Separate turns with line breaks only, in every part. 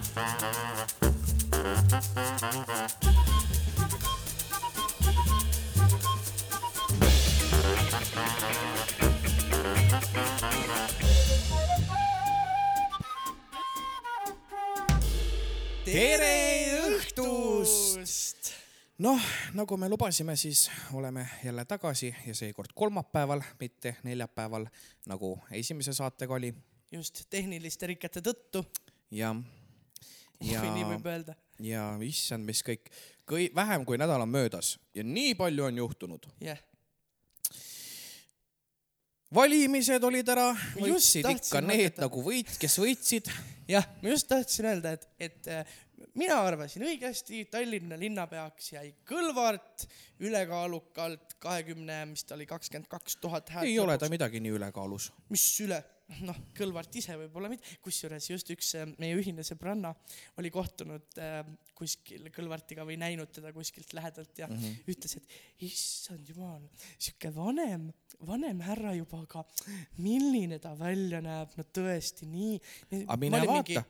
tere õhtust! noh, nagu me lubasime, siis oleme jälle tagasi ja seekord kolmapäeval, mitte neljapäeval, nagu esimese saatega oli.
just tehniliste rikete tõttu.
ja, ja,
kui nii võib öelda.
ja issand, mis kõik, kõi-, vähem kui nädal on möödas ja nii palju on juhtunud.
jah yeah.
valimised olid ära, võitsid ikka need
hakata-
nagu võit, kes võitsid.
jah, ma just tahtsin öelda, et, et äh, mina arvasin õigesti, Tallinna linnapeaks jäi Kõlvart ülekaalukalt kahekümne, mis ta oli, kakskümmend kaks tuhat häält.
ei ole ta midagi nii ülekaalus.
mis üle, noh, Kõlvart ise võib-olla mitte, kusjuures just üks äh, meie ühine sõbranna oli kohtunud äh, kuskil Kõlvartiga või näinud teda kuskilt lähedalt ja mm. -hmm. ütles, et issand jumal, sihuke vanem, vanem härra juba, aga milline ta välja näeb, no tõesti nii.
aga mine vaata.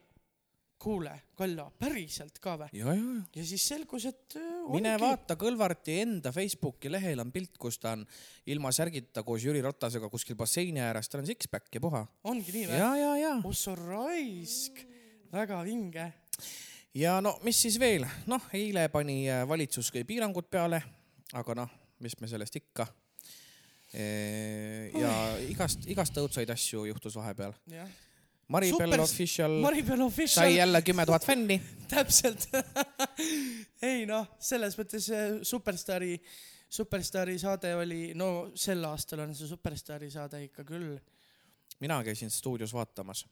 kuule, Kallo, päriselt ka või?
ja, ja,
siis selgus, et äh,
mine
ongi-
vaata Kõlvarti enda Facebooki lehel on pilt, kus ta on ilma särgita koos Jüri Ratasega kuskil basseini ääres, tal on six-pack ja puha.
ongi nii või?
ja, ja, ja,
ossa raisk, väga vinge.
ja no mis siis veel, noh, eile pani äh, valitsus kõik piirangud peale, aga noh, mis me sellest ikka. ja igast, igast õudsaid asju juhtus vahepeal.
jah,
Maribel
Super-
Official
Maribel Official
sai jälle kümme tuhat fänni.
täpselt ei noh, selles mõttes äh, Superstaari, Superstaari saade oli, no sel aastal on see Superstaari saade ikka küll.
mina käisin stuudios vaatamas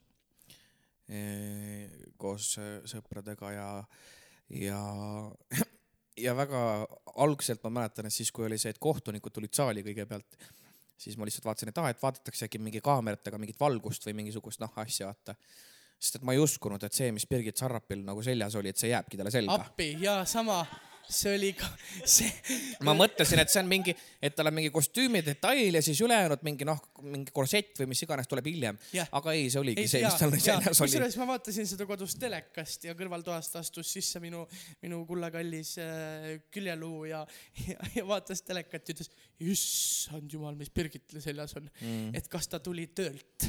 koos eh, sõpradega ja, ja, ja väga algselt ma mäletan, et siis, kui oli see, et kohtunikud tulid saali kõigepealt, siis ma lihtsalt vaatasin, et aa, et vaadatakse äkki mingi kaameratega mingit valgust või mingisugust noh asja, vaata. sest et ma ei uskunud, et see, mis Birgit Sarrapil nagu seljas oli, et see jääbki talle selga.
appi ja sama, see oli ka, see,
ma mõtlesin, et see on mingi, et tal on mingi kostüümi detail ja siis ülejäänud mingi noh, mingi korsett või mis iganes tuleb hiljem. Aga ei, see oligi
ei
see, mis tal seljas oli.
kusjuures ma vaatasin seda kodus telekast ja kõrvaltoast astus sisse minu, minu kullakallis äh, küljeluu ja, ja, ja vaatas telekat ja ütles, issand jumal, mis Birgitil seljas on. Mm., et kas ta tuli töölt?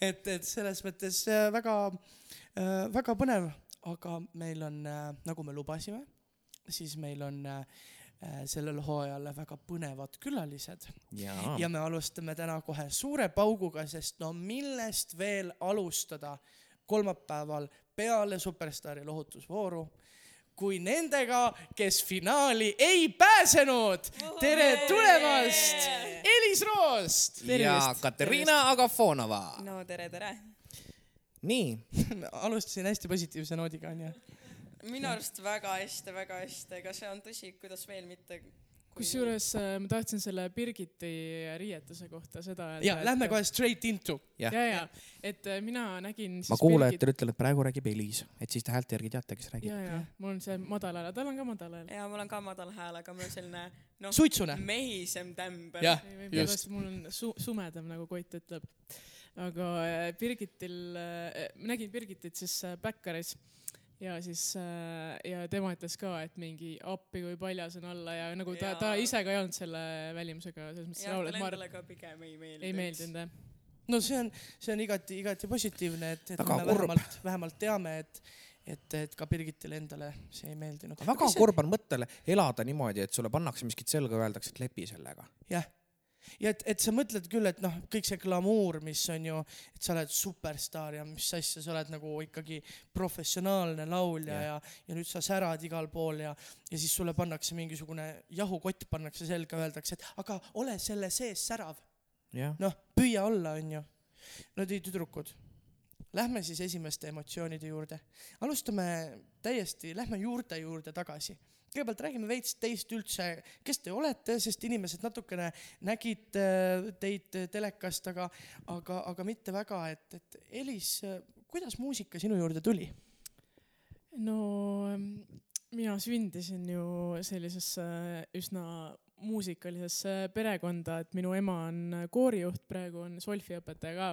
Et, et selles mõttes äh, väga äh,, väga põnev, aga meil on äh,, nagu me lubasime, siis meil on äh, äh, sellel hooajal väga põnevad külalised ja me alustame täna kohe suure pauguga, sest no millest veel alustada kolmapäeval peale Superstaari lohutusvooru kui nendega, kes finaali ei pääsenud. tere tulemast, Elis Roost.
ja Katariina Agafonova.
no tere, tere.
Nii,
alustasin hästi positiivse noodiga onju.
minu arust väga hästi, väga hästi, ega see on tõsi, kuidas veel mitte.
kusjuures äh, ma tahtsin selle Birgiti riietuse kohta seda öelda.
ja lähme kohe straight into.
jah
ja, ja, et äh, mina nägin siis
ma kuulajatele ütlen, et praegu räägib Elis, et siis te häälte järgi teate, kes räägib
ja, ja mul on see madal hääl, tal on ka madal hääl.
ja mul on ka madal hääl, aga mul on selline noh,
suitsune.
mehisem tämber.
jah, just.
mul on su sumedam, nagu Koit ütleb. Aga äh, Birgitil äh,, ma nägin Birgitit siis äh, Backeris ja siis äh, ja tema ütles ka, et mingi appi kui paljas on olla ja nagu ta, ta ise ka ei olnud selle välimusega selles mõttes rahul, et ma
endale ka pigem ei meeldi.
ei meeldinud jah.
no see on, see on igati, igati positiivne, et, et me
kurb.
vähemalt, vähemalt teame, et, et, et ka Birgitile endale see ei meeldinud.
väga kurb on mõttele elada niimoodi, et sulle pannakse miskit selga öeldakse, et lepi sellega.
jah, ja et, et sa mõtled küll, et noh, kõik see glamuur, mis on ju, et sa oled superstaar ja mis asja, sa oled nagu ikkagi professionaalne laulja
Jah.
ja, ja, nüüd sa särad igal pool ja, ja siis sulle pannakse mingisugune jahukott pannakse selga, öeldakse, et aga ole selle sees särav,
jah,
noh, püüa olla, onju. no teie tüdrukud, lähme siis esimeste emotsioonide juurde. alustame täiesti, lähme juurte juurde tagasi kõigepealt räägime veits teist üldse, kes te olete, sest inimesed natukene nägid äh, teid telekast, aga, aga, aga mitte väga, et, et Elis, kuidas muusika sinu juurde tuli?
no ähm, mina sündisin ju sellisesse üsna muusikalisesse perekonda, et minu ema on koorijuht, praegu on solfiõpetaja ka.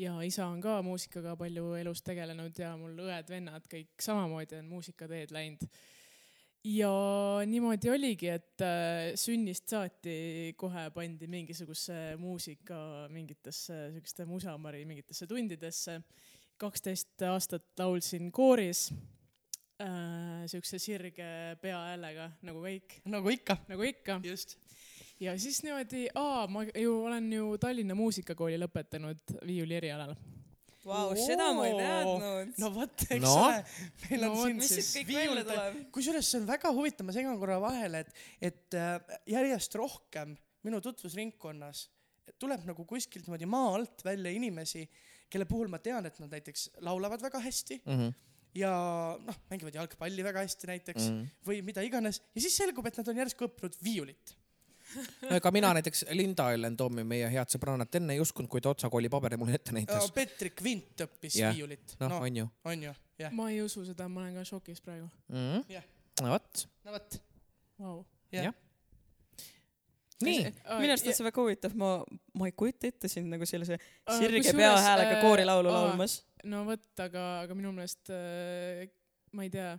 ja isa on ka muusikaga palju elus tegelenud ja mul õed-vennad kõik samamoodi on muusikateed läinud ja niimoodi oligi, et äh, sünnist saati kohe pandi mingisuguse muusika mingitesse siukeste musamari mingitesse tundidesse. kaksteist aastat laulsin kooris äh, siukse sirge peahäälega nagu kõik,
nagu ikka,
nagu ikka.
just.
ja siis niimoodi, aa, ma ju olen ju Tallinna Muusikakooli lõpetanud viiuli erialal.
Vau, seda ma ei teadnud.
no vot, eks
No.
ole, meil on
No
siin
välja tuleb?
kusjuures see on väga huvitav, ma segan korra vahele, et, et äh, järjest rohkem minu tutvusringkonnas tuleb nagu kuskilt niimoodi maa alt välja inimesi, kelle puhul ma tean, et nad näiteks laulavad väga hästi
mm. -hmm.
ja noh, mängivad jalgpalli väga hästi näiteks mm.
Mm.
või mida iganes ja siis selgub, et nad on järsku õppinud viiulit.
No ega mina näiteks Linda Ellen Toomi, meie head sõbrannat enne ei uskunud, kui ta otsakooli paberi mulle ette näitas.
Petrik Vint õppis
Jah.
viiulit.
noh,
noh,
on ju
on ju, jah.
ma ei usu seda, ma olen ka šokis praegu
mm. -hmm.
Jah.
no vot,
no vot,
wow..
jah
Jah. nii.
minu arust on see väga huvitav, ma, ma ei kujuta ette sind nagu sellise
Aa,
sirge peahäälega
äh,
koorilaulu laulmas.
no vot, aga, aga minu meelest äh, ma ei tea,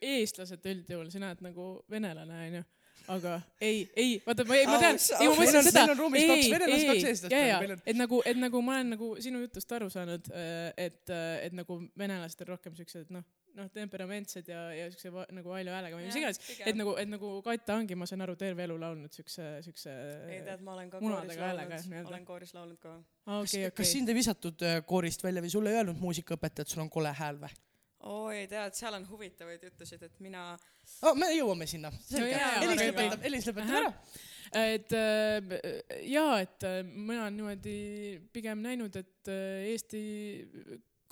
eestlased üldjuhul, sa näed nagu venelane onju, aga ei, ei, vaata ma ei, ma tean ei ma
on-
seda
meil on, ruumis kaks venelast, kaks eestlast
ja, ja et nagu, et nagu ma olen nagu sinu jutust aru saanud, et, et nagu venelased on rohkem siuksed noh, noh temperamentsed ja, ja siukse nagu valju häälega või mis iganes, et nagu, et nagu Kata ongi, ma saan aru, terve elu laulnud siukse, siukse.
ei tead, ma olen ka
munadega
kooris laulnud, olen kooris laulnud ka.
okei,
kas
okei.
sind ei visatud äh, koorist välja või sulle ei öelnud muusikaõpetaja, et sul on kole hääl või
oi, tead, seal on huvitavaid jutusid, et mina,
oh,? me jõuame sinna. Elis lõpetab, Elis lõpetab ära.
et äh, jaa, et äh, mina olen niimoodi pigem näinud, et äh, Eesti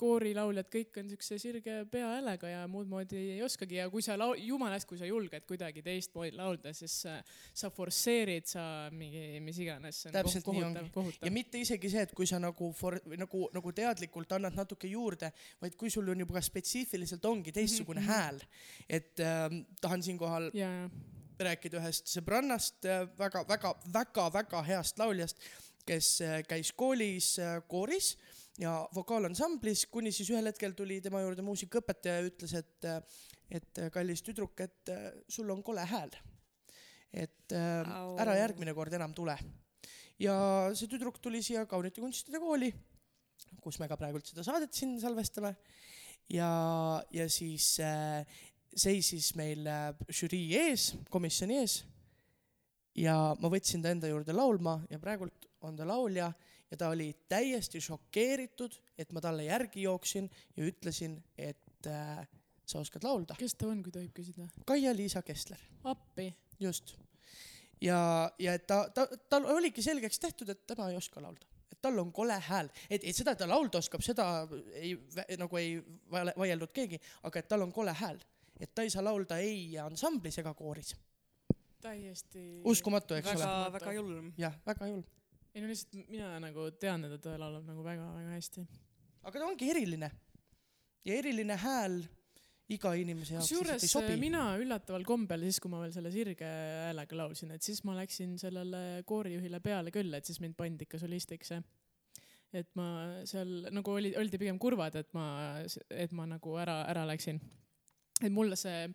koorilauljad kõik on siukse sirge peahäälega ja muud moodi ei oskagi ja kui sa lau-, jumala eest, kui sa julged kuidagi teistmoodi laulda, siis sa forsseerid, sa mingi, mis iganes,
Täpselt nii ongi., ja. mitte isegi see, et kui sa nagu for, nagu, nagu teadlikult annad natuke juurde, vaid kui sul on juba spetsiifiliselt ongi teistsugune
Mhm,
mm -hmm. hääl. et äh, tahan siinkohal
ja
rääkida ühest sõbrannast äh, väga, väga, väga, väga heast lauljast, kes äh, käis koolis äh, kooris ja vokaalansamblis, kuni siis ühel hetkel tuli tema juurde muusikaõpetaja ja ütles, et, et kallis tüdruk, et sul on kole hääl. et
Au.
ära järgmine kord enam tule. ja see tüdruk tuli siia Kaunite kunstide kooli, kus me ka praegult seda saadet siin salvestame. ja, ja siis äh, seisis meil äh, žürii ees, komisjoni ees. ja ma võtsin ta enda juurde laulma ja praegult on ta laulja ja ta oli täiesti šokeeritud, et ma talle järgi jooksin ja ütlesin, et äh, sa oskad laulda.
kes ta on, kui tohib küsida?
Kaia-Liisa Kessler,
appi.
just. ja, ja et ta, ta, tal oligi selgeks tehtud, et tema ei oska laulda, et tal on kole hääl, et, et seda, et ta laulda oskab, seda ei, nagu ei vaieldud keegi, aga et tal on kole hääl, et ta ei saa laulda ei ansamblis ega kooris.
täiesti.
uskumatu, eks
väga
ole.,
väga julm.
jah, väga julm.
Ei no lihtsalt mina nagu tean, et ta laulab nagu väga-väga hästi.
aga ta ongi eriline. ja eriline hääl iga inimese jaoks lihtsalt ei sobi.
mina üllataval kombel siis, kui ma veel selle sirge häälega laulsin, et siis ma läksin sellele koorijuhile peale küll, et siis mind pandi ikka solistiks. et ma seal nagu oli, oldi pigem kurvad, et ma, et ma nagu ära, ära läksin. et mulle see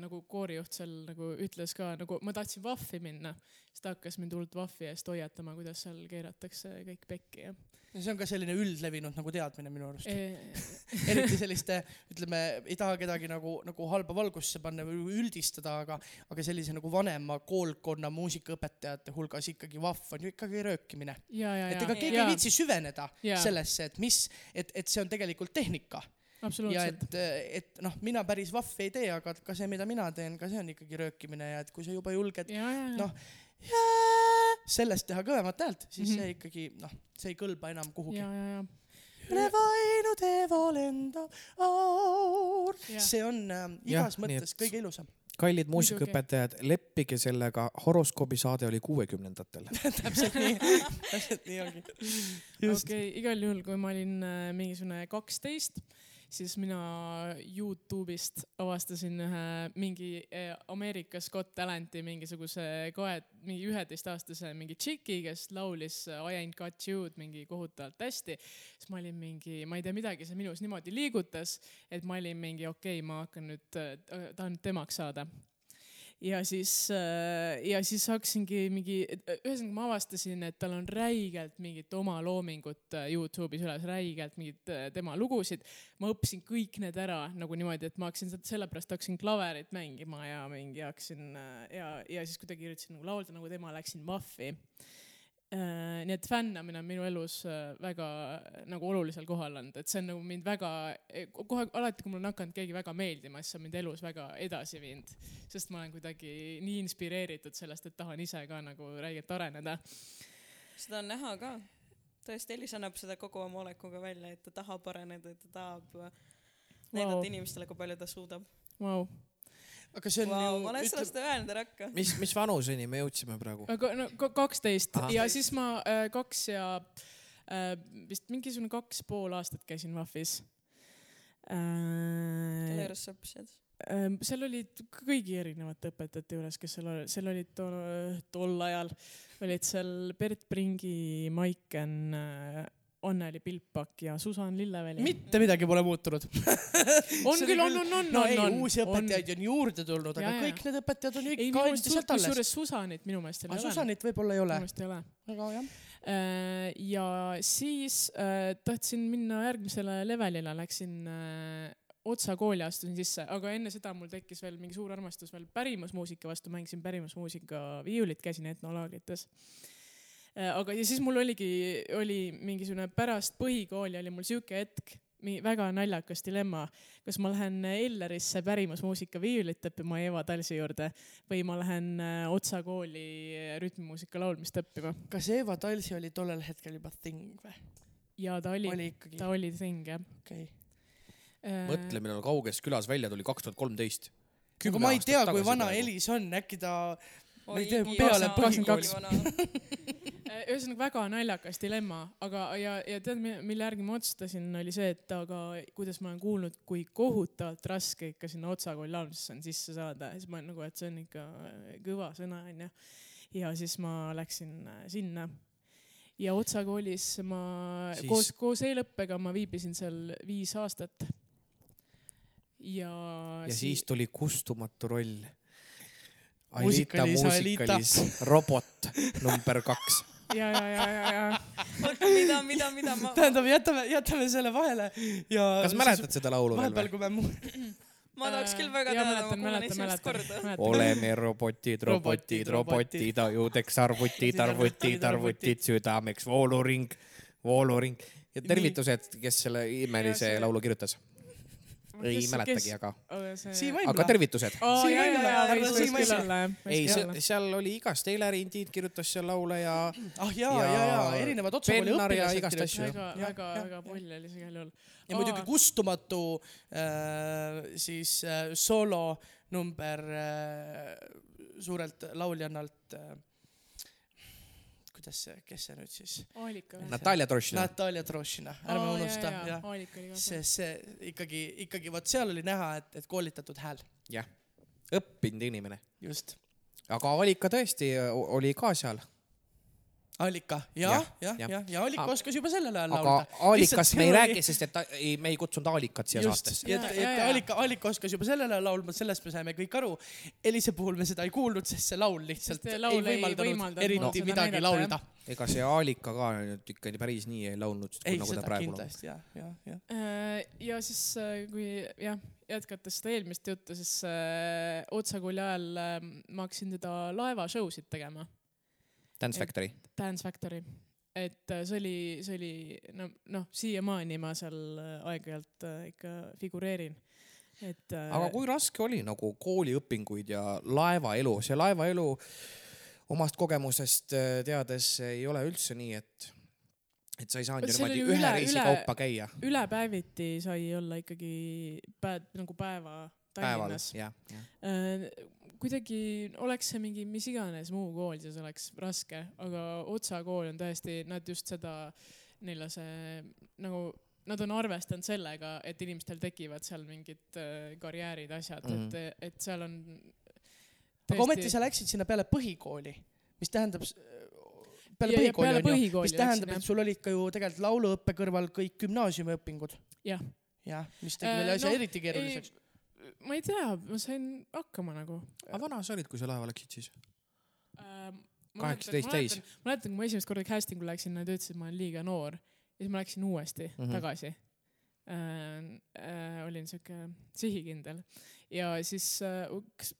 nagu koorijuht seal nagu ütles ka nagu ma tahtsin vahvi minna, siis ta hakkas mind hullult vahvi eest hoiatama, kuidas seal keeratakse kõik pekki ja
see on ka selline üldlevinud nagu teadmine minu arust.
e,
eriti selliste, ütleme, ei taha kedagi nagu, nagu halba valgusse panna või üldistada, aga, aga sellise nagu vanema koolkonna muusikaõpetajate hulgas ikkagi vahv on ju ikkagi röökimine.
ja, ja, ja
et ega keegi
ja,
ei viitsi süveneda
Jaa.
sellesse, et mis, et, et see on tegelikult tehnika ja et, et noh, mina päris vahvi ei tee, aga ka see, mida mina teen, ka see on ikkagi röökimine ja et kui sa juba julged
ja, ja, ja
noh, sellest teha kõvemat häält, siis mm. -hmm. see ikkagi noh, see ei kõlba enam kuhugi.
ja, ja, ja
üle vainu teeva lendav aur. See on äh, igas
nii
mõttes
et-
kõige ilusam.
kallid muusikaõpetajad, leppige sellega, horoskoobi saade oli kuuekümnendatel.
täpselt nii, täpselt nii ongi.
okei okay,, igal juhul, kui ma olin äh, mingisugune kaksteist, siis mina Youtube'ist avastasin ühe mingi eh, Ameerikas Got Talenti mingisuguse kahe, mingi üheteistaastase mingi tšiki, kes laulis I ain't got you'd mingi kohutavalt hästi. siis ma olin mingi, ma ei tea midagi, see minus niimoodi liigutas, et ma olin mingi okei okay,, ma hakkan nüüd, tahan nüüd temaks saada ja siis, ja siis hakkasingi mingi, ühesõnaga ma avastasin, et tal on räigelt mingit oma loomingut äh, Youtube'is üles, räigelt mingeid äh, tema lugusid. ma õppisin kõik need ära nagu niimoodi, et ma hakkasin sellepärast hakkasin klaverit mängima ja mingi hakkasin äh, ja, ja siis kuidagi üritasin nagu laulda nagu tema, läksin Muffi. Nii et fännamine on minu elus äh, väga äh, nagu olulisel kohal olnud, et see on nagu mind väga, kohe alati, kui mul on hakanud keegi väga meeldima, siis see on mind elus väga edasi viinud sest ma olen kuidagi nii inspireeritud sellest, et tahan ise ka nagu räigelt areneda.
seda on näha ka. tõesti, Elis annab seda kogu oma olekuga välja, et ta tahab areneda, et ta tahab äh, näidata inimestele, kui palju ta suudab.
Vau,
aga see on
Vau,
ju
ma olen sellest öelnud, ära hakka.
mis, mis vanuseni me jõudsime praegu?
aga no ka- kaksteist ja siis ma äh, kaks ja äh, vist mingisugune kaks pool aastat käisin VAF-is
kelle
äh,.
juures sa õppisid?
seal olid kõigi erinevate õpetajate juures, kes seal seal olid tol, tol ajal olid seal Bert Pringi, Maiken äh, Anneli Pilpak ja Susan Lilleväli.
mitte midagi pole muutunud.
on küll, on, on, on,
no
on,
ei,
on.
uusi õpetajaid on juurde tulnud, aga
Ja, ja.
kõik need õpetajad on ikka
minu
endiselt alles.
kusjuures Susanit minu meelest ei ole.
Susanit võib-olla ei
minu
ole.
meelest ei ole.
aga jah.
Äh, ja siis äh, tahtsin minna järgmisele levelile, läksin äh, otsa kooli astusin sisse, aga enne seda mul tekkis veel mingi suur armastus veel pärimusmuusika vastu, mängisin pärimusmuusika viiulit, käisin etnolaagrites. aga, ja siis mul oligi, oli mingisugune pärast põhikooli oli mul sihuke hetk, väga naljakas dilemma, kas ma lähen Ellerisse pärimusmuusika viiulit õppima Eva Talsi juurde või ma lähen äh, Otsa kooli rütmimuusika laulmist õppima
kas Eva Talsi oli tollel hetkel juba thing või?
ja ta oli,
oli
ta oli thing jah.
okei.
mõtle, millal kauges külas välja tuli, kaks tuhat kolmteist.
aga ma ei tea, kui vana. Elis on, äkki ta Ma ei tea, peale
põhikooli. ühesõnaga väga naljakas dilemma, aga, ja, ja tead, mille järgi ma otsustasin, oli see, et aga kuidas ma olen kuulnud, kui kohutavalt raske ikka sinna Otsa kooli laulmisesse on sisse saada, siis ma olen nagu, et see on ikka kõva sõna onju. ja siis ma läksin äh, sinna ja Otsa koolis ma
Siis-
siis... koos, koos eelõppega ma viibisin seal viis aastat. ja,
ja siis tuli kustumatu roll. Ailita. muusikalis robot number kaks.
ja, ja, ja, ja, ja
mida, mida, mida ma,
tähendab, jätame, jätame selle vahele ja.
kas mäletad seda laulu veel
vahepeal,
või?
kui me mu-
ma tahaks küll väga teada, ma
mäletan,
kuulan
mäletan,
esimest korda.
oleme robotid, robotid,
Robotid,
ajudeks arvutid, arvutid, arvutid, südameks vooluring, vooluring. ja tervitused, kes selle imelise laulu kirjutas. Ei mäletagi, aga,
see...
Siim
aga tervitused.
ja, ja, ja, jah.
ei, seal oli igast, Eiler Indiid kirjutas seal laule ja
ah jaa,
Ja
ja, ja erinevad
ja
õpilased
väga, väga, väga pull oli see igal juhul.
ja muidugi kustumatu äh, siis äh, soolo number äh, suurelt lauljannalt. Kuidas see, kes see nüüd siis?
Natalja Trošina.
Natalja Trošina, ärme unusta,
oli ka seal.
sest see ikkagi, ikkagi vot seal oli näha, et, et koolitatud hääl,
jah, õppinud inimene.
just.
aga Alika tõesti o- oli ka seal.
Allika, jah
Jah,,
jah,
jah.
jah, ja Allika
Aga-
oskas juba sellel ajal
aga
laulda.
Alikast me ei räägi, sest et ta, ei, me ei kutsunud Alikat siia
just,
saatesse.
et,
Ja-
et
ja- ja.
Allika, Allika oskas juba sellel ajal laulma, sellest me saime kõik aru. Elise puhul me seda ei kuulnud, sest see laul lihtsalt
laul
ei
ei
võimaldanud
võimaldanud
eriti
seda
midagi
näidata,
laulda.
ega see Alika ka nüüd ikka nii päris nii ei laulnud, nagu ta
seda
praegu laulab.
jah, jah.
Äh, ja siis, kui jah, jätkates seda eelmist juttu, siis äh, Otsa kooli ajal äh, ma hakkasin teda laevashow sid tegema,
Dance Factory.
Dance Factory. et äh, see oli, see oli no, noh, siiamaani ma seal äh, aeg-ajalt äh, ikka figureerin. et
aga kui raske oli nagu kooliõpinguid ja laevaelu, see laevaelu omast kogemusest teades ei ole üldse nii, et, et sa ei saanud ju niimoodi ühe
üle-
reisi
üle-
kaupa käia
ülepäeviti sai olla ikkagi päev, nagu päeva Tallinnas. Äh, kuidagi oleks see mingi mis iganes muu kool, siis oleks raske, aga Otsa kool on tõesti, nad just seda, neil on see nagu nad on arvestanud sellega, et inimestel tekivad seal mingid äh, karjäärid, asjad mm,
Mhm.
-hmm. et, et seal on.
aga ometi sa läksid sinna peale põhikooli, mis tähendab s- peale
Ja- ja
põhikooli
peale
on ju, mis tähendab, et sul olid ka ju tegelikult lauluõppe kõrval kõik gümnaasiumiõpingud.
jah,
jah, mis tegi
Äh,
selle asja
noh,
eriti keeruliseks.
Ma ei tea, ma sain hakkama nagu
aga vana sa olid, kui sa laeva läksid siis?
ähm,.
18 täis..
mäletan, kui ma esimest korda casting ule läksin, nad ütlesid, et ma olen liiga noor ja siis ma läksin uuesti mm. -hmm. tagasi äh,. Äh, olin siuke sihikindel ja siis äh, kas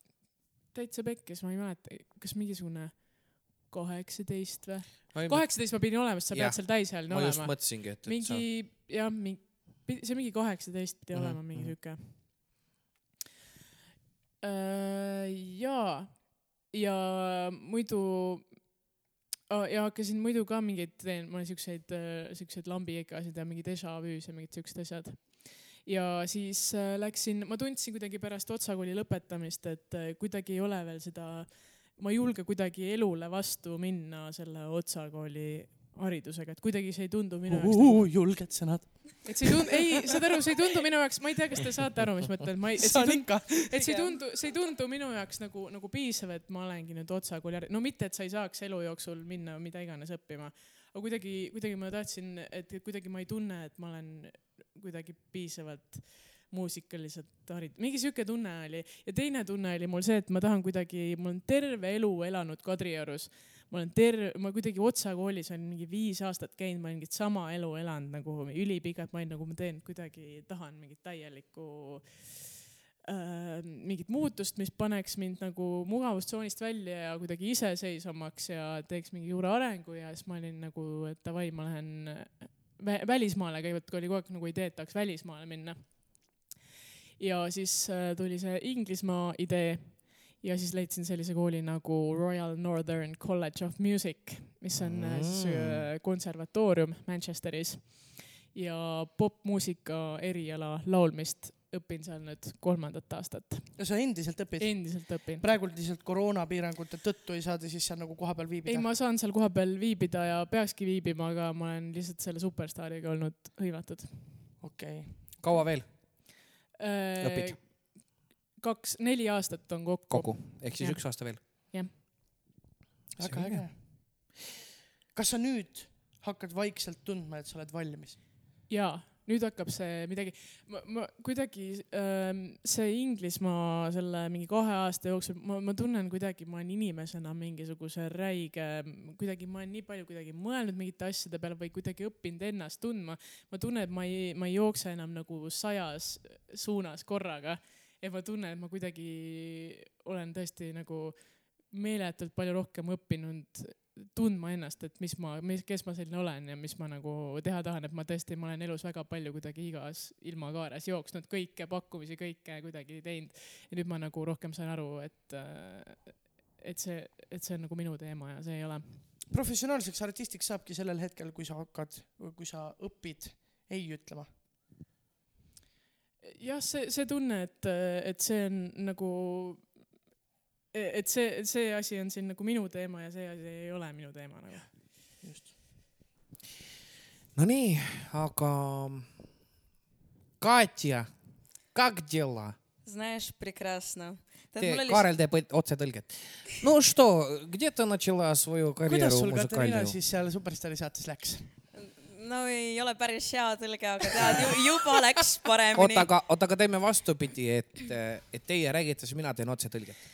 täitsa pekkis, ma ei mäleta, kas mingisugune kaheksateist või? kaheksateist ma pidin olema, sest sa pead seal täisealine
ma just
olema.
mõtlesingi, et, et
mingi jah, mingi, see mingi kaheksateist pidi
Mhm,
olema, mingi
mhm.
siuke. jaa, ja muidu oh, ja hakkasin muidu ka mingeid, teen ma siukseid, siukseid lambikeikasid ja mingeid déjà vu'sid ja mingid siuksed asjad. ja siis äh, läksin, ma tundsin kuidagi pärast otsakooli lõpetamist, et äh, kuidagi ei ole veel seda, ma ei julge kuidagi elule vastu minna selle otsakooli haridusega, et kuidagi see ei tundu minu jaoks nagu
julged sõnad.
Et see ei tundu, ei, saad aru, see ei tundu minu jaoks, ma ei tea, kas te saate aru, mis ma ei, see
saan
ei tundu,
ikka.
et see ei tundu, see ei tundu minu jaoks nagu, nagu piisav, et ma olengi nüüd otsakooli ära, no mitte, et sa ei saaks elu jooksul minna mida iganes õppima, aga kuidagi, kuidagi ma tahtsin, et kuidagi ma ei tunne, et ma olen kuidagi piisavalt muusikaliselt harid-, mingi sihuke tunne oli. Ja teine tunne oli mul see, et ma tahan kuidagi, mul on terve elu elanud Kadriorus ma olen terve, ma kuidagi Otsa koolis olen mingi viis aastat käinud, ma olen mingit sama elu elanud nagu ülipikalt, ma olin nagu ma teen kuidagi, tahan mingit täielikku äh, mingit muutust, mis paneks mind nagu mugavustsoonist välja ja kuidagi iseseisvamaks ja teeks mingi suure arengu ja siis ma olin nagu, et davai, ma lähen vä välismaale, kõigepealt oli kogu aeg nagu idee, et tahaks välismaale minna. ja siis äh, tuli see Inglismaa idee ja siis leidsin sellise kooli nagu Royal Northern College of Music, mis on mm. siis äh, konservatoorium Manchesteris ja popmuusika eriala laulmist õpin seal nüüd kolmandat aastat,
ja sa endiselt õpid?
endiselt õpin.
praegu lihtsalt koroonapiirangute tõttu ei saa te siis seal nagu kohapeal
ei,
viibida?
ma saan seal kohapeal viibida ja peakski viibima, aga ma olen lihtsalt selle superstaariga olnud hõivatud.
okei okay..
kaua veel
Äh,
Õpid?
kaks, neli aastat on kokku,
kokku, ehk siis
Jah.
üks aasta veel?
väga
Selge.
äge. kas sa nüüd hakkad vaikselt tundma, et sa oled valmis?
jaa, nüüd hakkab see midagi, ma, ma kuidagi ähm, see Inglismaa selle mingi kahe aasta jooksul, ma, ma tunnen kuidagi, ma olen inimesena mingisuguse räige, kuidagi ma olen nii palju kuidagi mõelnud mingite asjade peale või kuidagi õppinud ennast tundma. ma tunnen, et ma ei, ma ei jookse enam nagu sajas suunas korraga ja ma tunnen, et ma kuidagi olen tõesti nagu meeletult palju rohkem õppinud tundma ennast, et mis ma, mis, kes ma selline olen ja mis ma nagu teha tahan, et ma tõesti, ma olen elus väga palju kuidagi igas ilmakaares jooksnud, kõike pakkumisi, kõike kuidagi teinud. ja nüüd ma nagu rohkem saan aru, et, et see, et see on nagu minu teema ja see ei ole.
professionaalseks artistiks saabki sellel hetkel, kui sa hakkad, kui sa õpid ei ütlema
jah , see , see tunne , et , et see on nagu , et see , see asi on siin nagu minu teema ja see asi ei ole minu teema nagu .
just .
Nonii , aga Katja , как дела ?
Знаешь, прекрасно .
Kaarel teeb õt- otsetõlget . no что , где ты начала свою
kuidas
karjääri
sul , Katariina ,
musikaalne ?
siis seal Superstaari saates läks ?
No ei ole päris hea tõlge, aga tead, juba läks paremini
oota, aga, oota, aga teeme vastupidi, et, et teie räägite, siis mina teen otsetõlget.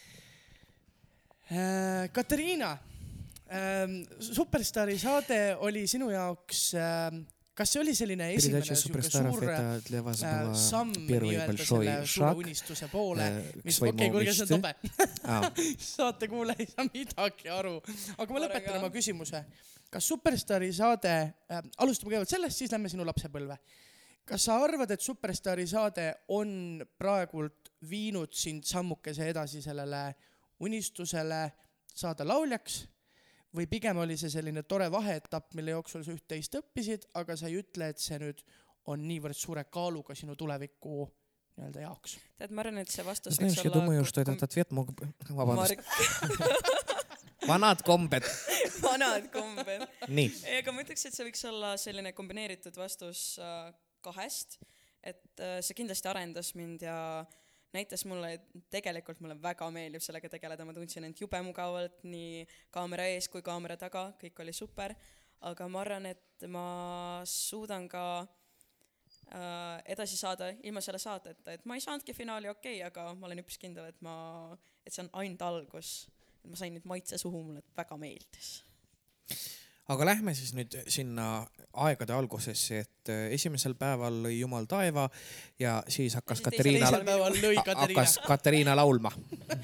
Äh, Katariina, Superstaari saade oli sinu jaoks, kas see oli selline esimene
Передача
sihuke
Суперстаров
suur
это для вас
äh,
была
samm
первый
nii-öelda
большой
selle suure
шаг
unistuse poole ,
э, к
mis ,
своему
okei , kuulge , see on
мечте.
tobe .
А,
saatekuulaja ei saa midagi aru , aga ma
Korraga.
lõpetan oma küsimuse . kas Superstaari saade äh, , alustame kõigepealt sellest , siis lähme sinu lapsepõlve . kas sa arvad , et Superstaari saade on praegult viinud sind sammukese edasi sellele unistusele saada lauljaks või pigem oli see selline tore vaheetapp , mille jooksul sa üht-teist õppisid , aga sa ei ütle , et see nüüd on niivõrd suure kaaluga sinu tuleviku nii-öelda jaoks ?
tead , ma arvan , et see vastus
знаешь , я думаю , что этот ответ мог бы... Vabandust , vanad kombed .
vanad kombed .
nii ,
ei , aga ma ütleks , et see võiks olla selline kombineeritud vastus . kahest , et äh, see kindlasti arendas mind ja näitas mulle, et tegelikult mulle väga meeldib sellega tegeleda, ma tundsin end jube mugavalt nii kaamera ees kui kaamera taga, kõik oli super, aga ma arvan, et ma suudan ka äh, edasi saada ilma selle saateta, et ma ei saanudki finaali okei okay,, aga ma olen üpris kindel, et ma, et see on ainult algus. ma sain nüüd maitse suhu, mulle väga meeldis.
Aga lähme siis nüüd sinna aegade algusesse, et äh, esimesel päeval lõi Jumal taeva ja siis hakkas Katariina. hakkas Katariina laulma.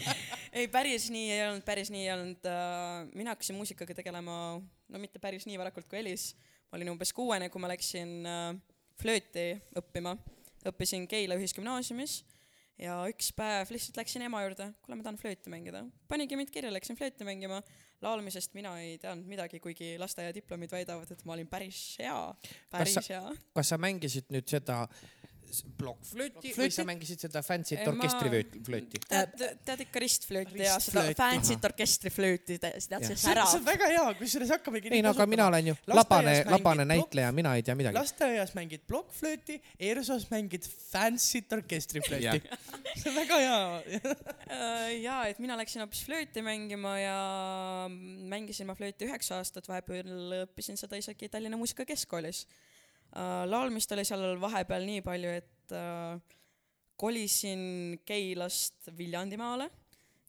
ei, päris nii ei olnud, päris nii ei olnud äh,. mina hakkasin muusikaga tegelema, no mitte päris nii varakult kui Elis. ma olin umbes kuuene, kui ma läksin äh, flööti õppima. õppisin Keila ühisgümnaasiumis ja üks päev lihtsalt läksin ema juurde, kuule, ma tahan flööti mängida. panigi mind kirja, läksin flööti mängima. Laulmisest mina ei teadnud midagi, kuigi lasteaiadiplomid väidavad, et ma olin päris hea, päris
sa-
hea.
kas sa mängisid nüüd seda plokkflööti või sa mängisid seda fancy't
ma-
orkestriflööti?
tead, tead ikka ristflööti ja seda fancy't orkestriflööti, tead see särav
see on. väga hea, kusjuures hakkamegi
ei no aga mina olen ju labane, labane näitleja, mina ei tea midagi.
lasteaias mängid plokkflööti, ERSO-s mängid fancy't orkestriflööti see on väga hea.
Äh, jaa, et mina läksin hoopis flööti mängima ja mängisin ma flööti üheksa aastat, vahepeal õppisin seda isegi Tallinna Muusikakeskkoolis. Laulmist oli seal vahepeal nii palju, et äh, kolisin Keilast Viljandimaale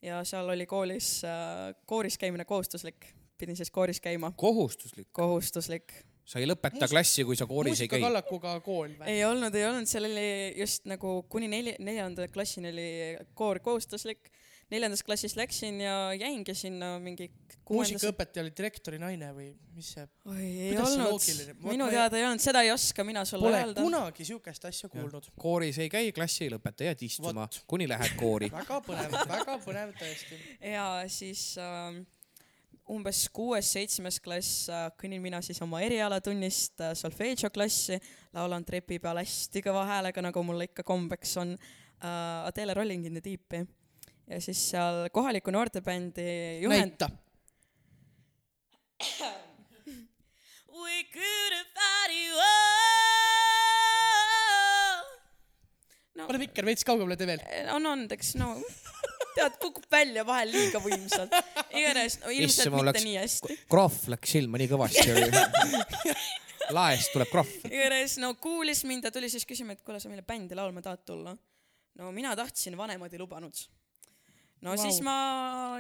ja seal oli koolis äh, kooris käimine kohustuslik, pidin siis kooris käima,
kohustuslik,
kohustuslik.
sa ei lõpeta
Muus-
klassi, kui sa kooris ei käi.
muusikakallakuga kool või?
ei olnud, ei olnud, seal oli just nagu kuni neli, neljanda klassini oli koor kohustuslik. Neljandas klassis läksin ja jäingi sinna mingi kuuendas.
muusikaõpetaja oli direktori naine või mis see?
oi, ei
Kuidas
olnud minu teada ei olnud, seda ei oska mina sulle
Pole
öelda.
kunagi siukest asja kuulnud.
kooris ei käi, klassi ei lõpeta, jääd istuma kuni lähed koori.
väga põnev, väga põnev tõesti.
ja siis äh, umbes kuues-seitsmes klass äh, kõnnin mina siis oma erialatunnist äh, solfeedžo klassi, laulan trepi peal hästi kõva häälega, nagu mul ikka kombeks on äh, Adele Rolling in the Deep'i. Ja siis seal kohaliku noortebändi juhend,
näita.
We could have found you all.
pane mikker veits kaugemale tee veel.
on andeks, no tead, kukub välja vahel liiga võimsalt. igatahes, no ilmselt
mul
mitte
läks-
nii hästi.
krohv läks silma nii kõvasti. laest tuleb krohv.
igatahes no kuulis mind ja tuli siis küsima, et kuule, sa meile bändi laulma tahad tulla. no mina tahtsin, vanemad ei lubanud. No wow. siis ma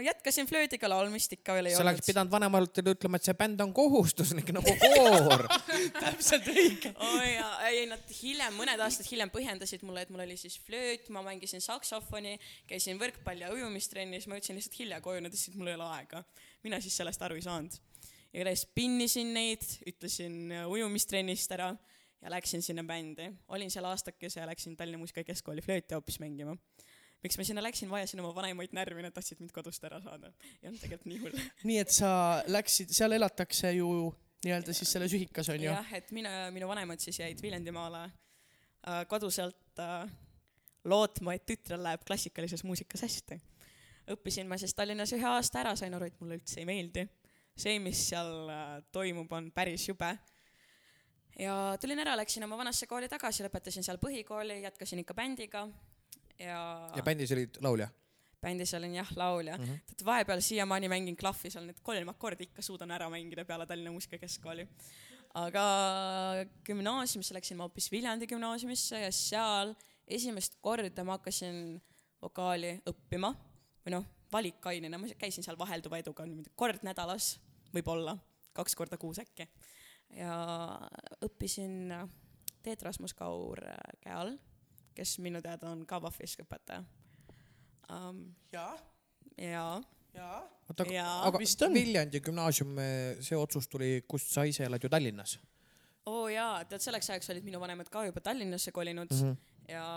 jätkasin flöödiga laulmist ikka veel ei
sa oleks
olnud.
pidanud vanematele ütlema, et see bänd on kohustuslik nagu koor.
täpselt õige.
oh ja, ei nad hiljem, mõned aastad hiljem põhjendasid mulle, et mul oli siis flööt, ma mängisin saksofoni, käisin võrkpalli ja ujumistrennis, ma jõudsin lihtsalt hilja koju, nad ütlesid, mul ei ole aega. mina siis sellest aru ei saanud. igatahes pinnisin neid, ütlesin äh, ujumistrennist ära ja läksin sinna bändi. olin seal aastakese ja läksin Tallinna Muusikakeskkooli flööti hoopis mängima. Miks ma sinna läksin, vajasin oma vanemaid närvi, nad tahtsid mind kodust ära saada. ei olnud tegelikult nii hull.
nii et sa läksid, seal elatakse ju nii-öelda siis selles ühikas onju.
jah, et mina, minu vanemad siis jäid Viljandimaale äh, koduselt äh, lootma, et tütrel läheb klassikalises muusikas hästi. õppisin ma siis Tallinnas ühe aasta ära, sain aru, et mulle üldse ei meeldi. see, mis seal äh, toimub, on päris jube. ja tulin ära, läksin oma vanasse kooli tagasi, lõpetasin seal põhikooli, jätkasin ikka bändiga ja,
ja bändis olid laulja.
bändis olin jah laulja mm. -hmm. et vahepeal siiamaani mängin klahvi seal need kolm akordi ikka suudan ära mängida peale Tallinna Muusikakeskkooli. aga gümnaasiumisse läksin ma hoopis Viljandi gümnaasiumisse ja seal esimest korda ma hakkasin vokaali õppima või noh, valikainena, ma käisin seal vahelduva eduga niimoodi kord nädalas, võib-olla kaks korda kuus äkki. ja õppisin Teet Rasmus Kaur käe all, kes minu teada on ka Vahvisk õpetaja um,.
jaa,
jaa,
jaa.
oota,
Jaa.
aga
Vist on.
Viljandi gümnaasium, see otsus tuli, kust sa ise elad ju Tallinnas
oo oh, jaa, tead selleks ajaks olid minu vanemad ka juba Tallinnasse kolinud
mm.
mm
-hmm.
ja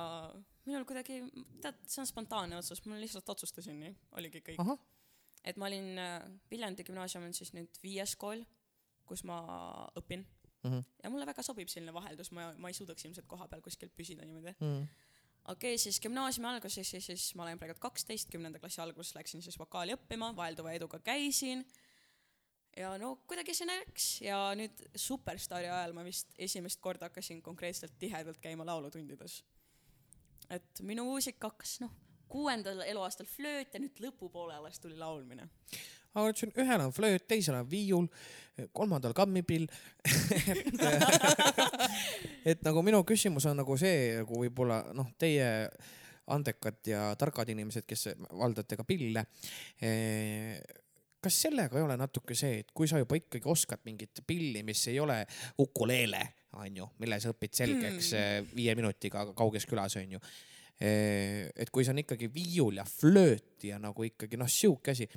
minul kuidagi, tead, see on spontaanne otsus, ma lihtsalt otsustasin nii, oligi kõik. et ma olin, Viljandi gümnaasium on siis nüüd viies kool, kus ma õpin
mm -hmm.
ja mulle väga sobib selline vaheldus, ma, ma ei suudaks ilmselt koha peal kuskil püsida niimoodi.
Mm -hmm.
okei okay,, siis gümnaasiumi alguses, siis, siis ma olen praegu kaksteist, kümnenda klassi alguses läksin siis vokaali õppima, vahelduva eduga käisin. ja no kuidagi see läks ja nüüd Superstaari ajal ma vist esimest korda hakkasin konkreetselt tihedalt käima laulutundides. et minu muusika hakkas noh, kuuendal eluaastal flööt ja nüüd lõpupoole alles tuli laulmine
aga siin ühel on flööt, teisel on viiul, kolmandal kammipill et, et nagu minu küsimus on nagu see, nagu võib-olla noh, teie andekad ja targad inimesed, kes valdate ka pille. kas sellega ei ole natuke see, et kui sa juba ikkagi oskad mingit pilli, mis ei ole ukuleele, onju, mille sa õpid selgeks mm. viie minutiga kauges külas, onju. et kui see on ikkagi viiul ja flööt ja nagu ikkagi noh, sihuke asi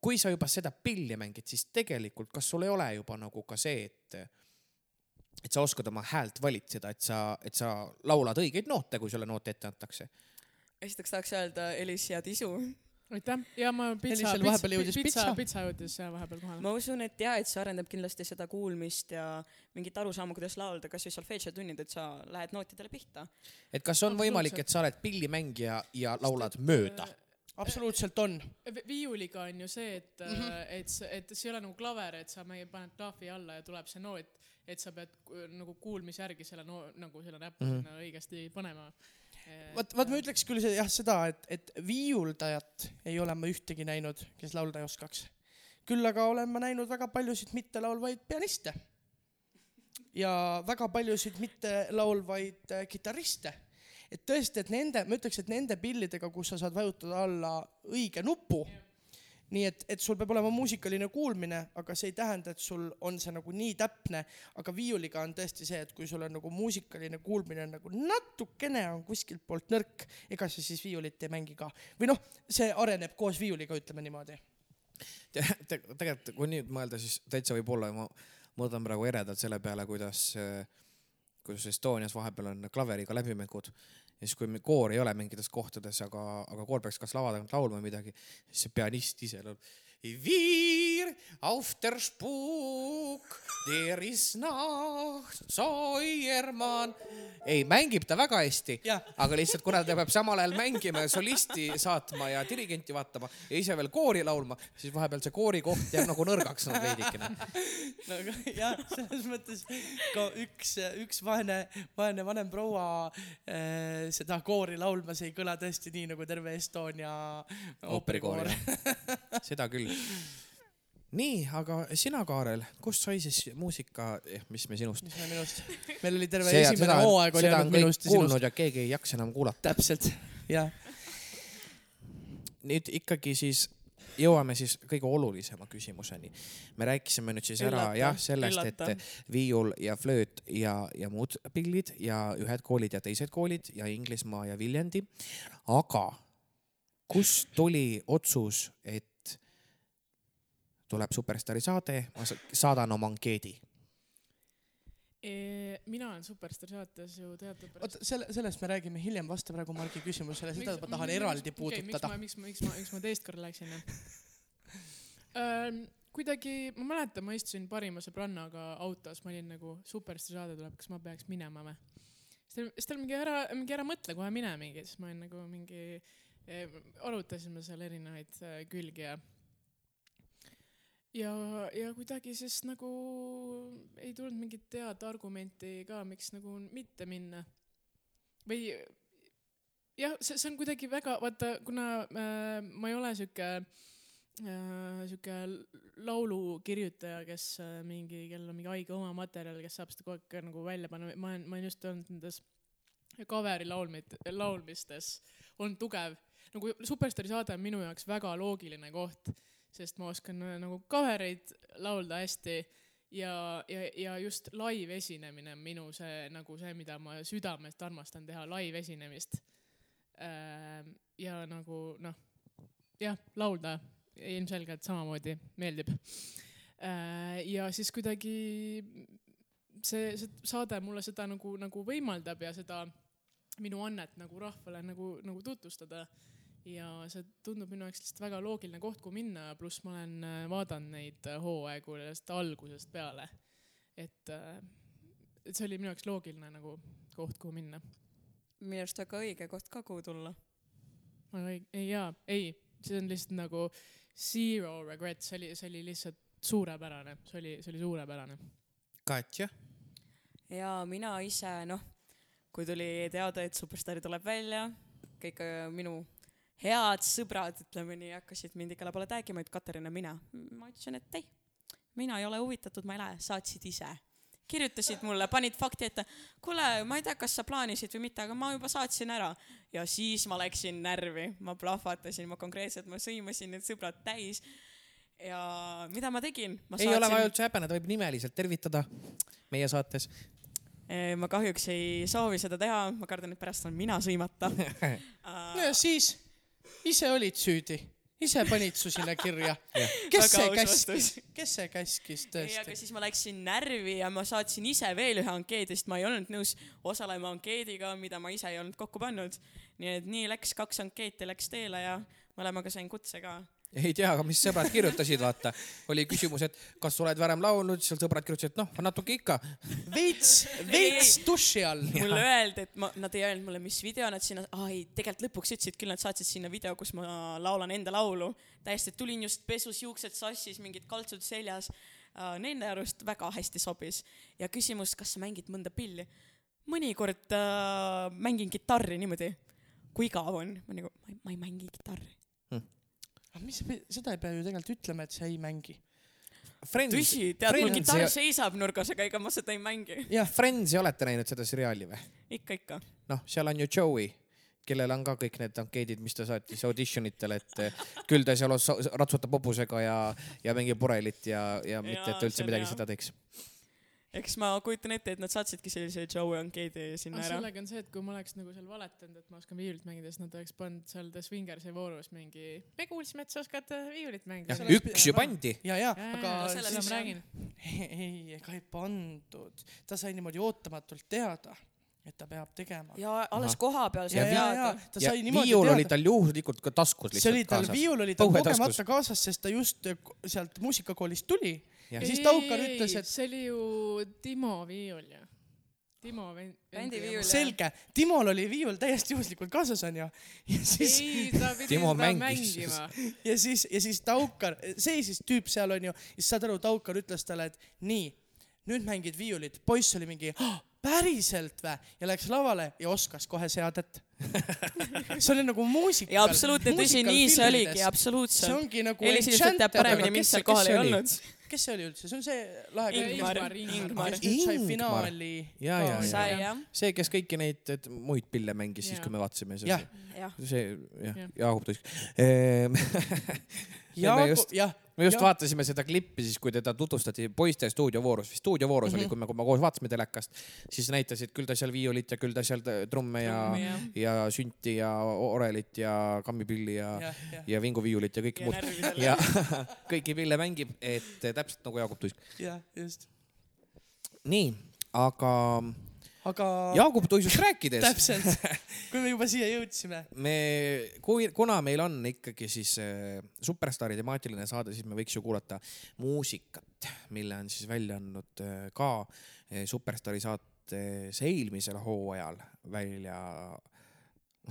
kui sa juba seda pilli mängid, siis tegelikult, kas sul ei ole juba nagu ka see, et, et sa oskad oma häält valitseda, et sa, et sa laulad õigeid noote, kui sulle noote ette antakse?
esiteks tahaks öelda Elis ja Tisu.
aitäh ja ma pitsa, pitsa, pitsa, pitsa jõudis vahepeal kohale.
ma usun, et ja, et see arendab kindlasti seda kuulmist ja mingit arusaama, kuidas laulda, kasvõi solfeedžotunnid, et sa lähed nootidele pihta.
et kas on võimalik, et sa oled pillimängija ja laulad mööda?
Absoluutselt on.
viiuliga on ju see, et mm, -hmm. et, et see ei ole nagu klaver, et sa meie paned klahvi alla ja tuleb see noot, et sa pead nagu kuulmise järgi selle no nagu selle näpu mm -hmm. sinna õigesti panema.
vot, vot ma ütleks küll jah seda, et, et viiuldajat ei ole ma ühtegi näinud, kes laulda ei oskaks. küll aga olen ma näinud väga paljusid mittelaulvaid pianiste ja väga paljusid mittelaulvaid äh, kitarriste et tõesti, et nende, ma ütleks, et nende pillidega, kus sa saad vajutada alla õige nupu, nii et, et sul peab olema muusikaline kuulmine, aga see ei tähenda, et sul on see nagu nii täpne, aga viiuliga on tõesti see, et kui sul on nagu muusikaline kuulmine on nagu natukene on kuskilt poolt nõrk, ega sa siis viiulit ei mängi ka. või noh, see areneb koos viiuliga, ütleme niimoodi
te, te, tegelikult kui nüüd mõelda, siis täitsa võib-olla ma mõtlen praegu eredalt selle peale, kuidas kus Estonias vahepeal on klaveriga läbimängud ja siis, kui koor ei ole mingites kohtades, aga, aga koor peaks kas lava tagant laulma midagi, siis see pianist ise laulab. Wir auf der Spuk, der ist Nacht, Säuermann. ei, mängib ta väga hästi, aga lihtsalt kuna ta peab samal ajal mängima ja solisti saatma ja dirigenti vaatama ja ise veel koori laulma, siis vahepeal see koorikoht jääb nagu nõrgaks nagu veidikene.
no aga jah, selles mõttes ka üks, üks vaene, vaene vanem proua äh, seda koori laulmas ei kõla tõesti nii nagu terve Estonia ooperikoor
seda küll nii, aga sina, Kaarel, kust sai siis muusika eh,, mis me sinust?
mis me minust? meil oli terve see, esimene hooaeg oli ainult minust
ja sinust. ja keegi ei jaksa enam kuulata.
täpselt, jah.
nüüd ikkagi siis jõuame siis kõige olulisema küsimuseni. me rääkisime nüüd siis ära jah, sellest, et viiul ja flööt ja, ja muud pillid ja ühed koolid ja teised koolid ja Inglismaa ja Viljandi. aga kust tuli otsus, et tuleb Superstaari saade, ma saadan oma ankeedi
e,. mina olen Superstaari saates ju teadupärast.
oota, selle, sellest me räägime hiljem, vasta praegu Margi küsimusele, seda ma tahan eraldi puudutada
okay,. miks ma, miks ma, miks ma teist korda läksin kuidagi, ma mäletan, ma istusin parima sõbrannaga autos, ma olin nagu Superstaari saade tuleb, kas ma peaks minema või? siis ta, siis ta mingi ära, mingi ära mõtle kohe mine mingi, siis ma olin nagu mingi eh,, arutasime seal erinevaid eh, külgi ja ja, ja kuidagi siis nagu ei tulnud mingit head argumenti ka, miks nagu mitte minna. või jah, see, see on kuidagi väga, vaata, kuna äh, ma ei ole sihuke äh, sihuke laulukirjutaja, kes äh, mingi, kellel on mingi haige oma materjal, kes saab seda kogu aeg nagu välja panna, ma olen, ma olen just olnud nendes cover'i laulmid, laulmistes olnud tugev. nagu Superstaari saade on minu jaoks väga loogiline koht sest ma oskan äh, nagu cover'eid laulda hästi ja, ja, ja just live esinemine on minu see nagu see, mida ma südamest armastan teha, live esinemist. Ähm, ja nagu noh, jah, laulda ilmselgelt samamoodi meeldib. Äh, ja siis kuidagi see, see saade mulle seda nagu, nagu võimaldab ja seda minu annet nagu rahvale nagu, nagu tutvustada ja see tundub minu jaoks lihtsalt väga loogiline koht, kuhu minna, pluss ma olen äh, vaadanud neid äh, hooaegu sellest algusest peale. et, äh, et see oli minu jaoks loogiline nagu koht, kuhu minna.
minu arust väga õige koht ka, kuhu tulla.
väga õige, ei jaa, ei, see on lihtsalt nagu zero regrets, see oli, see oli lihtsalt suurepärane, see oli, see oli suurepärane.
Katja.
ja mina ise noh, kui tuli teada, et Superstaari tuleb välja, kõik minu head sõbrad, ütleme nii, hakkasid mind igale poole tag'ima, et Katariina, mina. ma ütlesin, et ei, mina ei ole huvitatud, ma ei lähe, saatsid ise. kirjutasid mulle, panid fakti ette, kuule, ma ei tea, kas sa plaanisid või mitte, aga ma juba saatsin ära. ja siis ma läksin närvi, ma plahvatasin, ma konkreetselt, ma sõimasin need sõbrad täis. ja mida ma tegin?
ei ole vaja üldse häbeneda, võib nimeliselt tervitada meie saates.
Eh, ma kahjuks ei soovi seda teha, ma kardan, et pärast saan mina sõimata.
no ja siis, ise olid süüdi, ise panid su sinna kirja. kes see käskis kes see käskis
ei, aga
tõesti?
siis ma läksin närvi ja ma saatsin ise veel ühe ankeedi, sest ma ei olnud nõus osalema ankeediga, mida ma ise ei olnud kokku pannud. nii et nii läks, kaks ankeeti läks teele ja mõlemaga sain kutse ka.
Ei tea, aga mis sõbrad kirjutasid, vaata. oli küsimus, et kas oled varem laulnud, siis seal sõbrad kirjutasid, noh, natuke ikka.
veits, veits duši all.
mulle öeldi, et ma, nad ei öelnud mulle, mis video nad sinna, aa ei, tegelikult lõpuks ütlesid küll, nad saatsid sinna video, kus ma laulan enda laulu. täiesti tulin just pesus, juuksed sassis, mingid kaltsud seljas. Nende arust väga hästi sobis ja küsimus, kas sa mängid mõnda pilli? mõnikord äh, mängin kitarri niimoodi, kui igav on, ma nagu, ma ei mängi kitarri.
Aga mis, seda ei pea ju tegelikult ütlema, et sa ei mängi.
Friends,
tõsi, tead, mul kitarr seisab nurgas, aga ega ma seda ei mängi.
jah,
Friends'i olete näinud seda seriaali või?
ikka, ikka.
noh, seal on ju Joey, kellel on ka kõik need ankeedid, mis ta saatis auditionitele, et eh, küll ta seal os- ratsutab hobusega ja, ja mängib purelit ja, ja mitte, et ta üldse midagi
hea.
seda teeks.
Eks ma kujutan ette, et nad saatsidki sellise Joe ankeedi sinna
aga
ära.
sellega on see, et kui ma oleks nagu seal valetanud, et ma oskan viiulit mängida, siis nad oleks pannud seal The Swingersi voorus mingi, me kuulsime, et sa oskad äh, viiulit mängida
üks ju pandi.
ja, ja,
Jaa,
aga
seda
siis
ma räägin.
ei, ega ei pandud, ta sai niimoodi ootamatult teada, et ta peab tegema.
ja alles koha peal
ja,
sai
ja, ja
teada.
ta
ja
sai niimoodi
viiul oli
teada.
tal juhuslikult ka taskus
see oli
lihtsalt
tal,
kaasas.
viiul oli tal kogemata kaasas, sest ta just äh, sealt muusikakoolist tuli
Jah.
ja siis Taukar ütles, et
see oli ju Timo viiul ju. Timo vend.
Bändi viiul.
selge, Timol oli viiul täiesti juhuslikult kaasas onju. ja siis,
ei, ta pidi
Timo
seda
mängis.
mängima.
ja siis, ja siis Taukar, seisis tüüp seal onju, ja siis saad aru, Taukar ütles talle, et nii, nüüd mängid viiulit. poiss oli mingi oh,, päriselt vä? ja läks lavale ja oskas kohe seadet. see oli nagu muusika.
ja absoluutne tõsi, nii see oligi,
see
absoluutselt.
ongi nagu
helisilmselt teab paremini,
kes
seal
see-
kohal ei
see
olnud.
Kes see oli üldse, see on see lahe
Ingmar,
Ingmar,
Ingmar.
kes sai finaali.
ja, ja, ja
jah,
see, kes kõiki neid et muid pille mängis siis,
Jaa.
kui me vaatasime
jah,
see jah Jaagup Tuisk. me
Jaagu-
just,
jah,
me just
Jah.
vaatasime seda klippi siis, kui teda tutvustati poiste stuudiovoorus, vist stuudiovoorus
Mhm.
oli, kui me, kui me koos vaatasime telekast, siis näitasid küll ta seal viiulit ja küll ta seal trumme ja, ja sünti ja orelit ja kammipilli ja,
jah, jah,
ja vinguviiulit ja kõike
ja
muud. ja kõiki pille mängib, et täpselt nagu Jaagup Tuisk.
jah, just.
nii, aga
aga
Jaagup Tuisust rääkides,
täpselt, kui me juba siia jõudsime,
me, kui, kuna meil on ikkagi siis äh, superstaari temaatiline saade, siis me võiks ju kuulata muusikat, mille on siis välja andnud äh, ka äh, superstaari saates eelmisel hooajal välja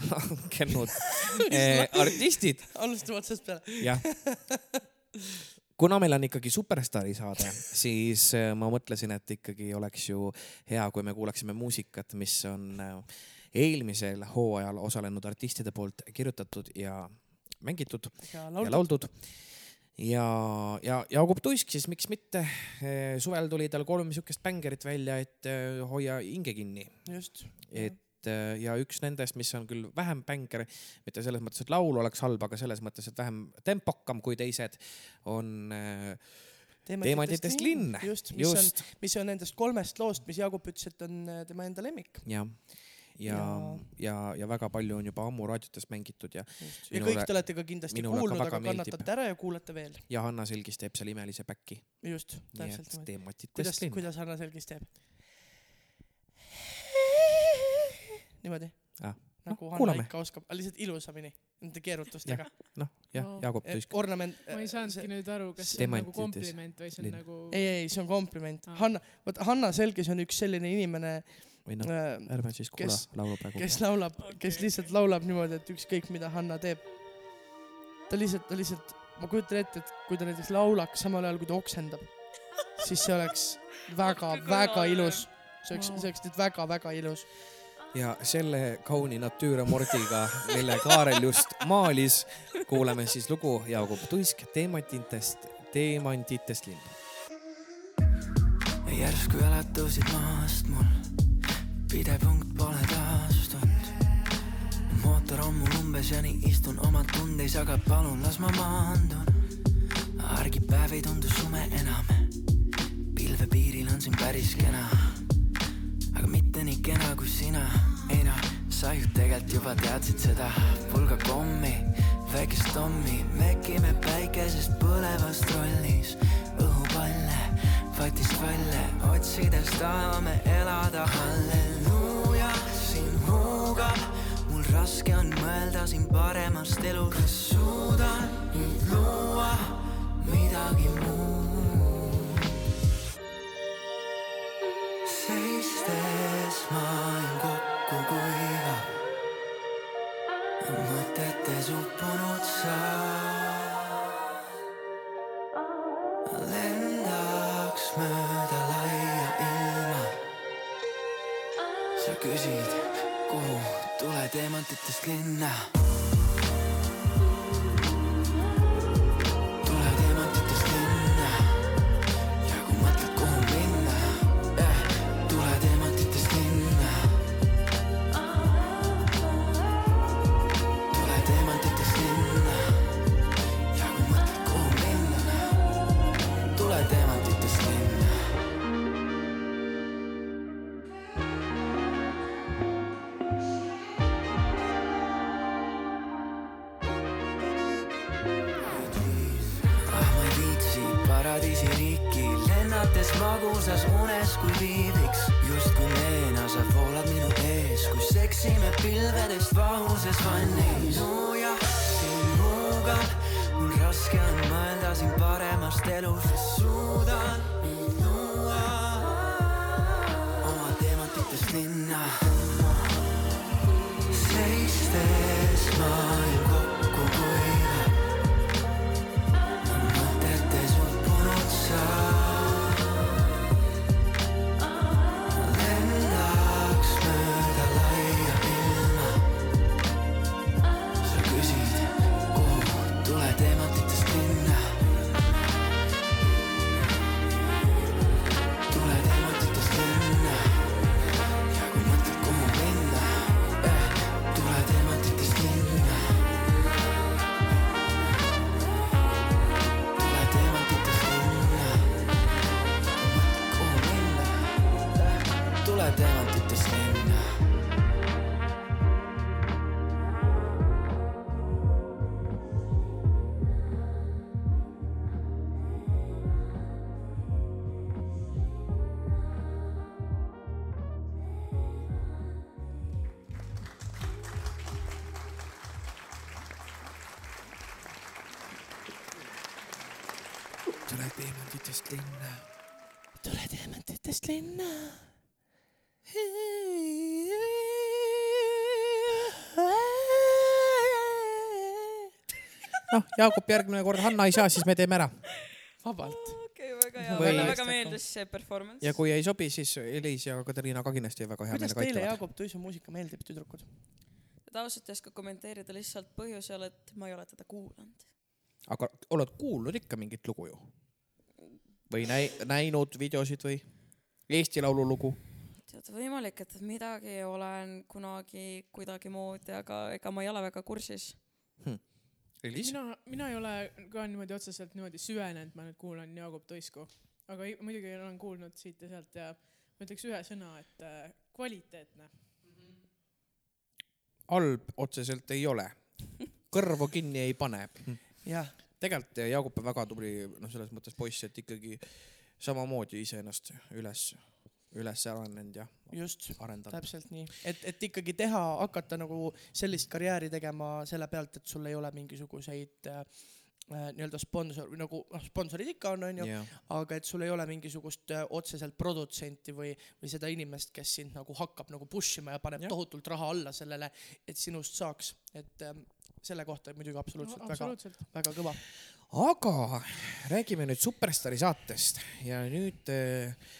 langenud äh, artistid,
alustame otsast peale.
jah. kuna meil on ikkagi superstaari saade, siis äh, ma mõtlesin, et ikkagi oleks ju hea, kui me kuulaksime muusikat, mis on äh, eelmisel hooajal osalenud artistide poolt kirjutatud ja mängitud
ja
ja
laul-,
lauldud. ja, ja Jaagup Tuisk siis miks mitte, suvel tuli tal kolm siukest bängerit välja, et äh, hoia hinge kinni,
just.
et äh, ja üks nendest, mis on küll vähem bänger, mitte selles mõttes, et laul oleks halb, aga selles mõttes, et vähem tempokam kui teised, on äh, Teemantidest linn.
just, mis on,
just
mis on nendest kolmest loost, mis Jaagup ütles, et on äh, tema enda lemmik.
ja, ja, ja, ja, ja väga palju on juba ammu raadiotes mängitud ja,
ja kõik te olete ka kindlasti kuulnud, aga
meeldib.
kannatate ära ja kuulate veel.
ja Hanna Selgis teeb seal imelise päki.
just, täpselt
et
kuidas, kuidas Hanna Selgis teeb? Niimoodi
Ah,
nagu
noh,
Hanna
kuulame.
ikka oskab, lihtsalt ilusamini, nende keerutustega.
noh, jah
No.,
Jaagup Tuisk.
ornament.
ma ei saanudki nüüd aru, kas see on nagu kompliment või see on
linn.
nagu.
ei, ei, see on kompliment
Ah..
Hanna, vot Hanna Selgis on üks selline inimene,
või noh, ärme siis kuula laulu praegu.
kes laulab okay., kes lihtsalt laulab niimoodi, et ükskõik mida Hanna teeb. ta lihtsalt, ta lihtsalt ma kujutan ette, et kui ta näiteks laulaks samal ajal, kui ta oksendab, siis see oleks väga-väga ilus. see oleks, see oleks nüüd väga-väga ilus.
Ja selle kauni natüüramordiga, mille Kaarel just maalis, kuulame siis lugu Jaagup Tuisk Teemantitest, Teemantitest linn.
järsku jalad tõusid maast mul, pidepunkt pole taastunud. mootor mul umbes ja nii istun oma tundeis, aga palun las ma maandun. argipäev ei tundu sume enam, pilvepiiril on siin päris kena. Aga mitte nii kena kui sina, ei noh, sa ju tegelikult juba teadsid seda, pulga kommi, väikest Tommi, mekime päikesest põlevas trollis, õhupalle, vatist valle, otsides tahame elada, halleluuja, siin huugab, mul raske on mõelda siin paremast elust, kas suudan nüüd luua midagi muud. Teemantitest linna. tule teemantitest linna.
noh, Jaagup järgmine kord Hanna ei saa, siis me teeme ära.
vabalt.
okei, väga hea,
Või-
väga, väga meeldis see performance.
ja kui ei sobi, siis Elis ja Katariina ka kindlasti väga hea
kuidas
meelega
teile
aitavad.
Jaagup Tuisu muusika meeldib, tüdrukud?
ta ausalt ei oska kommenteerida lihtsalt põhjusel, et ma ei ole teda kuulanud.
aga oled kuulnud ikka mingit lugu ju? Või näi-, näinud videosid või? Eesti Laulu lugu?
tead, võimalik, et midagi olen kunagi kuidagimoodi, aga ega ma ei ole väga kursis.
Elis?
mina, mina ei ole ka niimoodi otseselt niimoodi süvenenud, ma nüüd kuulan Jaagup Tuisku, aga ei- muidugi olen kuulnud siit ja sealt ja ma ütleks ühe sõna, et äh, kvaliteetne.
halb otseselt ei ole. kõrvu kinni ei pane.
jah,
tegelikult Jaagup on väga tubli, noh, selles mõttes poiss, et ikkagi samamoodi iseennast üles, üles arenenud ja
just, täpselt nii. et, et ikkagi teha, hakata nagu sellist karjääri tegema selle pealt, et sul ei ole mingisuguseid äh, nii-öelda sponsor nagu noh, sponsorid ikka on, onju,
jah,
aga et sul ei ole mingisugust äh, otseselt produtsenti või, või seda inimest, kes sind nagu hakkab nagu push ima ja paneb ja. tohutult raha alla sellele, et sinust saaks, et ähm, selle kohta muidugi absoluutselt no, väga,
absoluutselt.
väga kõva.
aga räägime nüüd Superstaari saatest ja nüüd äh,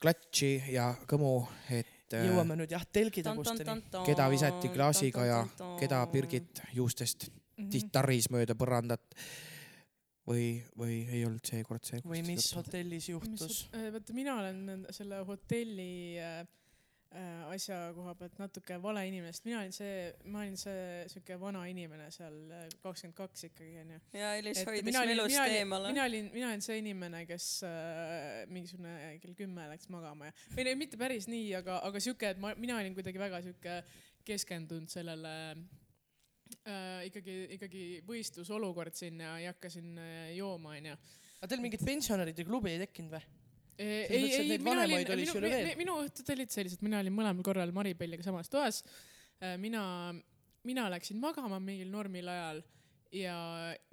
klatši ja kõmu, et äh,
jõuame nüüd jah, telgitagusteni.
keda visati klaasiga ja keda Birgit juustest
Mhm.
titarris mööda põrandat või, või ei olnud seekord see.
või mis hotellis juhtus?
vaata, mina olen selle hotelli äh, äh, asja koha pealt natuke vale inimene, sest mina olin see, ma olin see siuke vana inimene seal kakskümmend kaks ikkagi onju.
ja Elis hoidis melust
mina olin-
eemale.
mina olin, mina olin see inimene, kes äh, mingisugune kell kümme läks magama ja, või no mitte päris nii, aga, aga sihuke, et ma, mina olin kuidagi väga sihuke keskendunud sellele äh, ikkagi, ikkagi võistlusolukord siin ja ei hakka siin äh, jooma onju.
aga teil mingit pensionäride klubi ei tekkinud või?
ei,
mõttes, et
ei,
neid
mina olin,
oli
minu,
sul ju
mi-
veel.
mi- minu õhtud olid sellised, mina olin mõlemal korral Maripelliga samas toas. mina, mina läksin magama mingil normil ajal ja,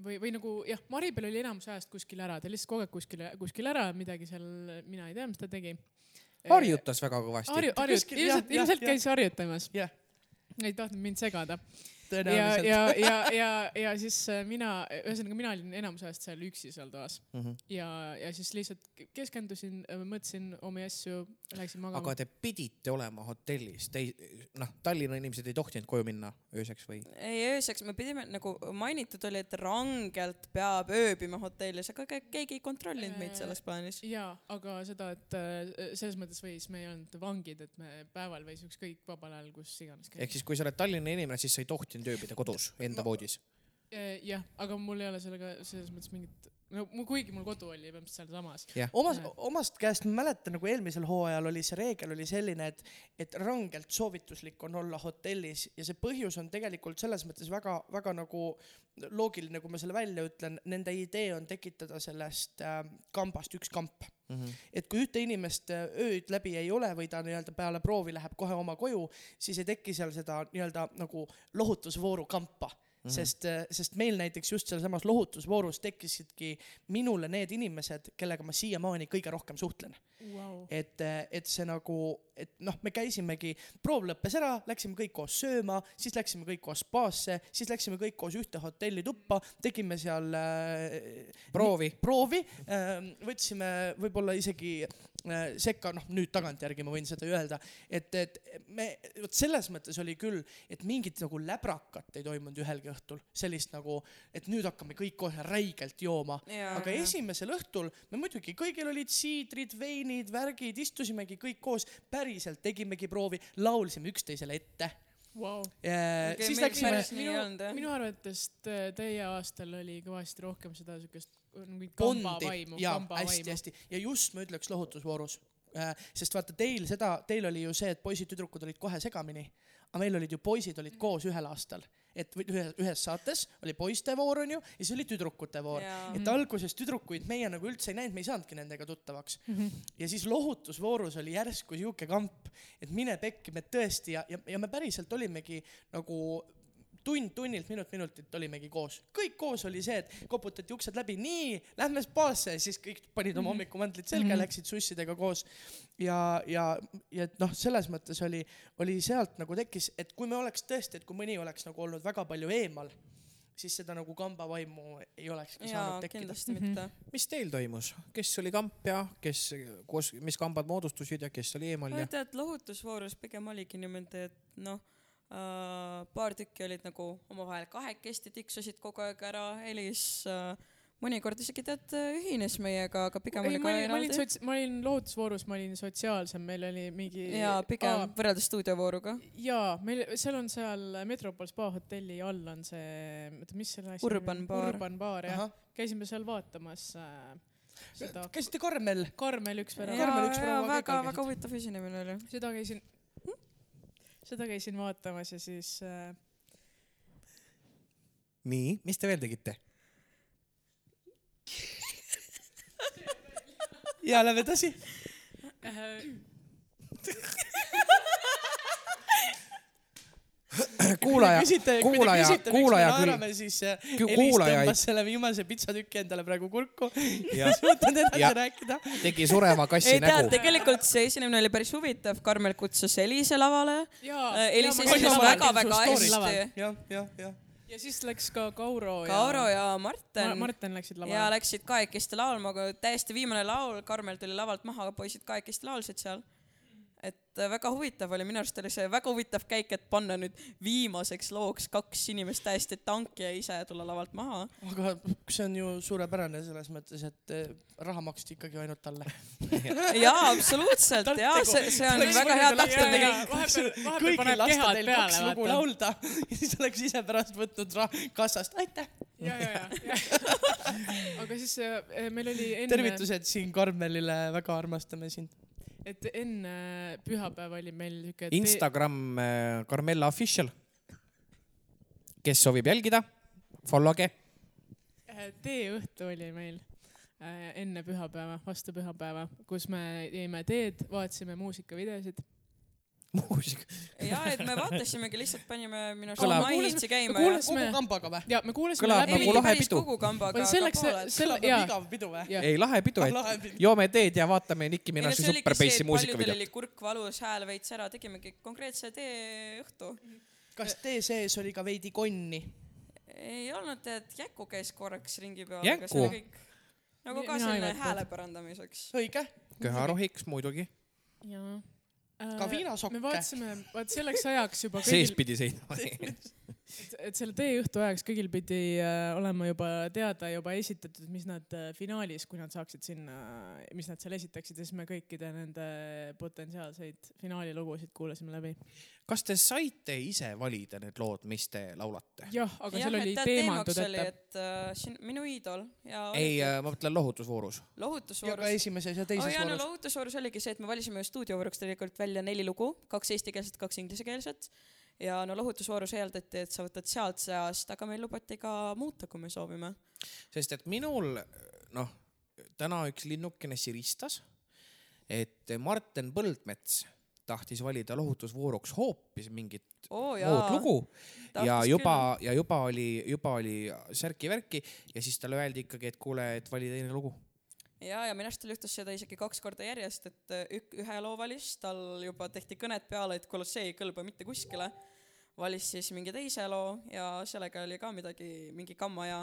või, või nagu jah, Maripel oli enamus ajast kuskil ära, ta lihtsalt kogu aeg kuskil, kuskil ära, midagi seal, mina ei tea, mis ta tegi.
harjutas väga kõvasti
harju,
jah,
ilmselt, ilmselt käis harjutamas. Ei tahtnud mind segada. ja,
tõenäoliselt.
ja, ja, ja, ja siis äh, mina, ühesõnaga mina olin enamus ajast seal üksi seal toas
Mhm.
ja, ja siis lihtsalt keskendusin, mõtlesin omi asju, läksin magama.
aga te pidite olema hotellis, te ei, noh, Tallinna inimesed ei tohtinud koju minna ööseks või?
ei, ööseks me pidime nagu mainitud oli, et rangelt peab ööbima hotellis, aga ke- keegi ei kontrollinud meid selles plaanis.
jaa, aga seda, et äh, selles mõttes võis, me ei olnud vangid, et me päeval võis ükskõik vabal ajal kus iganes
ehk siis, kui sa oled Tallinna inimene, siis sa ei tohtinud ööbida kodus enda voodis.
Eh, jah, aga mul ei ole sellega selles mõttes mingit, no mu- kuigi mul kodu oli põhimõtteliselt sealsamas.
omas
Jah.,
omast käest ma mäletan nagu eelmisel hooajal oli see reegel oli selline, et, et rangelt soovituslik on olla hotellis ja see põhjus on tegelikult selles mõttes väga-väga nagu loogiline, kui ma selle välja ütlen, nende idee on tekitada sellest äh, kambast üks kamp. Et kui ühte inimest äh, ööd läbi ei ole või ta nii-öelda peale proovi läheb kohe oma koju, siis ei teki seal seda nii-öelda nagu lohutusvooru kampa Mm -hmm. sest, sest meil näiteks just sealsamas lohutusvoorus tekkisidki minule need inimesed, kellega ma siiamaani kõige rohkem suhtlen.
Wow.
et, et see nagu, et noh, me käisimegi, proov lõppes ära, läksime kõik koos sööma, siis läksime kõik koos spaasse, siis läksime kõik koos ühte hotellituppa, tegime seal äh,
proovi.
proovi, võtsime võib-olla isegi äh, sekka, noh nüüd tagantjärgi ma võin seda ju öelda, et, et me, vot selles mõttes oli küll, et mingit nagu läbrakat ei toimunud ühelgi õhtul, sellist nagu, et nüüd hakkame kõik kohe räigelt jooma. aga esimesel õhtul me muidugi, kõigil olid siidrid, veinid, värgid, istusimegi kõik koos, päriselt tegimegi proovi, laulsime üksteisele ette.
Wow.
Okei,
siis läksime
jah.
minu arvates te- teie aastal oli kõvasti rohkem seda siukest mingit
Bondi
kambavaimu,
ja
kambavaimu.
hästi-hästi ja just ma ütleks lohutusvoorus äh,, sest vaata teil seda, teil oli ju see, et poisid-tüdrukud olid kohe segamini, aga meil olid ju poisid olid koos ühel aastal, et või ühe, ühes saates oli poiste voor onju ja siis oli tüdrukute voor. Et alguses tüdrukuid meie nagu üldse ei näinud, me ei saanudki nendega tuttavaks. ja siis lohutusvoorus oli järsku sihuke kamp, et mine pekki, me tõesti ja, ja, ja me päriselt olimegi nagu tund tunnilt, minut minutilt olimegi koos, kõik koos oli see, et koputati uksed läbi, nii, lähme spaasse, siis kõik panid oma hommikumantlit selga mm, -hmm. läksid sussidega koos ja, ja, ja et noh, selles mõttes oli, oli sealt nagu tekkis, et kui me oleks tõesti, et kui mõni oleks nagu olnud väga palju eemal, siis seda nagu kambavaimu ei olekski
jaa
saanud, tekkida.
kindlasti mitte.
mis teil toimus, kes oli kamp ja kes koos, mis kambad moodustusid ja kes oli eemal
ma
ja?
tean, et lohutusvoorus pigem oligi niimoodi, et noh paar tükki olid nagu omavahel kahekesti, tiksusid kogu aeg ära, Elis äh, mõnikord isegi tead, ühines meiega, aga pigem
ei,
oli
ma
ka
olin, ma olin
eraldi.
sots-, ma olin lohutusvoorus, ma olin sotsiaalsem, meil oli mingi.
jaa, pigem võrreldes stuudiovooruga.
jaa, meil, seal on seal Metropol spa hotelli all on see, oota, mis selle asja
Urban Bar.
Urban Bar jah, käisime seal vaatamas äh, seda
käisite Karmel?
Karmel üks päev,
väga, väga huvitav esinemine oli.
seda käisin, seda käisin vaatamas ja siis äh,
nii, mis te veel tegite?
ja lähme edasi.
äh,
kuulaja, kuulaja, kuulaja küll,
siis äh, Elis tõmbas selle viimase pitsatüki endale praegu kurku.
Ja-
suutnud edasi
ja-
rääkida.
tegi sureva kassi
ei
nägu.
tegelikult see esinemine oli päris huvitav, Karmel kutsus Elise lavale. Elis esines
käisin
väga,
laval.
väga
Story's laval.
hästi.
jah, jah, jah.
ja siis läks ka Kauro ja
Kauro ja
Ma-
Marten
Marten läksid
ja
lavale.
läksid kahekesti laulma, aga täiesti viimane laul, Karmel tuli lavalt maha, poisid kahekesti laulsid seal. Et äh, väga huvitav oli, minu arust oli see väga huvitav käik, et panna nüüd viimaseks looks kaks inimest täiesti tanki ja ise tulla lavalt maha.
aga see on ju suurepärane selles mõttes, et eh, raha maksti ikkagi ainult talle.
jaa, absoluutselt jaa, see, see on väga hea
jaa,
käik.
kõigil
kehad
teil kaks lugu laulda ja siis oleks ise pärast võtnud raha kassast, aitäh.
ja, ja, ja. aga siis äh, meil oli enne,
tervitused siin Karmelile, väga armastame sind.
Et enne pühapäeva oli meil siuke.
Instagram äh, Carmella Official. kes soovib jälgida, follow ge.
teeõhtu oli meil äh, enne pühapäeva, vastu pühapäeva, kus me jõime teed, vaatasime muusikavideosid.
muusika.
jaa, et me vaatasimegi, lihtsalt panime minu arust Mainitsi käima
me
ja
kuulasime-
kogu kambaga või?
ja me kuulasime
Kõlab
ei,
nagu lahe
päris
pidu.
kogu kambaga,
selleks, selle, jaa
igav pidu või?
ei, lahe pidu, et joome teed ja vaatame Nicki
ei oligi see,
Superbassi
et paljudel
muusikavideot.
oli kurk valus, hääl veits ära, tegimegi konkreetse teeõhtu.
kas tee sees oli ka veidi konni?
ei olnud, et Jäku käis korraks ringi peal,
Jäku?
nagu ka
ei
selline hääle parandamiseks.
õige,
köharohiks muidugi.
jaa.
Ka viinasokke
me. vaatasime, vaat selleks ajaks juba kõigil,
sees pidi seisma.
et, et selle teeõhtu ajaks kõigil pidi äh, olema juba teada, juba esitatud, mis nad äh, finaalis, kui nad saaksid sinna, mis nad seal esitaksid ja siis me kõikide nende potentsiaalseid finaalilugusid kuulasime läbi.
kas te saite ise valida need lood, mis te laulate?
jah, aga
jah,
seal oli
oli,
ette.
et äh, siin minu iidol ja
ei, ma mõtlen lohutusvoorus.
ja ka
lohutusvoorus.
esimeses ja
oh
teises
jaa, no
voorus.
lohutusvoorus oligi see, et me valisime stuudiovooruks tegelikult välja neli lugu, kaks eestikeelset, kaks inglisekeelset. Ja no lohutusvoorus eeldati, et sa võtad sealt seast, aga meil lubati ka muuta, kui me soovime.
sest et minul noh, täna üks linnukene siristas, et Martin Põldmets tahtis valida lohutusvooruks hoopis mingit
oo
muud lugu ja juba, ja juba oli, juba oli särki-värki ja siis talle öeldi ikkagi, et kuule, et vali teine lugu.
ja, ja minu arust tal juhtus seda isegi kaks korda järjest, et äh, ük-, ühe loo valis, tal juba tehti kõned peale, et kuule, see ei kõlba mitte kuskile. valis siis mingi teise loo ja sellega oli ka midagi, mingi kamma ja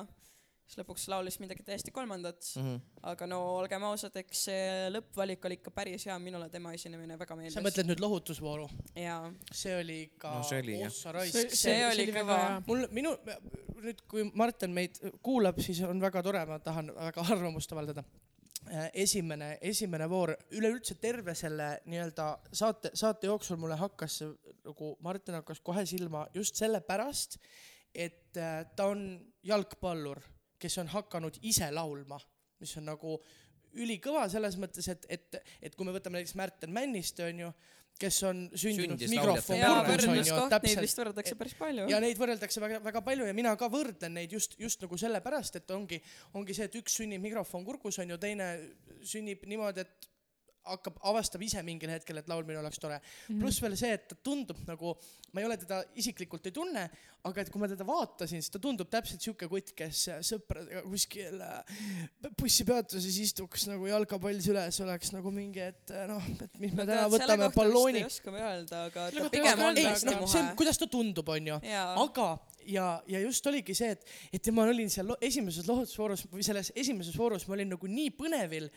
siis lõpuks laulis midagi täiesti kolmandat.
Mhm.
aga no olgem ausad, eks see lõppvalik oli ikka päris hea, minule tema esinemine väga
sa
meeldis.
mõtled nüüd lohutusvooru? see oli ikka
No see oli,
ossa raisk.
see oli kõva.
mul, minu, nüüd kui Martin meid kuulab, siis on väga tore, ma tahan väga arvamust avaldada. esimene, esimene voor, üleüldse terve selle nii-öelda saate, saate jooksul mulle hakkas nagu, Martin hakkas kohe silma just sellepärast, et äh, ta on jalgpallur, kes on hakanud ise laulma, mis on nagu ülikõva selles mõttes, et, et, et kui me võtame näiteks Märten Männiste onju, kes on sündinud
Sündis
mikrofon
ja
lauljate
kurgus
võrdluskoht,
onju,
neid
täpselt
vist võrreldakse päris palju.
ja neid võrreldakse väga, väga palju ja mina ka võrdlen neid just, just nagu sellepärast, et ongi, ongi see, et üks sünnib mikrofon kurgus onju, teine sünnib niimoodi, et hakkab, avastab ise mingil hetkel, et laulmine oleks tore. pluss veel see, et ta tundub nagu, ma ei ole teda isiklikult ei tunne, aga et kui ma teda vaatasin, siis ta tundub täpselt siuke kutt, kes sõpradega kuskil äh, bussipeatuses istuks nagu jalkapall süles, oleks nagu mingi, et noh, et mis me täna võtame ballooni
ei oska ma öelda, aga ta pigem on
noh, see on,
muhe.
kuidas ta tundub, onju. aga, ja, ja just oligi see, et, et ma olin seal esimeses lohutusvoorus või selles esimeses voorus ma olin nagu nii põnevil.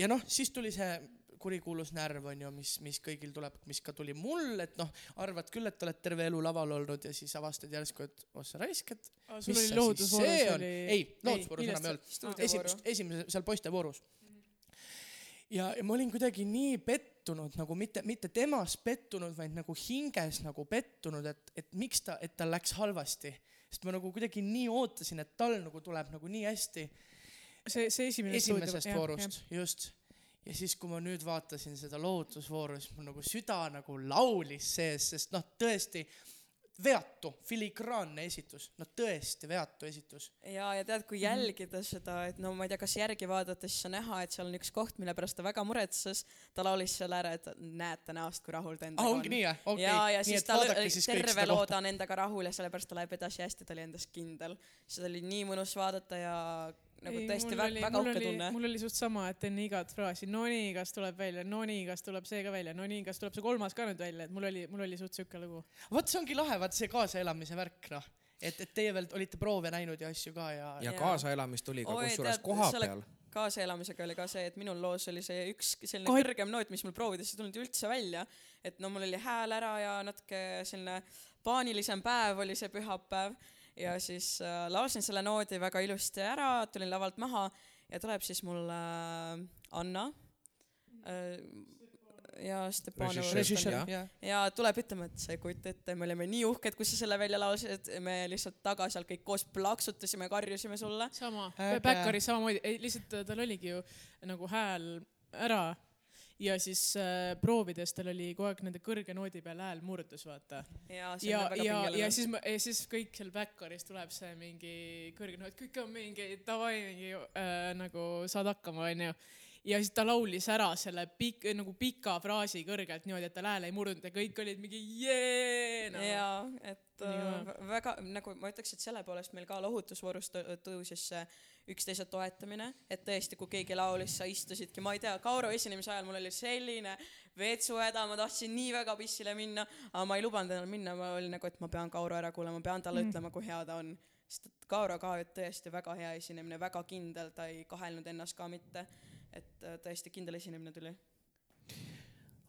Ja noh, siis tuli see kurikuulus närv onju, mis, mis kõigil tuleb, mis ka tuli mul, et noh, arvad küll, et oled terve elu laval olnud ja siis avastad järsku, et oh sa raisk, et
sul oli
on
oli.
ei, lohutusvoorus enam ei olnud. esimese, esimese seal poiste voorus. ja, ja ma olin kuidagi nii pettunud nagu mitte, mitte temas pettunud, vaid nagu hinges nagu pettunud, et, et miks ta, et tal läks halvasti. sest ma nagu kuidagi nii ootasin, et tal nagu tuleb nagu nii hästi
see, see esimene
esimesest voorust, just. ja siis, kui ma nüüd vaatasin seda lohutusvooru, siis mul nagu süda nagu laulis sees, sest noh, tõesti veatu, filigraanne esitus, no tõesti veatu esitus.
ja, ja tead, kui jälgida seda, et no ma ei tea, kas järgi vaadates siis on näha, et seal on üks koht, mille pärast ta väga muretses. ta laulis seal ära, et näete näost, kui rahul ta endaga
ongi nii jah? okei
ja, ja
nii
siis
et
ta
vaadake
oli
siis kõik
terve
seda kohta.
on endaga rahul ja sellepärast ta läheb edasi hästi, ta oli endas kindel. seda oli nii mõnus vaadata ja nagu
Ei,
tõesti
mul
väga,
oli-
väga uhke tunne.
mul oli suht sama, et enne igat fraasi, no nii, kas tuleb välja, no nii, kas tuleb see ka välja, no nii, kas tuleb see kolmas ka nüüd välja, et mul oli, mul oli suht siuke lugu.
vot see ongi lahe, vaat see kaasaelamise värk noh, et, et teie veel olite proove näinud ja asju ka ja,
ja kaasaelamist oli ka kusjuures
tead,
koha
selle-
peal.
kaasaelamisega oli ka see, et minul loos oli see üks selline
Kai-
kõrgem noot, mis mul proovides ei tulnud üldse välja. et no mul oli hääl ära ja natuke selline paanilisem päev oli see pühapäev ja siis äh, laulsin selle noodi väga ilusti ära, tulin lavalt maha ja tuleb siis mulle äh, Anna äh, ja
jah.
jah.
ja tuleb ütlema, et sa ei kujuta ette, me olime nii uhked, kui sa selle välja laulsid, me lihtsalt taga seal kõik koos plaksutasime, karjusime sulle.
sama Backeris samamoodi, ei lihtsalt äh, tal oligi ju nagu hääl ära ja siis äh, proovides tal oli kogu aeg nende kõrge noodi peal hääl murdus, vaata.
ja
ja ja, ja siis, ja siis kõik seal Backeris tuleb see mingi kõrge noot, kõik on mingi davai, mingi äh, nagu saad hakkama, onju ja siis ta laulis ära selle pikk, nagu pika fraasi kõrgelt niimoodi, et tal hääl ei murdunud ja kõik olid mingi jee no..
ja et
Nii
äh, väga nagu ma ütleks, et selle poolest meil ka lohutusvoorus tõ- tõusis see üksteise toetamine, et tõesti, kui keegi laulis, sa istusidki, ma ei tea, Kauro esinemise ajal mul oli selline vetsuhäda, ma tahtsin nii väga pissile minna, aga ma ei lubanud endale minna, ma olin nagu, et ma pean Kauro ära kuulama, ma pean talle
Mm.
ütlema, kui hea ta on. sest et Kauro ka tõesti väga hea esinemine, väga kindel, ta ei kahelnud ennast ka mitte. et äh, tõesti kindel esinemine tuli.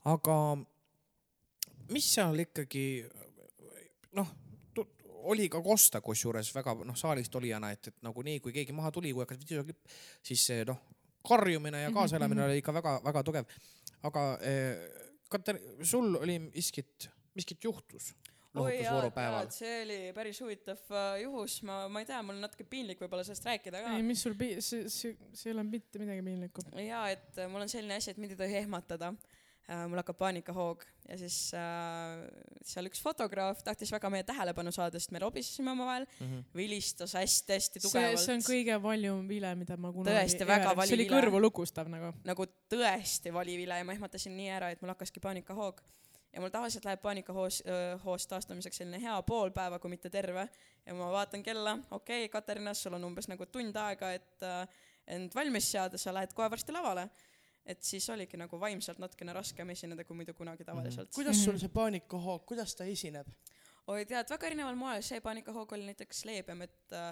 aga mis seal ikkagi noh, oli ka kosta kusjuures väga noh, saalist olijana, et, et nagunii, kui keegi maha tuli, kui hakkas videoklipp, siis noh, karjumine ja kaasaelamine oli ikka väga-väga tugev. aga eh, Kater, sul oli miskit, miskit juhtus lohutusvooru päeval.
see oli päris huvitav äh, juhus, ma, ma ei tea, mul on natuke piinlik võib-olla sellest rääkida ka
ei, mis sul pi-, see, see, see ei ole mitte midagi piinlikku.
ja et mul on selline asi, et mind ei tohi ehmatada. Mul hakkab paanikahoog ja siis äh, seal üks fotograaf tahtis väga meie tähelepanu saada, sest me robisesime omavahel, vilistas hästi-hästi tugevalt
see on kõige valjum vile, mida ma kunagi
Tõesti, väga vali
see oli
vile.
kõrvu lukustav nagu.
nagu tõesti vali vile ja ma ehmatasin nii ära, et mul hakkaski paanikahoog. ja mul tavaliselt läheb paanikahoos, hoos taastamiseks selline hea pool päeva, kui mitte terve. ja ma vaatan kella, okei okay,, Katariina, sul on umbes nagu tund aega, et äh, end valmis seada, sa lähed kohe varsti lavale. Et siis oligi nagu vaimselt natukene raskem esineda, kui muidu kunagi tavaliselt.
kuidas sul see paanikahoog, kuidas ta esineb?
oi tead, väga erineval moel, see paanikahoog oli näiteks leebem, et äh,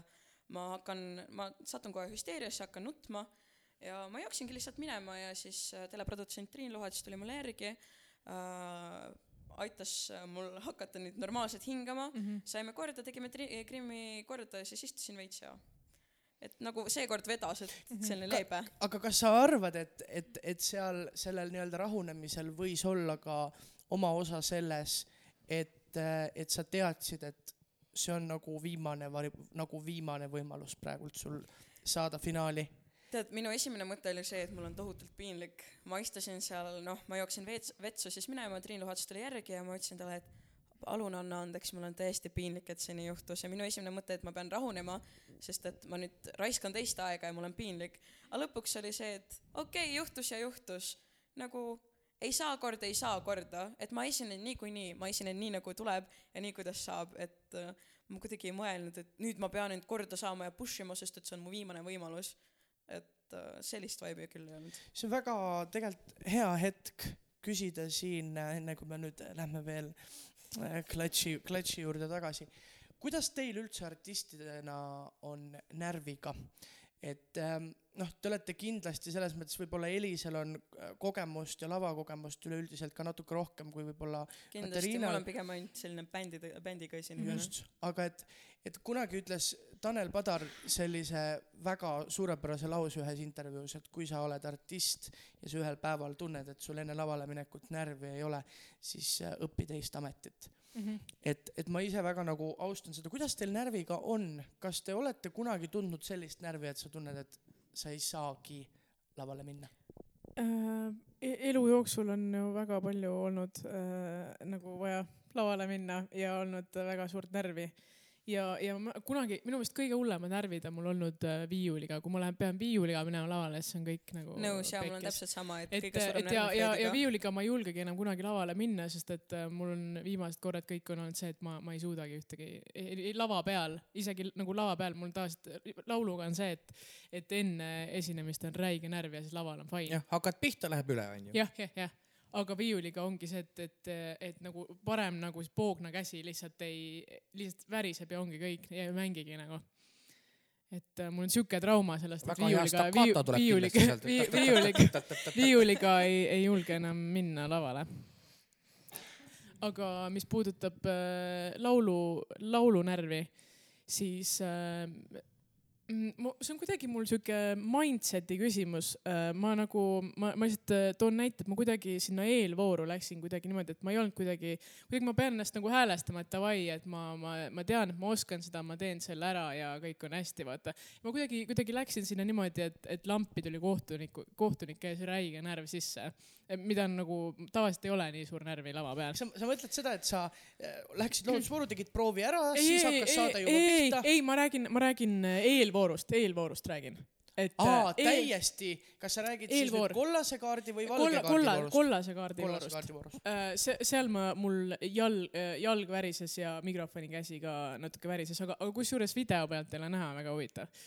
ma hakkan, ma satun kohe hüsteeriasse, hakkan nutma ja ma jooksingi lihtsalt minema ja siis äh, teleprodutsent Triin Luhats tuli mulle järgi äh,, aitas mul hakata nüüd normaalselt hingama mm, -hmm. saime korda, tegime tri- Krimmi korda ja siis istusin veits ja et nagu seekord vedas, et selline leebe.
aga kas sa arvad, et, et, et seal sellel nii-öelda rahunemisel võis olla ka oma osa selles, et, et sa teadsid, et see on nagu viimane nagu viimane võimalus praegult sul saada finaali?
tead, minu esimene mõte oli see, et mul on tohutult piinlik. ma istusin seal, noh, ma jooksin veets-, vetsu siis minema, Triin Luhats tuli järgi ja ma ütlesin talle, et palun anna andeks, mul on tõesti piinlik, et see nii juhtus ja minu esimene mõte, et ma pean rahunema, sest et ma nüüd raiskan teist aega ja mul on piinlik. aga lõpuks oli see, et okei okay,, juhtus ja juhtus. nagu ei saa korda, ei saa korda, et ma esinen niikuinii, ma esinen nii nagu tuleb ja nii kuidas saab, et äh, ma kuidagi ei mõelnud, et nüüd ma pean end korda saama ja push ima, sest et see on mu viimane võimalus et äh, sellist vibe'i küll ei olnud.
see on väga tegelikult hea hetk küsida siin, enne kui me nüüd lähme veel äh, klatši, klatši juurde tagasi. Kuidas teil üldse artistidena on närviga? et ähm, noh, te olete kindlasti selles mõttes võib-olla Elisel on äh, kogemust ja lavakogemust üleüldiselt ka natuke rohkem kui võib-olla
kindlasti,
Katariina-
mul on pigem ainult selline bändi, bändiga esinemine.
just, aga et, et kunagi ütles Tanel Padar sellise väga suurepärase lause ühes intervjuus, et kui sa oled artist ja sa ühel päeval tunned, et sul enne lavale minekut närvi ei ole, siis äh, õpi teist ametit. et, et ma ise väga nagu austan seda, kuidas teil närviga on, kas te olete kunagi tundnud sellist närvi, et sa tunned, et sa ei saagi lavale minna?
Äh, e- elu jooksul on ju väga palju olnud äh, nagu vaja lavale minna ja olnud väga suurt närvi ja, ja ma kunagi minu meelest kõige hullemad närvid on mul olnud äh, viiuliga, kui ma lähen, pean viiuliga minema lavale, siis on kõik nagu.
nõus ja mul on täpselt sama, et
et,
kõige suurem
et ja, ja, ja viiuliga ma ei julgegi enam kunagi lavale minna, sest et äh, mul on viimased korrad kõik on olnud see, et ma, ma ei suudagi ühtegi, lava peal, isegi nagu lava peal mul tavaliselt lauluga on see, et, et enne esinemist on räige närv ja siis laval on fine.
jah, hakkad pihta, läheb üle, onju.
jah, jah, jah, aga viiuliga ongi see, et, et, et nagu parem nagu see Poogna käsi lihtsalt ei, lihtsalt väriseb ja ongi kõik ja ei mängigi nagu. et äh, mul on siuke trauma sellest, et viiuliga, viiuliga viiuliga, viiuliga ei, ei julge enam minna lavale. aga mis puudutab äh, laulu, laulunärvi, siis äh, mu- see on kuidagi mul sihuke mindset'i küsimus. ma nagu, ma, ma lihtsalt äh, toon näite, et ma kuidagi sinna eelvooru läksin kuidagi niimoodi, et ma ei olnud kuidagi, kuidagi ma pean ennast nagu häälestama, et davai, et ma, ma, ma tean, et ma oskan seda, ma teen selle ära ja kõik on hästi, vaata. ma kuidagi, kuidagi läksin sinna niimoodi, et, et lampi tuli kohtuniku, kohtunike ees räige närv sisse, mida on nagu tavaliselt ei ole nii suur närvi lava peal.
sa, sa mõtled seda, et sa äh, läksid loodusvooru, tegid proovi ära, siis hakkas saade juba
ei,
pihta.
ei, ma räägin, ma räägin eelvoorust, eelvoorust räägin. et
aa,
äh,
täiesti. kas sa räägid siis
Eelvoor.
nüüd kollase kaardi või valge
kolla,
kaardi
kolla,
voorust?
kollase kaardi voorust. see, seal ma, mul jalg, jalg värises ja mikrofoni käsi ka natuke värises, aga, aga kusjuures video pealt ei ole näha, väga huvitav.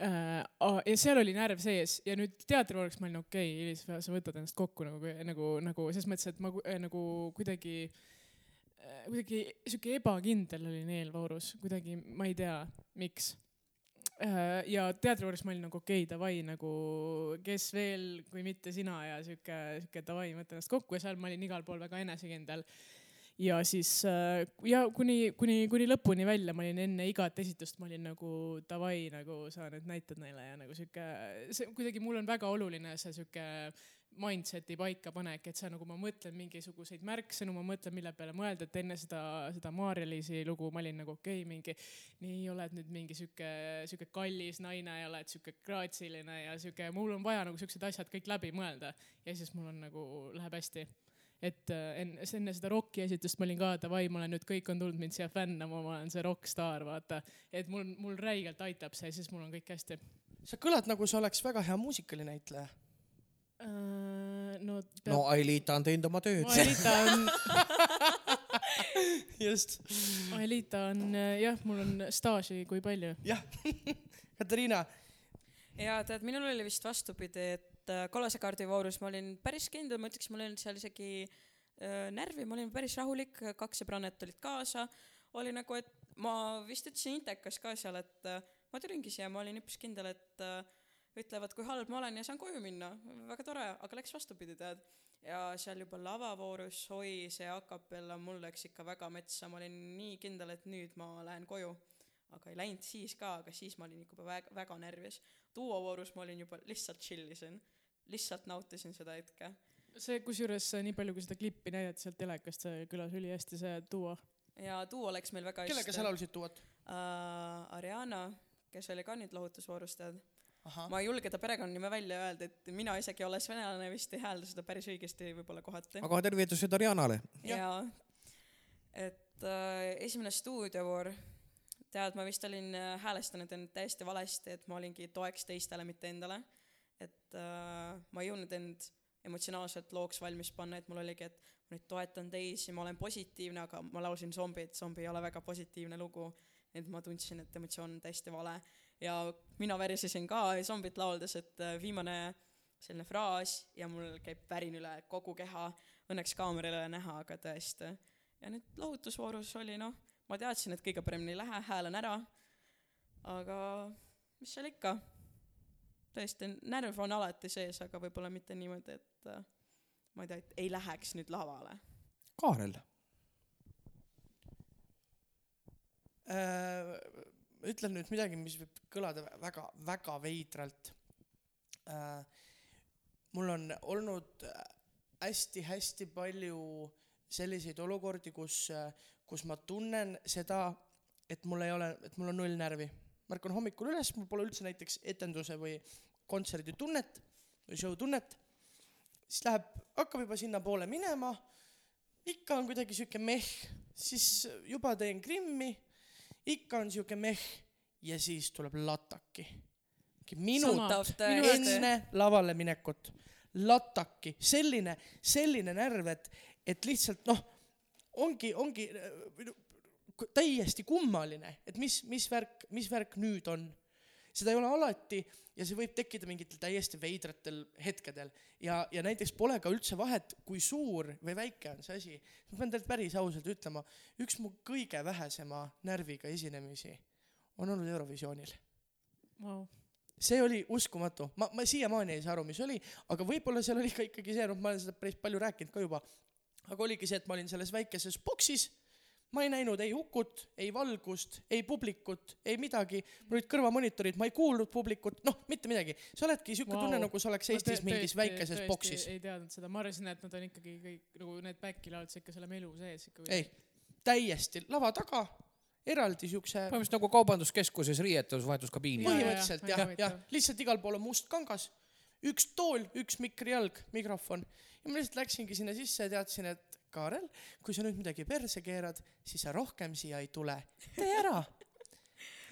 Ja seal oli närv sees ja nüüd teatrivoorus ma olin okei okay,, Elis, sa võtad ennast kokku nagu, nagu, nagu selles mõttes, et ma äh, nagu kuidagi, kuidagi sihuke ebakindel olin eelvoorus, kuidagi ma ei tea, miks Äh, ja teatrivoorus ma olin nagu okei okay,, davai nagu kes veel, kui mitte sina ja sihuke, sihuke davai, võta ennast kokku ja seal ma olin igal pool väga enesekindel. Ja siis äh, ja kuni, kuni, kuni lõpuni välja ma olin enne igat esitust, ma olin nagu davai, nagu sa nüüd näitad neile ja nagu sihuke, see kuidagi mul on väga oluline see sihuke mindset'i paikapanek, et sa nagu ma mõtlen mingisuguseid märksõnu, ma mõtlen, mille peale mõelda, et enne seda, seda Maarja-Liisi lugu ma olin nagu okei okay,, mingi nii oled nüüd mingi sihuke, sihuke kallis naine ja oled sihuke graatsiline ja sihuke, mul on vaja nagu siuksed asjad kõik läbi mõelda ja siis mul on nagu, läheb hästi. Et äh, enne, enne seda Rocki esitust ma olin ka davai, ma olen nüüd, kõik on tulnud mind siia fännama, ma olen see rokkstaar, vaata. et mul, mul räigelt aitab see, siis mul on kõik hästi.
sa kõlad nagu sa oleks väga hea muusikalinäitleja.
no
no Ailita on teinud oma tööd.
Aelita on,
just.
Aelita on äh, jah, mul on staaži kui palju.
jah. Katariina,
ja tead, minul oli vist vastupidi, et äh, kollase kaardi voorus ma olin päris kindel, ma ütleks, ei olnud seal isegi äh, närvi, ma olin päris rahulik, kaks sõbrannat tulid kaasa. oli nagu, et ma vist ütlesin intekas ka seal, et äh, ma tulingi siia, ma olin üpris kindel, et äh, ütlevad, kui halb ma olen ja saan koju minna. väga tore, aga läks vastupidi, tead. ja seal juba lavavoorus, oi, see akapella, mul läks ikka väga metsa, ma olin nii kindel, et nüüd ma lähen koju aga ei läinud siis ka, aga siis ma olin ikka juba väga, väga närvis. duovoorus ma olin juba lihtsalt chill isin, lihtsalt nautisin seda hetke.
see, kusjuures nii palju, kui seda klippi näidati sealt telekast, see kõlas ülihästi, see duo.
ja duo läks meil väga
kellega sa laulsid duot?
uh,. Ariana, kes oli ka nüüd lohutusvoorus, tead.
ahah,
ma ei julge ta perekonnanime välja öelda, et mina isegi olles venelane vist ei häälda seda päris õigesti võib-olla kohati.
aga tervitused Arianale.
Jaa. et äh, esimene stuudiovoor, tead, ma vist olin äh, häälestanud end täiesti valesti, et ma olingi toeks teistele, mitte endale. Et äh, ma ei jõudnud end emotsionaalselt looks valmis panna, et mul oligi, et ma nüüd toetan teisi, ma olen positiivne, aga ma laulsin zombit, zombi ei ole väga positiivne lugu. et ma tundsin, et emotsioon on täiesti vale ja mina värisesin ka zombit lauldes, et äh, viimane selline fraas ja mul käib värin üle kogu keha. Õnneks kaamerale ei ole näha, aga tõesti. ja nüüd lohutusvoorus oli noh, ma teadsin, et kõige paremini ei lähe, häälen ära. aga mis seal ikka, tõesti, närv on alati sees, aga võib-olla mitte niimoodi, et äh, ma ei tea, et ei läheks nüüd lavale.
Kaarel.
Äh, ütlen nüüd midagi, mis võib kõlada väga, väga veidralt. mul on olnud hästi-hästi palju selliseid olukordi, kus, kus ma tunnen seda, et mul ei ole, et mul on null närvi. Ma ärkan hommikul üles, mul pole üldse näiteks etenduse või kontserdi tunnet või show tunnet, siis läheb, hakkab juba sinnapoole minema, ikka on kuidagi sihuke meh, siis juba teen Krimmi, ikka on sihuke meh. Ja siis tuleb lataki. minut enne lavale minekut, lataki, selline, selline närv, et, et lihtsalt noh, ongi, ongi täiesti kummaline, et mis, mis värk, mis värk nüüd on. seda ei ole alati ja see võib tekkida mingitel täiesti veidratel hetkedel ja, ja näiteks pole ka üldse vahet, kui suur või väike on see asi. ma pean teile päris ausalt ütlema, üks mu kõige vähesema närviga esinemisi on olnud Eurovisioonil
wow..
see oli uskumatu, ma, ma siiamaani ei saa aru, mis oli, aga võib-olla seal oli ka ikkagi see, noh, ma olen seda päris palju rääkinud ka juba. aga oligi see, et ma olin selles väikeses boksis, ma ei näinud ei Ukut, ei valgust, ei publikut, ei midagi, mul olid kõrvamonitorid, ma ei kuulnud publikut, noh, mitte midagi. sa oledki siuke wow. Tunne, nagu sa oleks Eestis mingis väikeses boksis.
ei teadnud seda, ma arvasin, et nad on ikkagi kõik nagu need back'i laulsid ikka selle melu sees ikka.
ei, täiesti lava taga, eraldi siukse
põhimõtteliselt nagu kaubanduskeskuses riietusvahetuskabiinis
Jaa,.
põhimõtteliselt jah, jah
huvitav.,
lihtsalt igal pool on must kangas, üks tool, üks mikrijalg, mikrofon ja ma lihtsalt läksingi sinna sisse ja teadsin, et Kaarel, kui sa nüüd midagi perse keerad, siis sa rohkem siia ei tule. tee ära.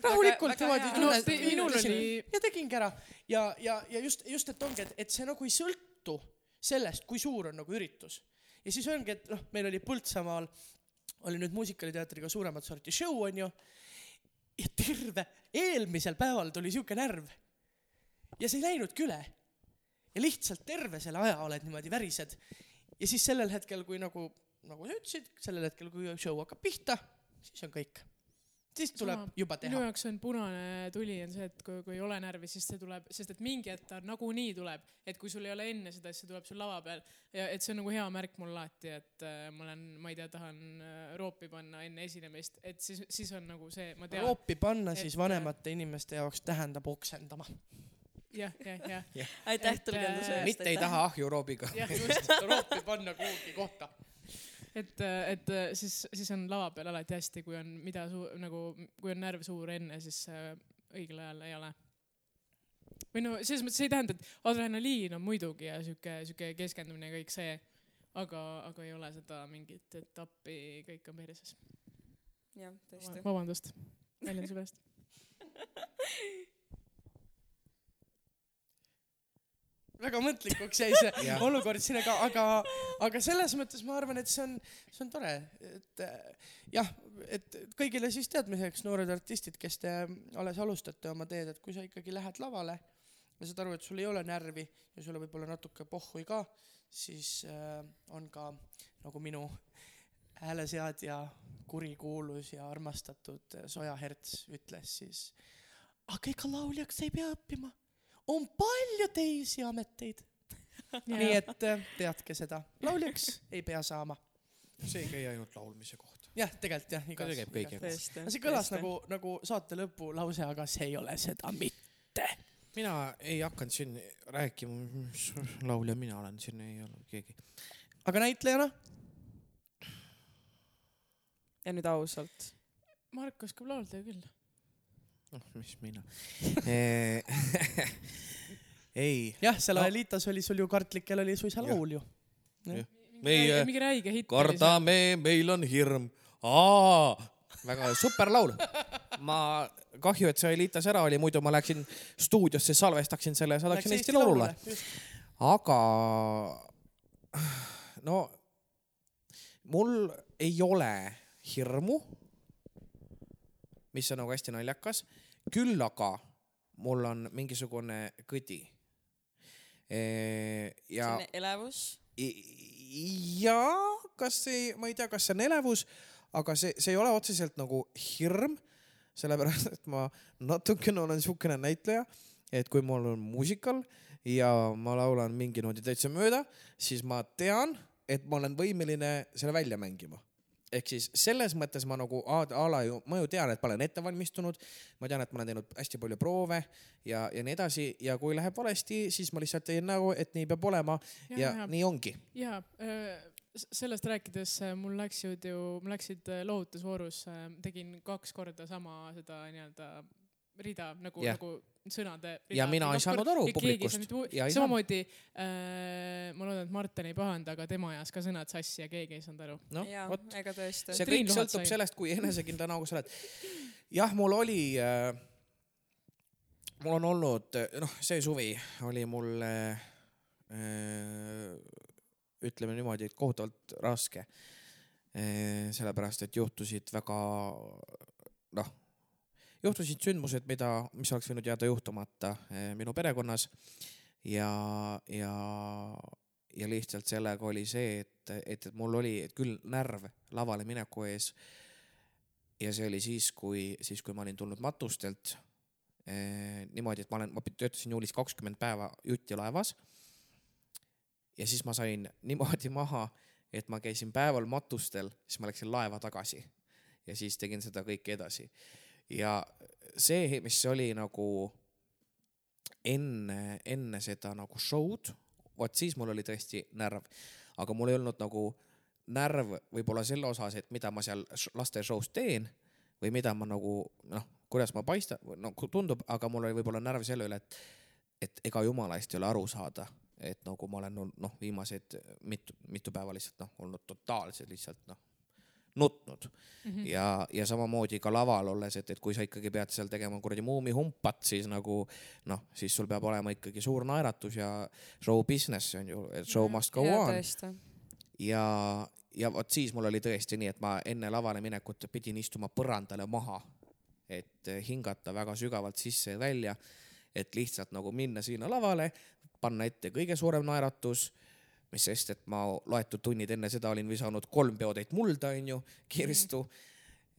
rahulikult niimoodi
te, minul oli,
ja tegingi ära ja, ja, ja just, just, et ongi, et, et see nagu ei sõltu sellest, kui suur on nagu üritus. ja siis ongi, et noh, meil oli Põltsamaal oli nüüd muusikaliteatriga suuremat sorti show onju. ja terve eelmisel päeval tuli siuke närv. ja see ei läinudki üle. ja lihtsalt terve selle aja oled niimoodi värised. Ja siis sellel hetkel, kui nagu, nagu sa ütlesid, sellel hetkel, kui show hakkab pihta, siis on kõik. siis tuleb
Sama.
juba
minu
teha.
jaoks on punane tuli on see, et kui, kui ei ole närvi, siis see tuleb, sest et mingi hetk ta nagunii tuleb, et kui sul ei ole enne seda, siis see tuleb sul lava peal ja et see on nagu hea märk mul alati, et äh, ma olen, ma ei tea, tahan äh, roopi panna enne esinemist, et siis, siis on nagu see, ma tean,
roopi panna
et-
siis vanemate inimeste jaoks tähendab oksendama.
jah, jah, jah,
aitäh tõlgenduse
äh,
eest.
mitte ei taha ahju roobiga.
jah, just,
roopi panna kuhugi kohta.
et, et äh, siis, siis on lava peal alati hästi, kui on mida suu-, nagu kui on närv suur enne, siis äh, õigel ajal ei ole. või no selles mõttes see ei tähenda, et adrenaliin on muidugi ja sihuke, sihuke keskendumine ja kõik see, aga, aga ei ole seda mingit etappi, kõik on perses.
jah, tõesti.
vabandust väljenduse pärast.
väga mõtlikuks jäi see olukord siin, aga, aga, aga selles mõttes ma arvan, et see on, see on tore, et äh, jah, et kõigile siis teadmiseks, noored artistid, kes te alles alustate oma teed, et kui sa ikkagi lähed lavale ja saad aru, et sul ei ole närvi ja sulle võib-olla natuke pohhui ka, siis äh, on ka nagu minu hääleseadja kurikuulus ja armastatud Soja Herts ütles siis, aga ega lauljaks ei pea õppima, on palju teisi ameteid. nii et äh, teadke seda, lauljaks ei pea saama.
see ei käi ainult laulmise kohta.
jah, tegelikult jah,
see
igas.
käib kõigi kohta.
see kõlas nagu, nagu saate lõpulause, aga see ei ole seda mitte.
mina ei hakanud siin rääkima, mis laulja mina olen, siin ei ole keegi.
aga näitlejana?
ja nüüd ausalt.
Mark oskab laulda ju küll.
noh, mis mina. ei,
jah, seal
No.
Elitas oli sul ju kartlikel oli suisa laul ju.
Meie-
mingi räige hitt.
kardame, meil on hirm. väga super laul. ma, kahju, et see Elitas ära oli, muidu ma läheksin stuudiosse, salvestaksin selle ja saadaksin Eesti Laulule. aga no mul ei ole hirmu, mis on nagu hästi naljakas, küll aga mul on mingisugune kõdi. ja
selline elevus.
Jaa, kas see, ma ei tea, kas see on elevus, aga see, see ei ole otseselt nagu hirm, sellepärast et ma natukene olen siukene näitleja, et kui mul on muusikal ja ma laulan mingi noodi täitsa mööda, siis ma tean, et ma olen võimeline selle välja mängima ehk siis selles mõttes ma nagu a, a la ju, ma ju tean, et ma olen ette valmistunud, ma tean, et ma olen teinud hästi palju proove ja, ja nii edasi ja kui läheb valesti, siis ma lihtsalt teen näo, et nii peab olema ja, ja
ja,
nii ongi.
ja sellest rääkides äh, mul läksid ju, mul läksid äh, lohutusvoorus, tegin kaks korda sama seda nii-öelda rida nagu
Jah.
nagu sõnade rida.
Ja mina ei saanud aru publikust.
Samamoodi äh, ma loodan, et Martin ei pahanda, aga tema ajas ka sõnad sassi ja keegi ei saanud aru.
noh, vot, see kõik sõltub
sai.
sellest, kui enesekindla näoga sa oled. jah, mul oli äh,, mul on olnud, noh, see suvi oli mul äh, ütleme niimoodi, et kohutavalt raske. sellepärast, et juhtusid väga noh, juhtusid sündmused, mida, mis oleks võinud jääda juhtumata eh, minu perekonnas ja, ja, ja lihtsalt sellega oli see, et, et, et mul oli küll närv lavale mineku ees. ja see oli siis, kui, siis kui ma olin tulnud matustelt eh, niimoodi, et ma olen, ma töötasin juulis kakskümmend päeva jutti laevas. ja siis ma sain niimoodi maha, et ma käisin päeval matustel, siis ma läksin laeva tagasi ja siis tegin seda kõike edasi ja see, mis oli nagu enne, enne seda nagu show'd, vot siis mul oli tõesti närv, aga mul ei olnud nagu närv võib-olla selle osas, et mida ma seal laste show's teen või mida ma nagu noh, kuidas ma paistan, no tundub, aga mul oli võib-olla närv selle üle, et, et ega jumala eest ei ole aru saada, et nagu ma olen noh, viimased mitu, mitu päeva lihtsalt noh, olnud totaalselt lihtsalt noh, nutnud mm. -hmm. ja, ja samamoodi ka laval olles, et, et kui sa ikkagi pead seal tegema kuradi muumihumpat, siis nagu noh, siis sul peab olema ikkagi suur naeratus ja show business on ju, show must go
jaa
on. ja, ja vot siis mul oli tõesti nii, et ma enne lavale minekut pidin istuma põrandale maha, et hingata väga sügavalt sisse ja välja, et lihtsalt nagu minna sinna lavale, panna ette kõige suurem naeratus, mis sest, et ma loetud tunnid enne seda olin visanud kolm peotäit mulda, onju, kirstu.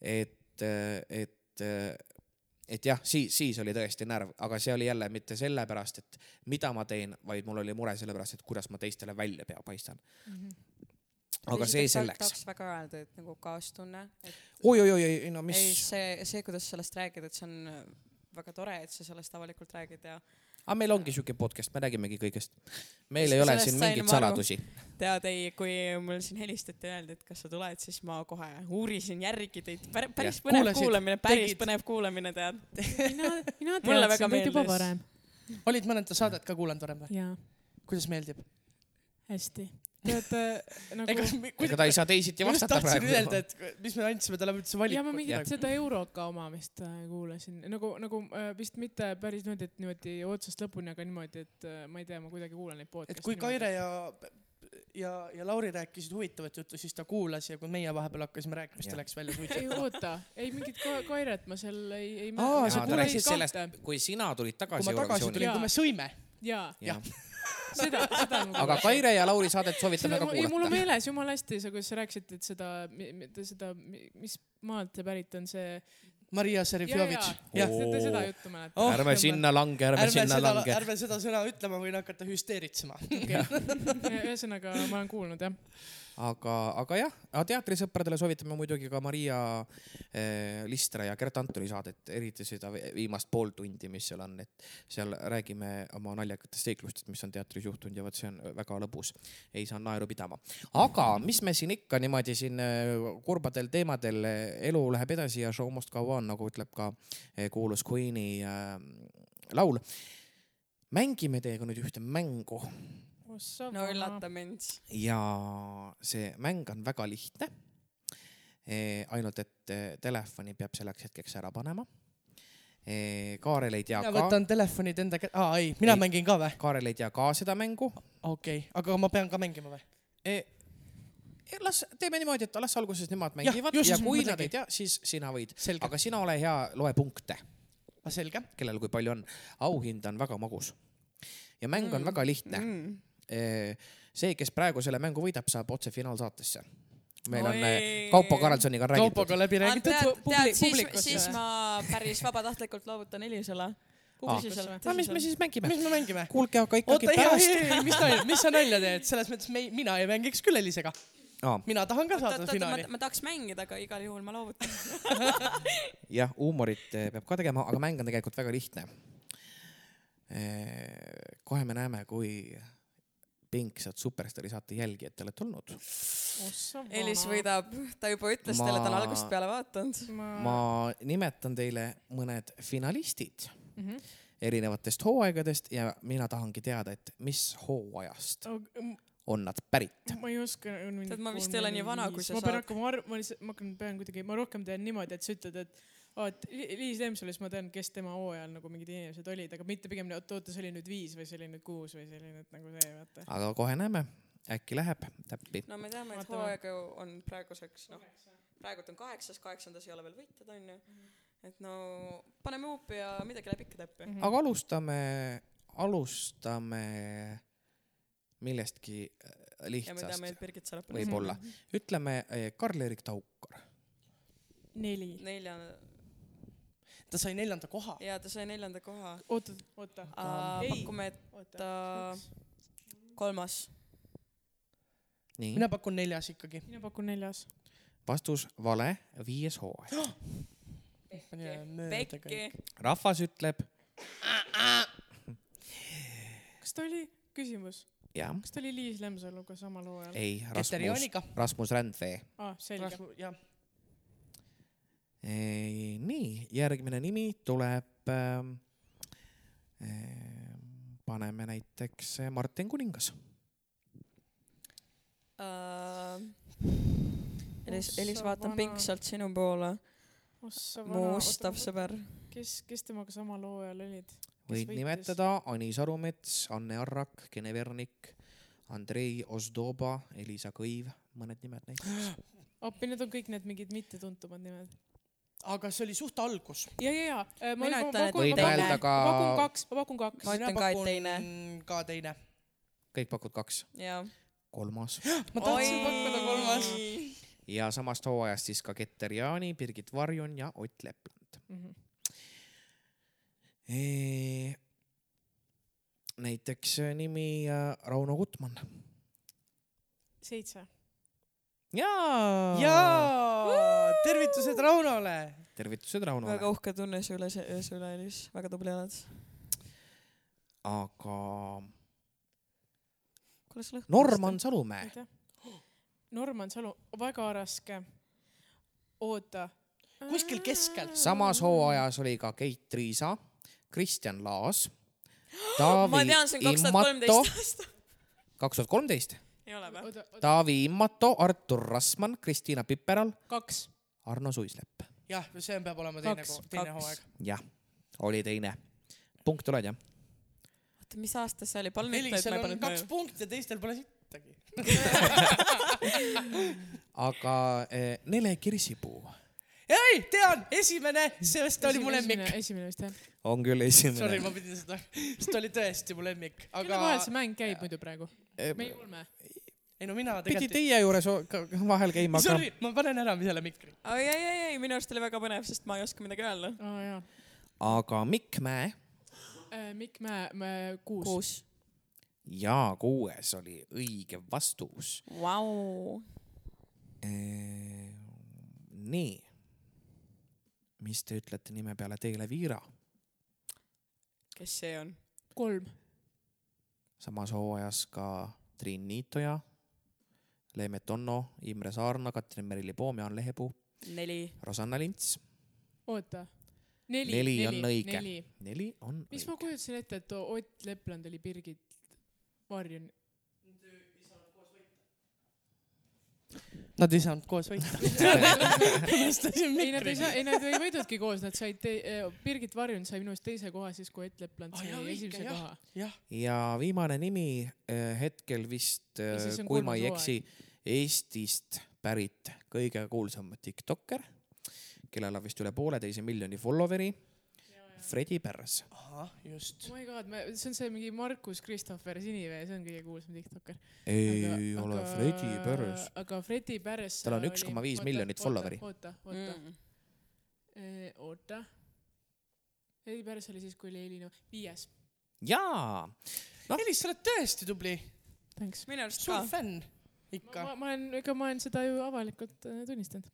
et, et, et jah, siis, siis oli tõesti närv, aga see oli jälle mitte sellepärast, et mida ma teen, vaid mul oli mure sellepärast, et kuidas ma teistele välja pea paistan aga see selleks.
tahaks väga öelda, et nagu kaastunne, et
oi-oi-oi, ei no
ei
mis,
see, see, kuidas sellest räägid, et see on väga tore, et sa sellest avalikult räägid ja
aga meil ongi siuke podcast, me räägimegi kõigest. meil ei ole siin mingeid saladusi.
tead, ei, kui mul siin helistati ja öeldi, et kas sa tuled, siis ma kohe uurisin järgi teid. päris
Jah.
põnev
Kuulasid,
kuulamine, päris
tegid.
põnev kuulamine, tead.
mina, mina
Mulle väga
teadsin teid juba varem.
olid mõnda saadet ka kuulanud varem või?
jaa,
kuidas meeldib?
hästi. Tead nagu
ega,
ta ei saa teisiti
ma just
vastata
tahtsin
praegu
öelda,. et mis me andsime talle üldse
ja ma mingit seda Euroka oma vist äh, kuulasin, nagu, nagu äh, vist mitte päris niimoodi, et niimoodi otsast lõpuni, aga niimoodi, et äh, ma ei tea, ma kuidagi kuulan neid podcast'e.
et kui Kaire ja, ja, ja Lauri rääkisid huvitavat juttu, siis ta kuulas ja kui meie vahepeal hakkasime rääkima, siis ta läks välja
ei
suitsetama.
oota, ei mingit ka- Kairet ma seal ei, ei
Aa,
sa
kuulasid
sellest, kui sina tulid
kui
tagasi
ma tagasi tulin, kui me sõime.
jaa,
jah,
seda, seda
aga. Kaire ja Lauri saadet soovitame
seda
ka
ei, mul on
kuulata.
meeles jumala hästi see, kuidas sa rääkisid, et seda, seda, mis maalt see pärit on, see.
Maria Serifjovitš. jah,
seda juttu mäletad
Oh,
ärme sinna lange, ärme sinna
seda,
lange.
ärme seda sõna ütle, ma võin hakata hüsteeritsema.
okay.? ühesõnaga, ma olen kuulnud jah.
aga, aga jah, teatrisõpradele soovitame muidugi ka Maria eh, Listra ja Gert Antoni saadet, eriti seda vi- viimast pool tundi, mis seal on, et seal räägime oma naljakatest seiklustest, mis on teatris juhtunud ja vot see on väga lõbus. ei saa naeru pidama. aga mis me siin ikka niimoodi siin eh, kurbadel teemadel, elu läheb edasi ja show must go on, nagu ütleb ka eh, kuulus Queen'i äh, laul. mängime teiega nüüd ühte mängu
no üllata mind.
ja see mäng on väga lihtne. ainult, et eh, telefoni peab selleks hetkeks ära panema. Kaarel ei tea
mina
ka,
võtan telefonid enda kätte, aa ei, mina
Ei.
mängin ka või?
Kaarel ei tea ka seda mängu.
okei okay., aga ma pean ka mängima või?
las teeme niimoodi, et las alguses nemad mängivad
just,
ja, ja
just,
kui
mõtlengi.
nad ei tea, siis sina võid, aga sina ole hea, loe punkte,
aga selge.
kellel kui palju on. auhind on väga magus ja mäng mm. on väga lihtne
Mm.
See, kes praegu selle mängu võidab, saab otse finaalsaatesse. meil on
Oi.
eh, Kaupo Karlssoniga on räägitud.
Kaupoga läbi räägitud
tead, tead, siis, siis. ma päris vabatahtlikult loovutan Elisele.
no mis me siis mängime?
mis me mängime?
kuulge, aga ikkagi
oota,
pärast
mis nalja, mis sa nalja teed, selles mõttes me, mina ei mängiks küll Elisega.
Aa,
mina tahan ka saada
ma,
finaali.
ma tahaks mängida, aga igal juhul ma loovutan.
jah, huumorit eh, peab ka tegema, aga mäng on tegelikult väga lihtne. kohe me näeme, kui Pingsat Superstaari saate jälgijad te olete olnud.
Elis võidab, ta juba ütles
Ma-
teile, ta on algusest peale vaadanud.
ma,
ma nimetan teile mõned finalistid
mm. -hmm.
erinevatest hooaegadest ja mina tahangi teada, et mis hooajast on nad pärit.
ma ei oska.
Tead, ma vist ei ole nii vana, kui sa
ma
saad.
pean hakkama arv-, ma lihtsalt, ma hakkan, pean kuidagi, ma rohkem tean niimoodi, et sa ütled, et et Li- Liis Lemsalu, siis ma tean, kes tema hooajal nagu mingid inimesed olid, aga mitte pigem, oot, oota, see oli nüüd viis või see oli nüüd kuus või see oli nüüd nagu see, vaata.
aga kohe näeme, äkki läheb täppi.
no me teame, et hooaega on praeguseks noh, praegult on kaheksas, kaheksandas ei ole veel võitjad onju. et no paneme huupi ja midagi läheb ikka täppi.
Mhm.
aga alustame, alustame millestki äh,
ja me teame,
lihtsast
et.
Võib-olla, ütleme eh, Karl-Erik Taukar.
neli.
nelja
ta sai neljanda koha.
ja ta sai neljanda koha.
oota, oota, Ei.
pakume, et
oota
ta. kolmas.
mina pakun neljas ikkagi.
mina pakun neljas.
vastus vale, viies hooaeg.
Pekki.
rahvas ütleb
kas ta oli, küsimus,
jah,
kas ta oli Liis Lemsaluga samal hooajal?
ei, Rasmus. Rasmus Rändvee.
aa, selge.
jah,
nii, järgmine nimi tuleb ähm,. paneme näiteks eh, Martin Kuningas.
Äh, Elis, Elis, vaatan
vana.
pingsalt sinu poole.
ossa
mu ustav sõber.
kes, kes temaga samal hooajal olid?
võid
võitis?
nimetada Anis Arumets, Anne Arrak, Gene Vernik, Andrei Ozdoba, Elisa Kõiv, mõned nimed näiteks.
appi, need on kõik need mingid mittetuntumad nimed.
Aga see oli suht algus.
ja, ja, ja.
Mina ütlen, et
Võid öelda ka
ma pakun kaks, ma pakun kaks
Ma. ütlen ka, et teine.
ka teine.
kõik pakud kaks,
jaa.
kolmas
ma tahtsin pakkuda kolmas.
ja samast hooajast siis ka Keter Jaani, Birgit Varjun ja Ott Lepland.
Mhm.
näiteks äh, nimi äh, Rauno Gutmann.
seitse.
jaa.
jaa, tervitused Raunole.
tervitused Raunole
väga. uhke tunne su üle, su üle, Elis. väga tubli oled.
aga
kuule, sa lõhnad.
Norman Salumäe.
Norman Salu, väga raske. oota.
kuskil keskel.
samas hooajas oli ka Keit Riisa, Kristjan Laas,
ma
Taavi
tean, see on kaks tuhat
Immato, kaks tuhat kolmteist,
ei ole või?
Taavi Immato, Artur Rassmann, Kristiina Piperal,
kaks.
Arno Suislepp.
jah, see peab olema teine teine
kaks.
hooaeg.
jah, oli teine. punkt oled jah?
oota, mis aasta see oli? palun ütle, et ma ei pannud
kaks punkti ja teistel pole sittagi.
aga eh, Nele Kirsipuu
ei, tean, esimene, sest ta oli mu lemmik.
esimene vist jah.
on küll
Sorry,
esimene.
ma pidin seda, sest ta oli tõesti mu lemmik,
kelle
aga
vahel see mäng käib muidu praegu? meie kolme.
Ei no mina
pidi
tegelikult.
teie juures vahel käima, aga
Sorry, ma panen ära selle mikri.
ei, ei, ei, ei, minu arust oli väga põnev, sest ma ei oska midagi öelda.
jaa.
aga Mikk Mäe
Mikk Mäe, Mäe kuus, kuus..
kuus.
ja kuues oli õige vastus.
Vau.
nii, mis te ütlete nime peale Teele Viira?
kes see on?
kolm.
samas hooajas ka Triin Niitoja, Leemet Onno, Imre Saarna, Katrin Merili Poom, Jaan Lehepuu,
neli.
Rosanna Lints.
oota. neli.
Neli on õige.
neli.
neli on
mis ma
õige.
kujutasin ette, et Ott Lepland oli Birgit Varjun.
Nad ei saanud koos võita.
ei, nad ei saa, ei nad ei võidudki koos, nad said, Birgit Varjun sai minu arust teise koha siis, kui Ott Lepland sai
õige,
esimese
jah.
koha.
ja viimane nimi eh, hetkel vist,
on
kui ma ei eksi, Eestist pärit kõige kuulsam tiktokker, kellel on vist üle pooleteise miljoni follower'i, Fredi Pärs.
ahah, just.
oh my god, see on see mingi Markus Christopher Sinivee, see on kõige kuulsam tiktokker.
ei ole Fredi Pärs.
aga Fredi Pärs.
Tal on 1,5 miljonit follower'i.
oota, oota,
Mm.
oota. Fredi Pärs oli siis, kui oli Elina, viies.
jaa, Noh.
Elis, sa oled tõesti tubli,
Thanks.
minu arust
suur
ka.
fänn
ma,
ikka.
ma olen, ega ma olen seda ju avalikult äh, tunnistanud.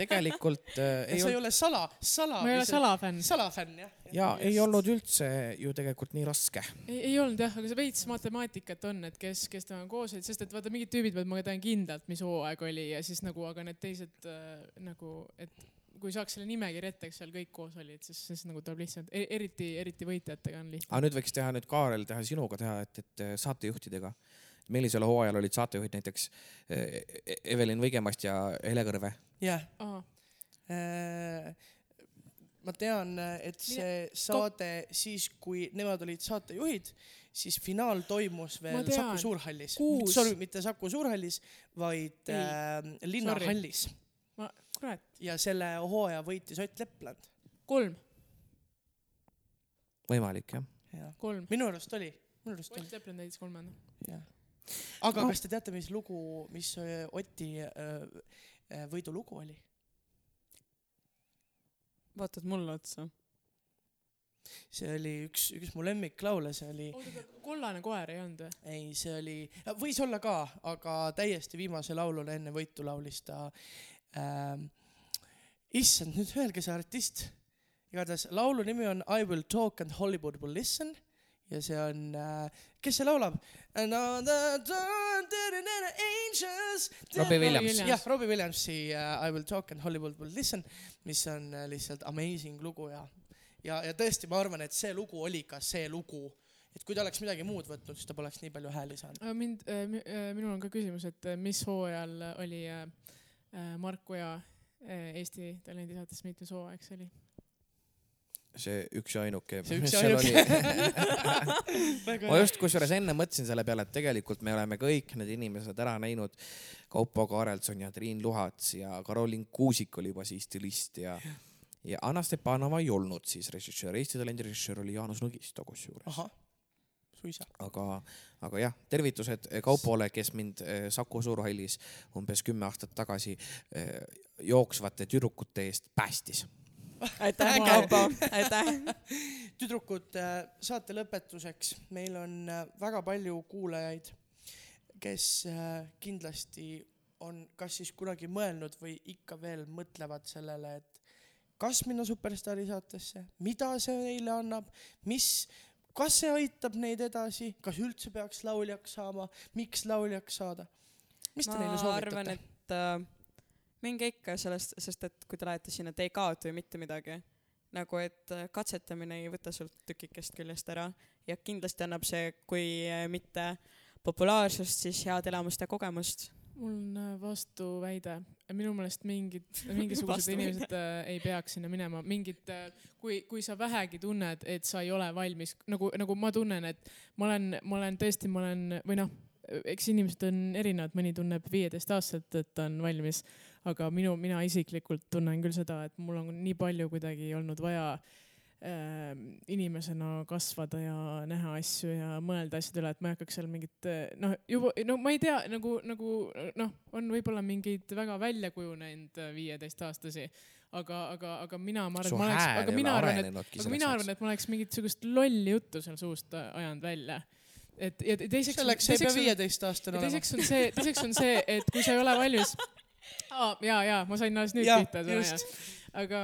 Tegelikult äh, ei
sa ei ole sala, sala.
ma ei ole. salafänn.
salafänn jah.
ja ei olnud üldse ju tegelikult nii raske.
ei, ei olnud jah, aga see veits matemaatikat on, et kes, kes temaga koos olid, sest et vaata mingid tüübid ma tean kindlalt, mis hooaeg oli ja siis nagu, aga need teised äh, nagu, et kui saaks selle nimekirja ette, kes seal kõik koos olid, siis, siis nagu tuleb lihtsalt, eriti, eriti võitjatega on lihtne.
aga nüüd võiks teha nüüd Kaarel teha sinuga teha, et, et äh, saatejuhtidega. Millisel hooajal olid saatejuhid näiteks äh, Evelin Võigemast ja Hele Kõrve?
jah.
aa,
ma tean, et see saade siis, kui nemad olid saatejuhid, siis finaal toimus veel
tean.
Saku Suurhallis. Sorry, mitte Saku Suurhallis, vaid
Ei.
äh, linnahallis
ma, kurat,
ja selle hooaja võitis Ott Lepland.
kolm,
võimalik jah?
kolm.
minu arust oli, minu arust oli
Ott. Lepland näitas kolmanda.
Aga
No.
kas te teate, mis lugu, mis äh, Oti äh, äh, võidulugu oli?
vaatad mulle otsa.
see oli üks, üks mu lemmiklaule, see oli,
kollane koer ei olnud või?
ei, see oli, võis olla ka, aga täiesti viimase laulule enne võitu laulis ta ähm,. issand, nüüd öelge see artist. igatahes laulu nimi on I will talk and Hollywood will listen ja see on äh,, kes see laulab?
Robbie Williams.
jah, Robbie Williamsi uh, I will talk and Hollywood will listen, mis on uh, lihtsalt amazing lugu ja, ja, ja tõesti, ma arvan, et see lugu oli ka see lugu, et kui ta oleks midagi muud võtnud, siis ta poleks nii palju hääli saanud.
aga mind, minul on ka küsimus, et äh, mis hooajal oli äh, äh, Mark Oja äh, Eesti talendisaates mitmes hooaeg see oli?
See üks ja ainuke.
See üks ja ainuke.
ma just kusjuures enne mõtlesin selle peale, et tegelikult me oleme kõik need inimesed ära näinud. Kaupo Kaarelson ja Triin Luhats ja Karoliin Kuusik oli juba siis stilist ja, ja Anna Stepanova ei olnud siis režissöör, Eesti talendi režissöör oli Jaanus Nõgisto kusjuures.
suisa.
aga, aga jah, tervitused Kaupole, kes mind eh, Saku Suurhallis umbes kümme aastat tagasi eh, jooksvate tüdrukute eest päästis.
Aitäh. Kaupo, aitäh.
tüdrukud, saate lõpetuseks, meil on äh, väga palju kuulajaid, kes äh, kindlasti on kas siis kunagi mõelnud või ikka veel mõtlevad sellele, et kas minna Superstaari saatesse, mida see neile annab, mis, kas see aitab neid edasi, kas üldse peaks lauljaks saama, miks lauljaks saada? mis te neile
ma arvan,
soovitate?
et äh, minge ikka sellest, sest et kui te lähete sinna, te ei kaota ju mitte midagi. nagu, et äh, katsetamine ei võta sult tükikest küljest ära. Ja kindlasti annab see, kui äh, mitte populaarsust, siis head elamust ja kogemust.
mul on äh, vastuväide, minu meelest mingid, mingisugused inimesed äh, ei peaks sinna minema, mingid äh,, kui, kui sa vähegi tunned, et sa ei ole valmis, nagu, nagu ma tunnen, et ma olen, ma olen tõesti, ma olen või noh, eks inimesed on erinevad, mõni tunneb viieteistaastaselt, et ta on valmis, aga minu, mina isiklikult tunnen küll seda, et mul on nii palju kuidagi olnud vaja äh, inimesena kasvada ja näha asju ja mõelda asjade üle, et ma ei hakkaks seal mingit äh, noh, juba no ma ei tea nagu, nagu noh, on võib-olla mingeid väga välja kujunenud viieteistaastasi, aga, aga, aga mina, ma arvan, et ma oleks, aga mina arvan, et aga mina arvan, et ma oleks mingit sihukest lolli juttu seal suust äh, ajanud välja. et ja teiseks.
selleks ei pea viieteistaastane olema.
teiseks on see, teiseks on see, et kui sa ei ole valmis ah,. ja, ja ma sain alles nüüd pihta, aga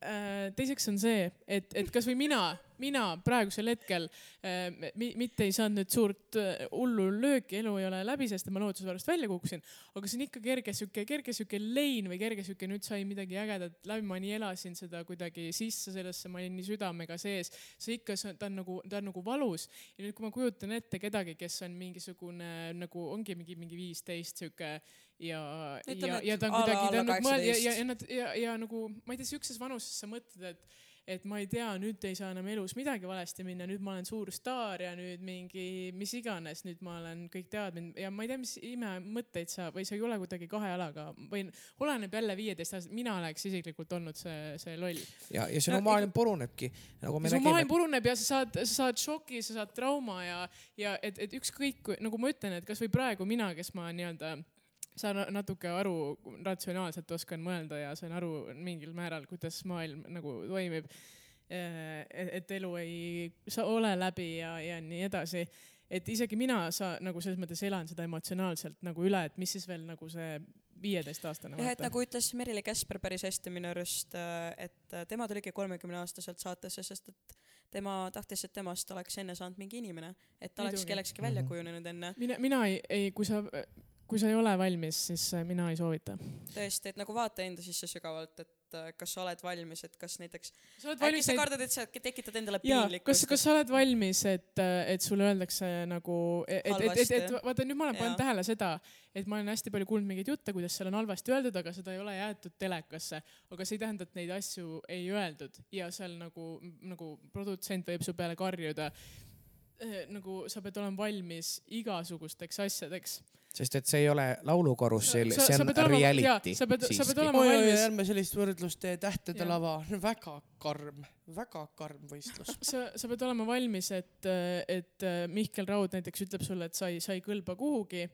äh, teiseks on see, et, et kasvõi mina, mina praegusel hetkel äh, mi, mitte ei saanud nüüd suurt äh, hullu lööki, elu ei ole läbi, sest ma lootusvärvast välja kukkusin, aga see on ikka kerge sihuke, kerge sihuke lein või kerge sihuke, nüüd sai midagi ägedat läbi, ma nii elasin seda kuidagi sisse sellesse, ma olin nii südamega sees, see ikka, ta on nagu, ta on nagu valus. Ja nüüd, kui ma kujutan ette kedagi, kes on mingisugune nagu ongi mingi, mingi viisteist sihuke ja, ja, ja ta on kuidagi, ta on nagu mõeld- ja,
18.
ja, ja nad ja, ja nagu ma ei tea, sihukeses vanuses sa mõtled, et et ma ei tea, nüüd ei saa enam elus midagi valesti minna, nüüd ma olen suur staar ja nüüd mingi mis iganes, nüüd ma olen kõik teavad mind ja ma ei tea, mis imemõtteid sa või sa ei ole kuidagi kahe jalaga või oleneb jälle viieteist aastat, mina oleks isiklikult olnud see, see loll.
ja, ja sinu
No,
maailm purunebki, nagu
su maailm puruneb ja sa saad, sa saad šoki, sa saad trauma ja, ja et, et ükskõik, nagu ma ütlen, et kasvõi praegu mina, kes ma nii-öelda saan natuke aru, ratsionaalselt oskan mõelda ja saan aru mingil määral, kuidas maailm nagu toimib. et elu ei ole läbi ja, ja nii edasi et isegi mina sa nagu selles mõttes elan seda emotsionaalselt nagu üle, et mis siis veel nagu see viieteistaastane.
jah, et nagu ütles Merili Käsper päris hästi minu arust, et äh, tema tuligi kolmekümneaastaselt saatesse, sest et tema tahtis, et temast oleks enne saanud mingi inimene, et ta oleks
Muidugi.
kellekski välja
Mhm.
kujunenud enne.
mina, mina ei, ei, kui sa, kui sa ei ole valmis, siis äh, mina ei soovita.
tõesti, et nagu vaata enda sisse sügavalt, et äh, kas sa oled valmis, et kas näiteks
sa oled
äkki sa kardad, et sa tekitad endale
jaa, kas,
piinlikkust.
kas sa oled valmis, et, et sulle öeldakse nagu, et, et, et, et, et vaata nüüd ma olen pannud tähele seda, et ma olen hästi palju kuulnud mingeid jutte, kuidas seal on halvasti öeldud, aga seda ei ole jäetud telekasse. aga see ei tähenda, et neid asju ei öeldud ja seal nagu, nagu produtsent võib su peale karjuda. nagu sa pead olema valmis igasugusteks asjadeks.
Sest et see ei ole laulukarussell,
Sa-
see
sa
on
olema-
reality.
sa pead- sa pead olema- valmis.
ärme sellist võrdlust tee, Tähtede lava, väga karm, väga karm võistlus.
sa, sa pead olema valmis, et, et Mihkel Raud näiteks ütleb sulle, et sa ei, sa ei kõlba kuhugi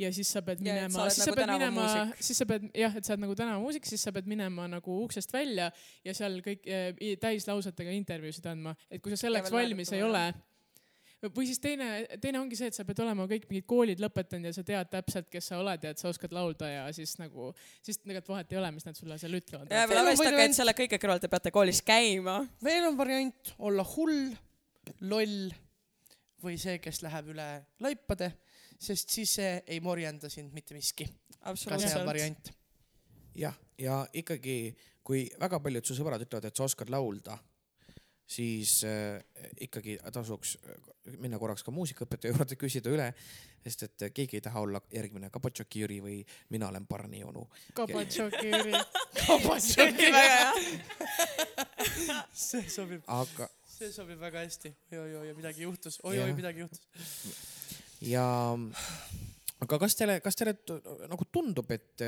ja siis sa pead minema,
oled
siis
nagu
sa pead minema siis sa pead jah, et sa oled nagu tänavamuusik, siis sa pead minema nagu uksest välja ja seal kõik eh, täislausetega intervjuusid andma, et kui sa selleks valmis ei
naeratama,
ole. Või siis teine, teine ongi see, et sa pead olema kõik mingid koolid lõpetanud ja sa tead täpselt, kes sa oled ja et sa oskad laulda ja siis nagu, siis tegelikult vahet ei ole, mis nad sulle seal ütlevad.
ja veel arvestage, et selle kõige kõrval te peate koolis käima.
veel on variant olla hull, loll või see, kes läheb üle laipade, sest siis see ei morjenda sind mitte miski. ka see on variant.
jah, ja ikkagi, kui väga paljud su sõbrad ütlevad, et sa oskad laulda, siis äh, ikkagi tasuks äh, minna korraks ka muusikaõpetaja juurde, küsida üle, sest et äh, keegi ei taha olla järgmine Kapotšoki Jüri või mina olen Barni onu.
Hea.
see sobib,
aga,
see sobib väga hästi. oi-oi-oi, midagi juhtus, oi-oi
Jah.,
midagi juhtus.
ja aga kas teile, kas teile nagu tundub, et,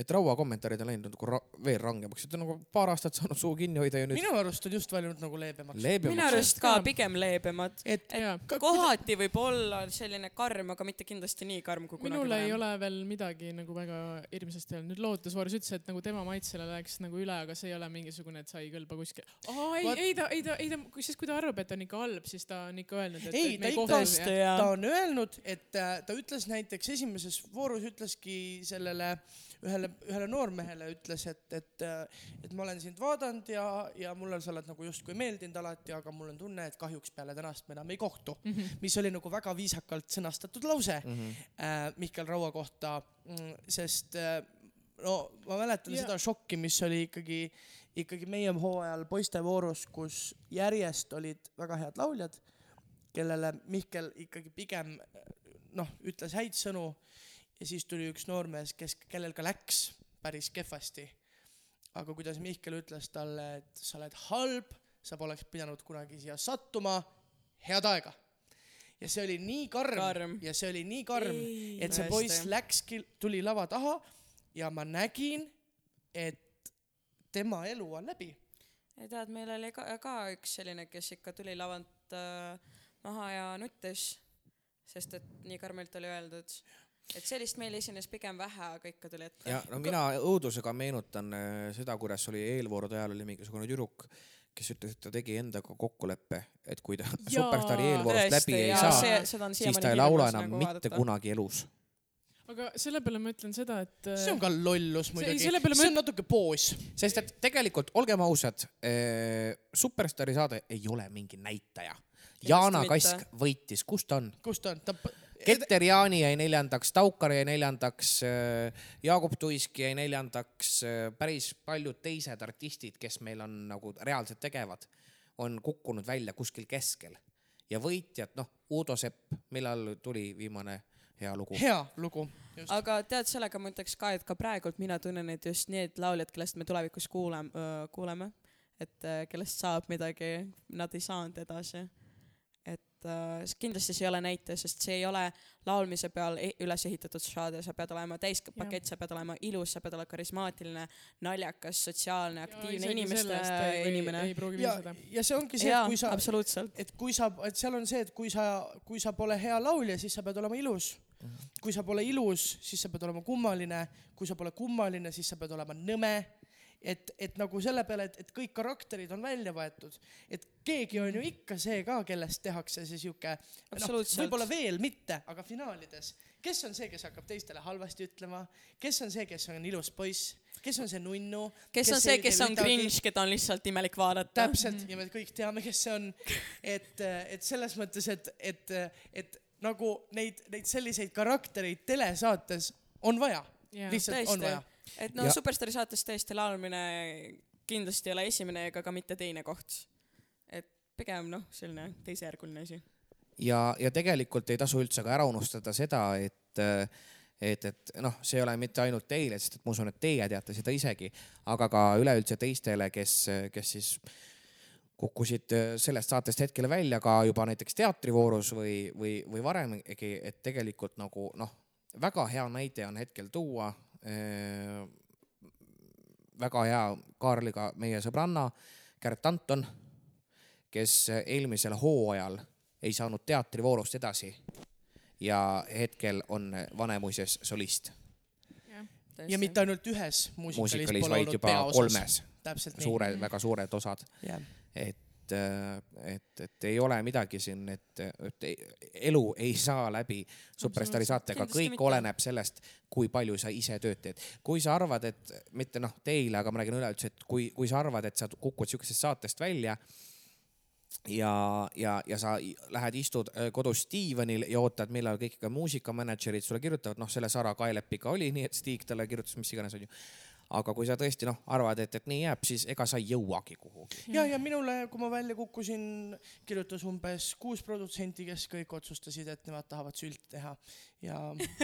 et Raua kommentaarid on läinud nagu ra veel rangemaks, et on nagu paar aastat saanud suu kinni hoida ja nüüd
minu arust on just valinud nagu leebemaks.
minu
leebemaks.
arust ka pigem leebemad.
et
jaa
kohati võib olla selline karm, aga mitte kindlasti nii karm kui kunagi
minul ei ole veel midagi nagu väga hirmsasti olnud, nüüd Lootusvooris ütles, et nagu tema maitsele läks nagu üle, aga see ei ole mingisugune, et sa ei kõlba kuskil. aa ei
Vaat-,
ei ta, ei ta, ei ta, siis kui ta arvab, et on ikka halb, siis ta on ikka öelnud, et,
Ei,
et me
ta
ei
ikka- ta. on öelnud, et äh, ta ütles näiteks esimeses voorus ütleski sellele ühele, ühele noormehele ütles, et, et, et ma olen sind vaadanud ja, ja mulle sa oled nagu justkui meeldinud alati, aga mul on tunne, et kahjuks peale tänast me enam ei kohtu.
Mhm.
mis oli nagu väga viisakalt sõnastatud lause
Mhm.
äh, Mihkel Raua kohta, sest äh, no ma mäletan
Ja-
seda šokki, mis oli ikkagi, ikkagi meie hooajal poistevoorus, kus järjest olid väga head lauljad, kellele Mihkel ikkagi pigem noh, ütles häid sõnu ja siis tuli üks noormees, kes, kellel ka läks päris kehvasti. aga kuidas Mihkel ütles talle, et sa oled halb, sa poleks pidanud kunagi siia sattuma, head aega. ja see oli nii karm,
Karm.
ja see oli nii karm,
Ei,
et see poiss läkski, tuli lava taha ja ma nägin, et tema elu on läbi.
ja tead, meil oli ka, ka üks selline, kes ikka tuli lavalt äh, maha ja nuttis, sest et nii karmilt oli öeldud. Et sellist meil esines pigem vähe, aga ikka tuli ette.
ja no mina õudusega meenutan äh, seda, kuidas oli eelvoorude ajal oli mingisugune tüdruk, kes ütles, et ta tegi endaga kokkuleppe, et kui ta Superstaari eelvoorust läbi ei
jaa,
saa,
see- seda on
siis ta ei laula
hirmus
enam
nagu
mitte
vaadata.
kunagi elus.
aga selle peale ma ütlen seda, et äh,
see on ka lollus muidugi,
selle peale ma
see on natuke poos.
sest et tegelikult olgem ausad, Superstaari saade ei ole mingi näitaja. Jana
mitte.
Kask võitis, kus ta on?
kus ta on, ta
Keter Jaani jäi neljandaks, Taukar jäi neljandaks, Jaagup Tuisk jäi neljandaks, päris paljud teised artistid, kes meil on nagu reaalselt tegevad, on kukkunud välja kuskil keskel ja võitjad, noh, Uudo Sepp, millal tuli viimane hea lugu?
hea lugu.
aga tead, sellega ma ütleks ka, et ka praegult mina tunnen, et just need lauljad, kellest me tulevikus kuuleme, kuuleme, et äh, kellest saab midagi, nad ei saanud edasi. Et äh, kindlasti see ei ole näitaja, sest see ei ole laulmise peal e- üles ehitatud saade, sa pead olema täispakett, sa pead olema ilus, sa pead olema karismaatiline, naljakas, sotsiaalne, aktiivne inimeste inimene.
ja ja see ongi see, et kui, sa, et kui sa, et seal on see, et kui sa, kui sa pole hea laulja, siis sa pead olema ilus. kui sa pole ilus, siis sa pead olema kummaline, kui sa pole kummaline, siis sa pead olema nõme et, et nagu selle peale, et, et kõik karakterid on välja võetud, et keegi on ju ikka see ka, kellest tehakse see noh,
Absoluutselt.
võib-olla veel mitte, aga finaalides kes on see, kes hakkab teistele halvasti ütlema, kes on see, kes on ilus poiss, kes on see nunnu,
kes on see, kes on cringe, keda on lihtsalt imelik vaadata.
täpselt ja me kõik teame, kes see on. et, et selles mõttes, et, et, et nagu neid, neid selliseid karaktereid telesaates on vaja, lihtsalt on
tõesti.
vaja.
Et no
Ja-.
Superstaari saates tõesti laulmine kindlasti ei ole esimene ega ka mitte teine koht. et pigem noh, selline teisejärguline asi.
ja, ja tegelikult ei tasu üldse ka ära unustada seda, et et, et noh, see ei ole mitte ainult teile, sest et ma usun, et teie teate seda isegi, aga ka üleüldse teistele, kes, kes siis kukkusid sellest saatest hetkel välja ka juba näiteks teatrivoorus või, või, või varemgi, et tegelikult nagu noh, väga hea näide on hetkel tuua. Väga hea Kaarliga meie sõbranna Kärt Anton, kes eelmisel hooajal ei saanud teatrivoorust edasi ja hetkel on Vanemuises solist.
Ja mitte ainult ühes muusikalis,
muusikalis,
pole
vaid juba
peaosas.
kolmes. Suure, väga suured osad,
jah,
et, et, et ei ole midagi siin, et, et elu ei saa läbi Superstaari saatega, kõik
mitte.
oleneb sellest, kui palju sa ise tööd teed. kui sa arvad, et mitte noh, teile, aga ma räägin üleüldse, et kui, kui sa arvad, et sa kukud siuksest saatest välja ja, ja, ja sa lähed, istud öö, kodus diivanil ja ootad, millal kõik ka muusikamänedžerid sulle kirjutavad, noh, selle Sara Kaelepiga oli nii, et Stig talle kirjutas mis iganes onju. Aga kui sa tõesti noh, arvad, et, et nii jääb, siis ega sa ei jõuagi kuhugi.
ja, ja minule, kui ma välja kukkusin, kirjutas umbes kuus produtsenti, kes kõik otsustasid, et nemad tahavad sülti teha ja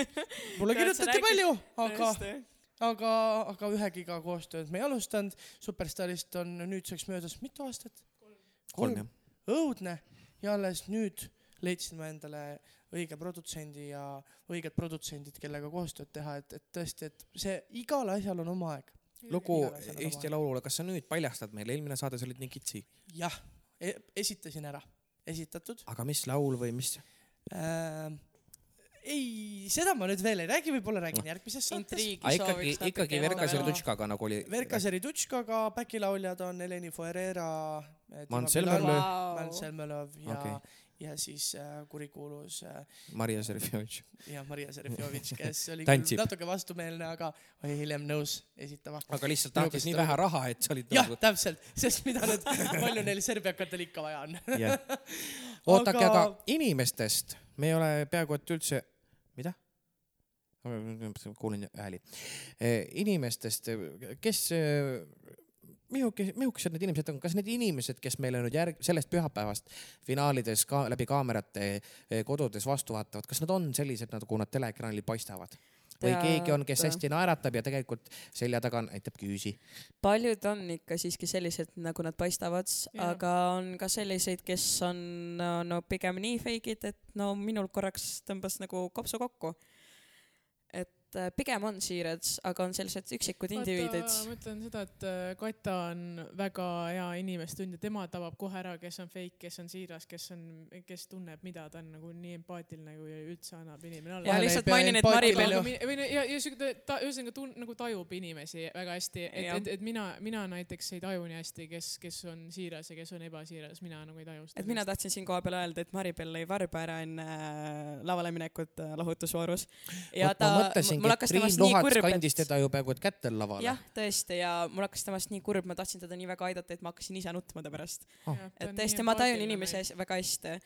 mulle kirjutati palju, aga, aga, aga ühegiga koostööd me ei alustanud. Superstaarist on nüüdseks möödas mitu aastat?
kolm jah.
õudne ja alles nüüd leidsin ma endale õige produtsendi ja õiged produtsendid, kellega koostööd teha, et, et tõesti, et see igal asjal on oma aeg.
lugu Eesti. Laulule, kas sa nüüd paljastad meile, eelmine saade sa olid nii kitsi,
jah e, esitasin ära, esitatud
aga mis laul või mis?
äh,. ei, seda ma nüüd veel ei räägi, võib-olla räägin järgmises saates.
intriigi
aga ikkagi ikkagi Verka
jagada.
Serdutškaga nagu oli.
Verka Seridutškaga, backilauljad on Eleni Fuerera,
Mans Selmerlöö.
Mans Selmerlööv ja okay., ja siis äh, kurikuulus äh,
Maria Serfjovitš.
ja Maria Serefjovitš, kes oli küll natuke vastumeelne, aga oli hiljem nõus esitama.
aga lihtsalt tahtis nii vähe raha, et sa olid
jah
nagu,.
täpselt, sest mida nüüd, palju neil serbiakatel ikka vaja on.
oodake, aga
Aga-
inimestest me ei ole peaaegu et üldse, mida? kuulin hääli. inimestest, kes, mihuke-, mihukesed need inimesed on, kas need inimesed, kes meile nüüd järg-, sellest pühapäevast finaalides ka läbi kaamerate eh, kodudes vastu vaatavad, kas nad on sellised, nagu nad teleekraanil paistavad? või
Tead-
keegi on, kes hästi naeratab ja tegelikult selja taga näitab küüsi?
paljud on ikka siiski sellised, nagu nad paistavad, aga on ka selliseid, kes on no, pigem nii fake'id, et no minul korraks tõmbas nagu kopsu kokku. Et äh, pigem on siirad, aga on sellised üksikud indiviidid.
ma ütlen seda, et äh, Kata on väga hea inimestund ja tema tabab kohe ära, kes on fake, kes on siiras, kes on, kes tunneb, mida ta on nagu nii empaatiline, kui üldse annab inimene olla
ja lihtsalt mainin, et Maribel
olema.
või no ja, ja siuke ta ühesõnaga tun- nagu tajub inimesi väga hästi, et, et, et mina, mina näiteks ei taju nii hästi, kes, kes on siiras ja kes on ebasiiras, mina nagu ei taju seda.
et mina tahtsin siinkohal peal öelda, et Maribel lõi varba ära enne äh, lavale minekut lahutusvoorus. ja ta mul hakkas temast nii
Luhats
kurb,
kandis
et
teda ju peaaegu et kätel lavale.
jah, tõesti ja mul hakkas temast nii kurb, ma tahtsin teda nii väga aidata, et ma hakkasin ise nutma ta pärast. et tõesti, ma tajun inimesi väga hästi.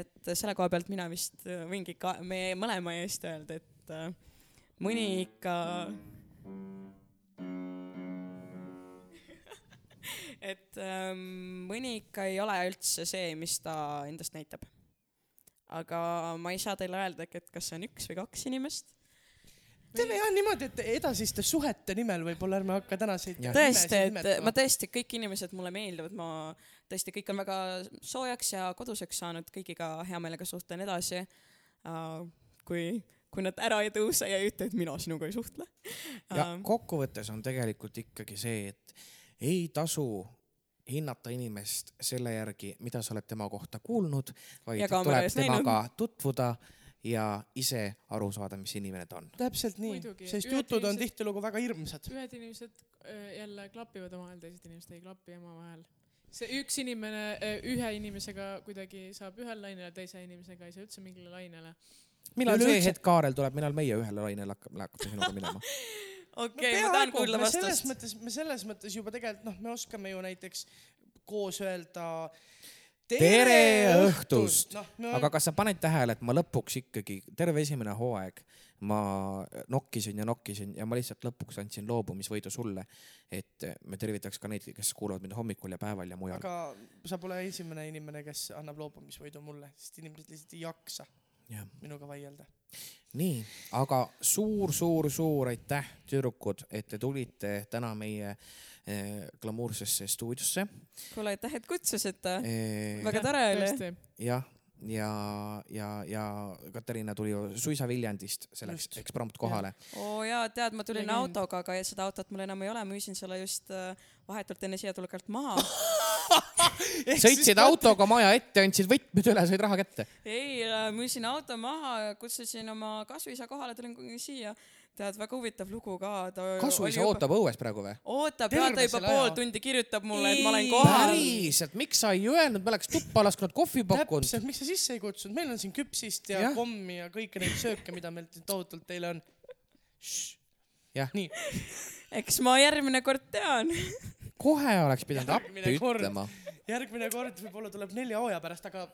et selle koha pealt mina vist võingi ka meie mõlema eest öelda, et äh, mõni ikka. et ähm, mõni ikka ei ole üldse see, mis ta endast näitab. aga ma ei saa teile öelda, et kas see on üks või kaks inimest.
Teeme jah niimoodi, et edasiste suhete nimel võib-olla ärme hakka tänaseid
tõesti, et ma tõesti, kõik inimesed mulle meeldivad, ma tõesti, kõik on väga soojaks ja koduseks saanud, kõigiga hea meelega suhtlen edasi. kui, kui nad ära ei tõuse ja ei ütle, et mina sinuga ei suhtle.
ja kokkuvõttes on tegelikult ikkagi see, et ei tasu hinnata inimest selle järgi, mida sa oled tema kohta kuulnud, vaid tuleb
ees näinud.
temaga tutvuda ja ise aru saada, mis inimene ta on.
täpselt nii sest jutud on tihtilugu väga hirmsad.
ühed inimesed äh, jälle klapivad omavahel, teised inimesed ei klapi omavahel. see üks inimene äh, ühe inimesega kuidagi saab ühele lainele, teise inimesega ei saa üldse mingile lainele.
millal see hetk Kaarel tuleb, millal meie ühele lainele hakkame, hakkame sinuga minema?
okei, ma tahan kuulda
me selles
vastust.
mõttes, me selles mõttes juba tegelikult noh, me oskame ju näiteks koos öelda
tere õhtust!
noh, me
aga kas sa paned tähele, et ma lõpuks ikkagi terve esimene hooaeg ma nokkisin ja nokkisin ja ma lihtsalt lõpuks andsin loobumisvõidu sulle, et me tervitaks ka neid, kes kuulavad mind hommikul ja päeval ja mujal.
aga sa pole esimene inimene, kes annab loobumisvõidu mulle, sest inimesed lihtsalt ei jaksa
jah,
minuga vaielda.
nii, aga suur-suur-suur aitäh, tüdrukud, et te tulite täna meie glamuursesse stuudiosse
kuule, aitäh, et kutsusite.
eh,.
väga tore oli.
jah, ja, ja, ja Katariina tuli ju suisa Viljandist selleks eksprompt kohale.
oo jaa, tead, ma tulin
Legend.
autoga, aga seda autot mul enam ei ole, müüsin selle just äh, vahetult enne siia tulekalt maha.
sõitsid autoga maja ette, andsid võtmed üle, said raha kätte.
ei, müüsin auto maha, kutsusin oma kasuisa kohale, tulin siia. tead, väga huvitav lugu ka.
kasuisa ootab õues praegu või?
ootab ja ta juba pool
aja.
tundi kirjutab mulle, et ma olen kohal.
päriselt, miks sa ei öelnud, me oleks tuppa lasknud kohvi pakkunud.
täpselt, miks sa sisse ei kutsunud, meil on siin küpsist ja ja. kommi ja kõiki neid sööke, mida meil tohutult teile on.
Jah.
nii,
eks ma järgmine kord tean.
Kohe oleks pidanud
Järgmine
appi
kord.
ütlema.
järgmine kord võib-olla tuleb nelja hooaja pärast, aga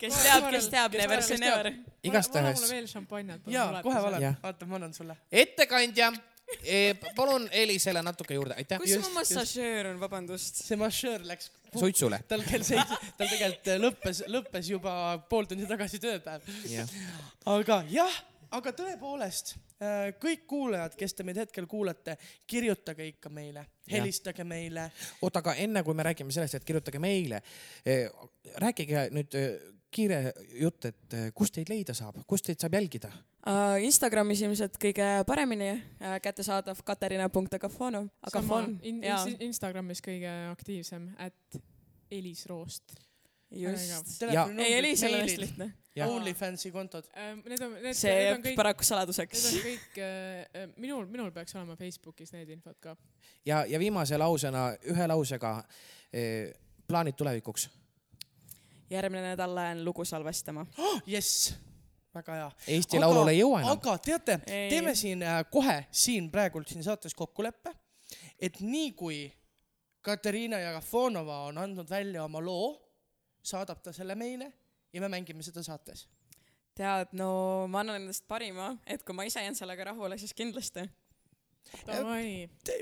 kes teab, kes teab, never say never.
igastahes
mulle veel šampanjat.
jaa, kohe vale
Jah..
vaata, ma annan sulle.
ettekandja, palun Elisele natuke juurde, aitäh.
kus
Just,
mu massažöör on, vabandust?
see mašöör läks,
suitsule.
tal kell seitse, tal tegelikult äh, lõppes, lõppes juba pool tundi tagasi tööpäev. aga jah, aga tõepoolest kõik kuulajad, kes te meid hetkel kuulate, kirjutage ikka meile, helistage meile.
oota, aga enne kui me räägime sellest, et kirjutage meile, rääkige nüüd eh, kiire jutt, et kust teid leida saab, kust teid saab jälgida?
Instagramis ilmselt kõige paremini kättesaadav katariina.agafonov, agafon,
in, Instagramis kõige aktiivsem, et Elis Roost.
just.
Ja-
ei, Elisel on hästi lihtne.
OnlyFansi kontod.
Ähm, Need on, need,
see
need
jääb paraku
need
saladuseks
on. kõik äh,, minul, minul peaks olema Facebookis need infod ka.
ja, ja viimase lausena, ühe lausega eh, plaanid tulevikuks?
järgmine nädal lähen lugu salvestama.
jess, väga hea.
Eesti Laulule ei jõua enam.
aga teate,
Ei.
teeme siin äh, kohe siin praegult siin saates kokkuleppe, et nii kui Katariina Jagafonova on andnud välja oma loo, saadab ta selle meile ja me mängime seda saates.
tead, no ma annan endast parima, et kui ma ise jään sellega rahule, siis kindlasti.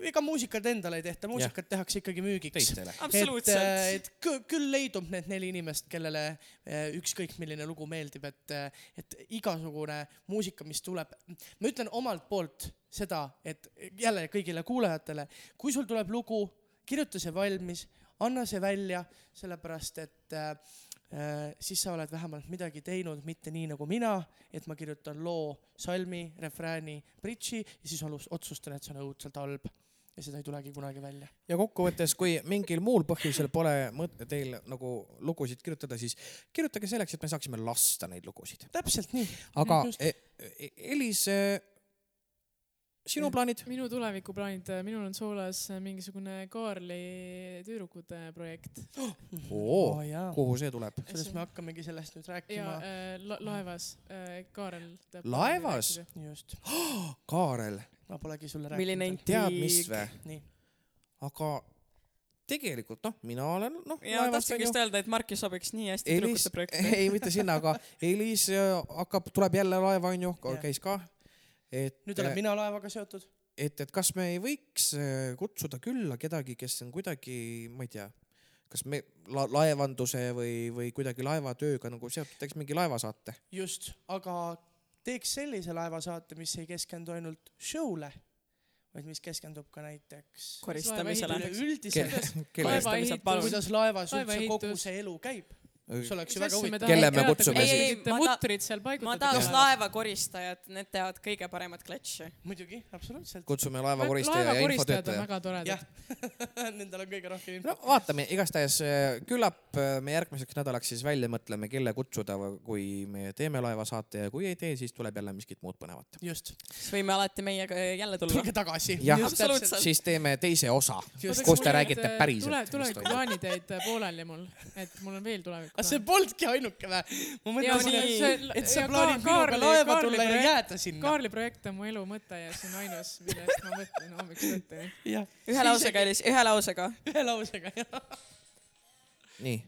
Ega muusikat endale ei tehta, muusikat tehakse ikkagi müügiks. et,
absoluutselt.
et kü- küll leidub need neli inimest, kellele eh, ükskõik milline lugu meeldib, et, et igasugune muusika, mis tuleb, ma ütlen omalt poolt seda, et jälle kõigile kuulajatele, kui sul tuleb lugu, kirjuta see valmis, anna see välja, sellepärast et äh, äh, siis sa oled vähemalt midagi teinud, mitte nii nagu mina, et ma kirjutan loo salmi, refrääni, bridži ja siis olus- otsustan, et see on õudselt halb ja seda ei tulegi kunagi välja.
ja kokkuvõttes, kui mingil muul põhjusel pole mõt- teil nagu lugusid kirjutada, siis kirjutage selleks, et me saaksime lasta neid lugusid.
täpselt nii.
aga e, e, Elis, sinu plaanid?
minu tulevikuplaanid, minul on soolas mingisugune Kaarli tüdrukute projekt
oo,
jaa.
kuhu see tuleb?
sellest me hakkamegi sellest nüüd
ja
rääkima.
äh, la, laevas äh, Kaarel.
Laevas??
just,
Kaarel,
ma polegi sulle rääkinud.
tead mis või?
nii,
aga tegelikult noh, mina olen noh,
ja tahtsingi just öelda, et Marki sobiks nii hästi
Elis
tüdrukute, projekti.
ei mitte sinna, aga Elis äh, hakkab, tuleb jälle laeva onju
Jah.,
käis ka. et,
nüüd olen mina laevaga seotud.
et, et kas me ei võiks äh, kutsuda külla kedagi, kes on kuidagi, ma ei tea, kas me la, laevanduse või, või kuidagi laevatööga nagu seotud, teeks mingi laevasaate.
just, aga teeks sellise laevasaate, mis ei keskendu ainult show'le, vaid mis keskendub ka näiteks
koristamisele. palun.
kuidas laevas üldse kogu see elu käib. See oleks ju väga
me
huvitav.
Kelle me kutsume
siis? Ma
mutrid seal
ma
paigutada.
tahaks
Jah.
laevakoristajad, need teevad kõige paremat klatši.
muidugi, absoluutselt.
kutsume laevakoristaja ja infotöötaja.
väga toredad.
Nendel on kõige rohkem
no
infot.
vaatame, igastahes äh, küllap äh, me järgmiseks nädalaks siis välja mõtleme, kelle kutsuda, kui me teeme laevasaate ja kui ei tee, siis tuleb jälle miskit muud põnevat.
just,
siis võime alati meiega jälle tulla
tulge. tagasi.
Jah.
Absoluutselt.
siis teeme teise osa, kus te räägite päriselt.
tulevikuplaanid jäid pooleli mul, et mul on veel tuleviku
aga see polnudki ainuke vä? ma
Ja
mõtlesin,
nii.
et, et sa
ja
plaanid
Ka-
minuga laeva
Kaarli
tulla ja
projekt-
jääda sinna.
Kaarli projekt on mu elu mõte ja see on ainus, millest ma mõtlen hommikust õhtuni.
ühe lausega, Elis, ühe lausega.
ühe lausega jah.
nii,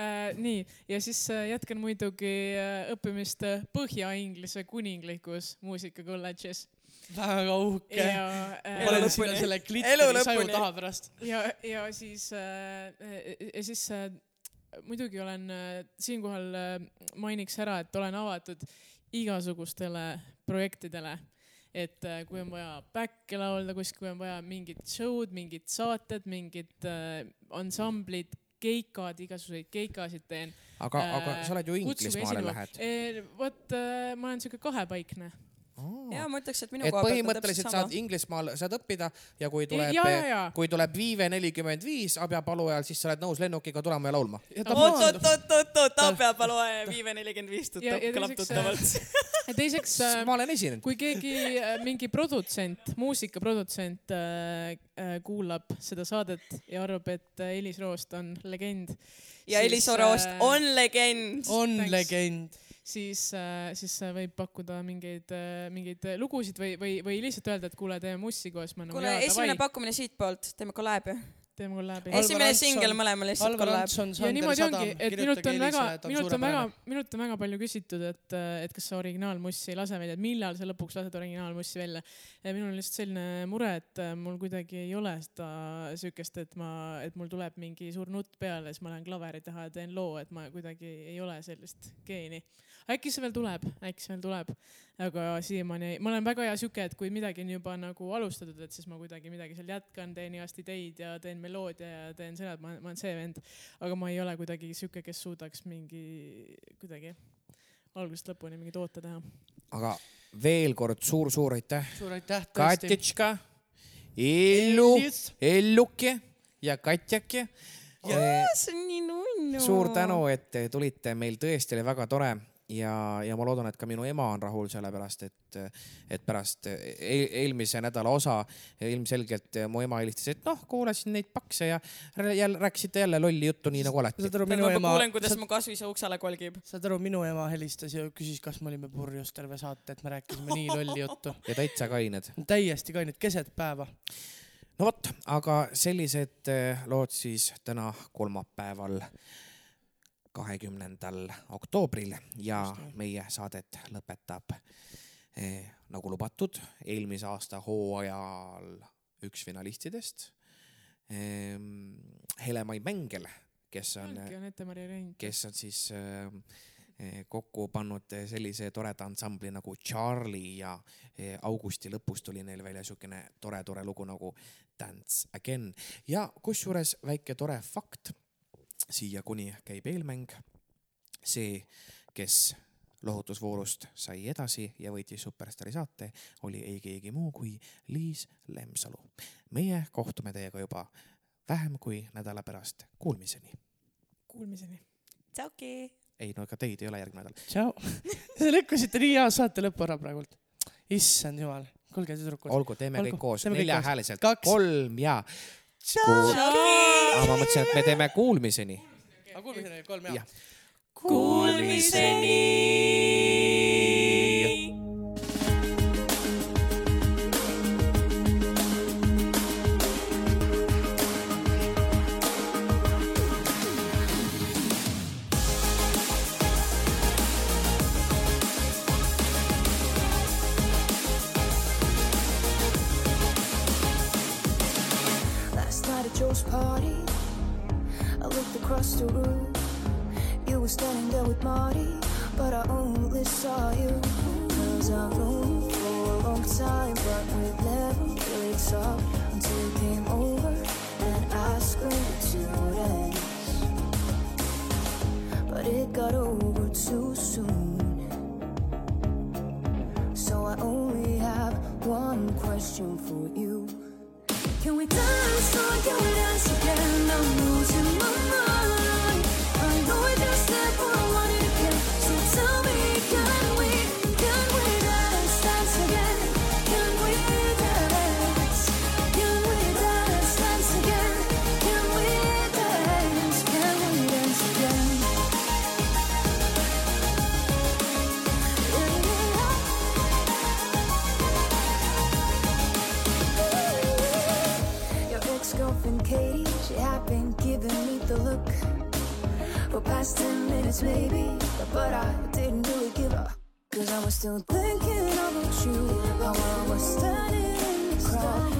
Äh, nii, ja siis äh, jätkan muidugi äh, õppimist äh, Põhja-Inglise kuninglikus muusikakolledžis.
väga uhke.
ja
ma olen
äh,
sinna selle
Elu
klitteri saju taha pärast.
ja, ja siis äh,, ja siis äh, muidugi olen äh, siinkohal äh, mainiks ära, et olen avatud igasugustele projektidele. et äh, kui on vaja back'i laulda kuskil, kui on vaja mingit show'd, mingid saated, mingid ansamblid, keikad, igasuguseid keikasid teen.
aga,
Äh,
aga sa oled ju Inglismaale lähed.
vot äh, ma olen siuke kahepaikne.
Ja ma ütleks, et minu
et
koha pealt on täpselt
põhimõtteliselt saad. Inglismaal saad õppida ja kui tuleb kui tuleb Viive nelikümmend viis abipalujal, siis sa oled nõus lennukiga tulema ja laulma.
oot, oot, oot, oot, oot, Aabja-Paluae Viive nelikümmend viis
ja
kõlab
teiseks,
tuttavalt.
ja teiseks äh,
ma olen esinenud.
kui keegi äh, mingi produtsent, muusikaprodutsent äh, kuulab seda saadet ja arvab, et Elis Roost on legend,
ja Elis Oroost
äh,
on legend.
on legend.
Siis äh,, siis äh, võib pakkuda mingeid äh,, mingeid äh, lugusid või, või, või lihtsalt öelda, et kuule, teeme mussi koos.
kuule, esimene pakkumine siitpoolt, teeme kolläbi.
teeme mul läbi.
Alvar
esimene singel mõlemal lihtsalt kolläb.
Ja niimoodi ongi, et minult on väga, minult on väga, minult on väga palju küsitud, et, et kas sa originaalmussi ei lase välja, et millal sa lõpuks lased originaalmussi välja. ja minul on lihtsalt selline mure, et äh, mul kuidagi ei ole seda siukest, et ma, et mul tuleb mingi suur nutt peale, siis ma lähen klaveri taha ja teen loo, et ma kuidagi ei ole sellist geeni. Äkki see veel tuleb, äkki see veel tuleb, aga siiamaani, ma olen väga hea sihuke, et kui midagi on juba nagu alustatud, et siis ma kuidagi midagi seal jätkan, teen igast ideid ja teen meloodia ja teen seda, et ma, ma olen see vend. aga ma ei ole kuidagi sihuke, kes suudaks mingi kuidagi algusest lõpuni mingi toote teha.
aga veel kord suur-suur aitäh,
suur aitäh tõesti.
Katjatška, Ellu. Elluki ja Katjaki.
see on nii nunnu.
suur tänu, et te tulite, meil tõesti oli väga tore ja, ja ma loodan, et ka minu ema on rahul, sellepärast et, et pärast eel, eelmise nädala osa ilmselgelt mu ema helistas, et noh, kuulasin neid pakse ja jälle rääkisite jälle lolli juttu, nii nagu alati.
saad aru, minu ema,
kuulen, kuidas mu kasvise uksele kolgib.
saad aru, minu ema helistas ja küsis, kas me olime purjus terve saate, et me rääkisime nii lolli juttu.
ja täitsa kained.
täiesti kained, keset päeva.
no vot, aga sellised eh, lood siis täna kolmapäeval, kahekümnendal oktoobril ja meie saadet lõpetab eh, nagu lubatud eelmise aasta hooajal üks finalistidest ehm, Hele-Mai Mängel, kes on, kes on siis äh, eh, kokku pannud sellise toreda ansambli nagu Charlie ja eh, augusti lõpus tuli neil välja siukene tore-tore lugu nagu Dance Again. Ja kusjuures väike tore fakt siia, kuni käib eelmäng. see, kes lohutusvoorust sai edasi ja võitis Superstaari saate, oli ei keegi muu kui Liis Lemsalu. meie kohtume teiega juba vähem kui nädala pärast. Kuulmiseni.
Kuulmiseni.
tšauki.
ei no ega teid ei ole järgmine nädal.
tšau. Te lükkasite nii hea saate lõppu ära praegult. issand jumal, kuulge tüdrukud.
olgu, teeme
Olgu,
kõik koos,
Kaks.
kolm ja. Aga ma mõtlesin, et me teeme kuulmiseni.
aga kuulmiseni kolm
Jah.
ja.
Kuulmiseni.
Party, I looked across the room. You were standing there with Marty, but I only saw you. Cause I've known for a long time, but we've never really talked until you came over and asked me to dance. But it got over too soon. So I only have one question for you. Can we dance can we dance again? I'm losing my mind. look. For past 10 minutes, maybe. But I didn't really give up. Cause I was still thinking about you. while I was standing in the crowd.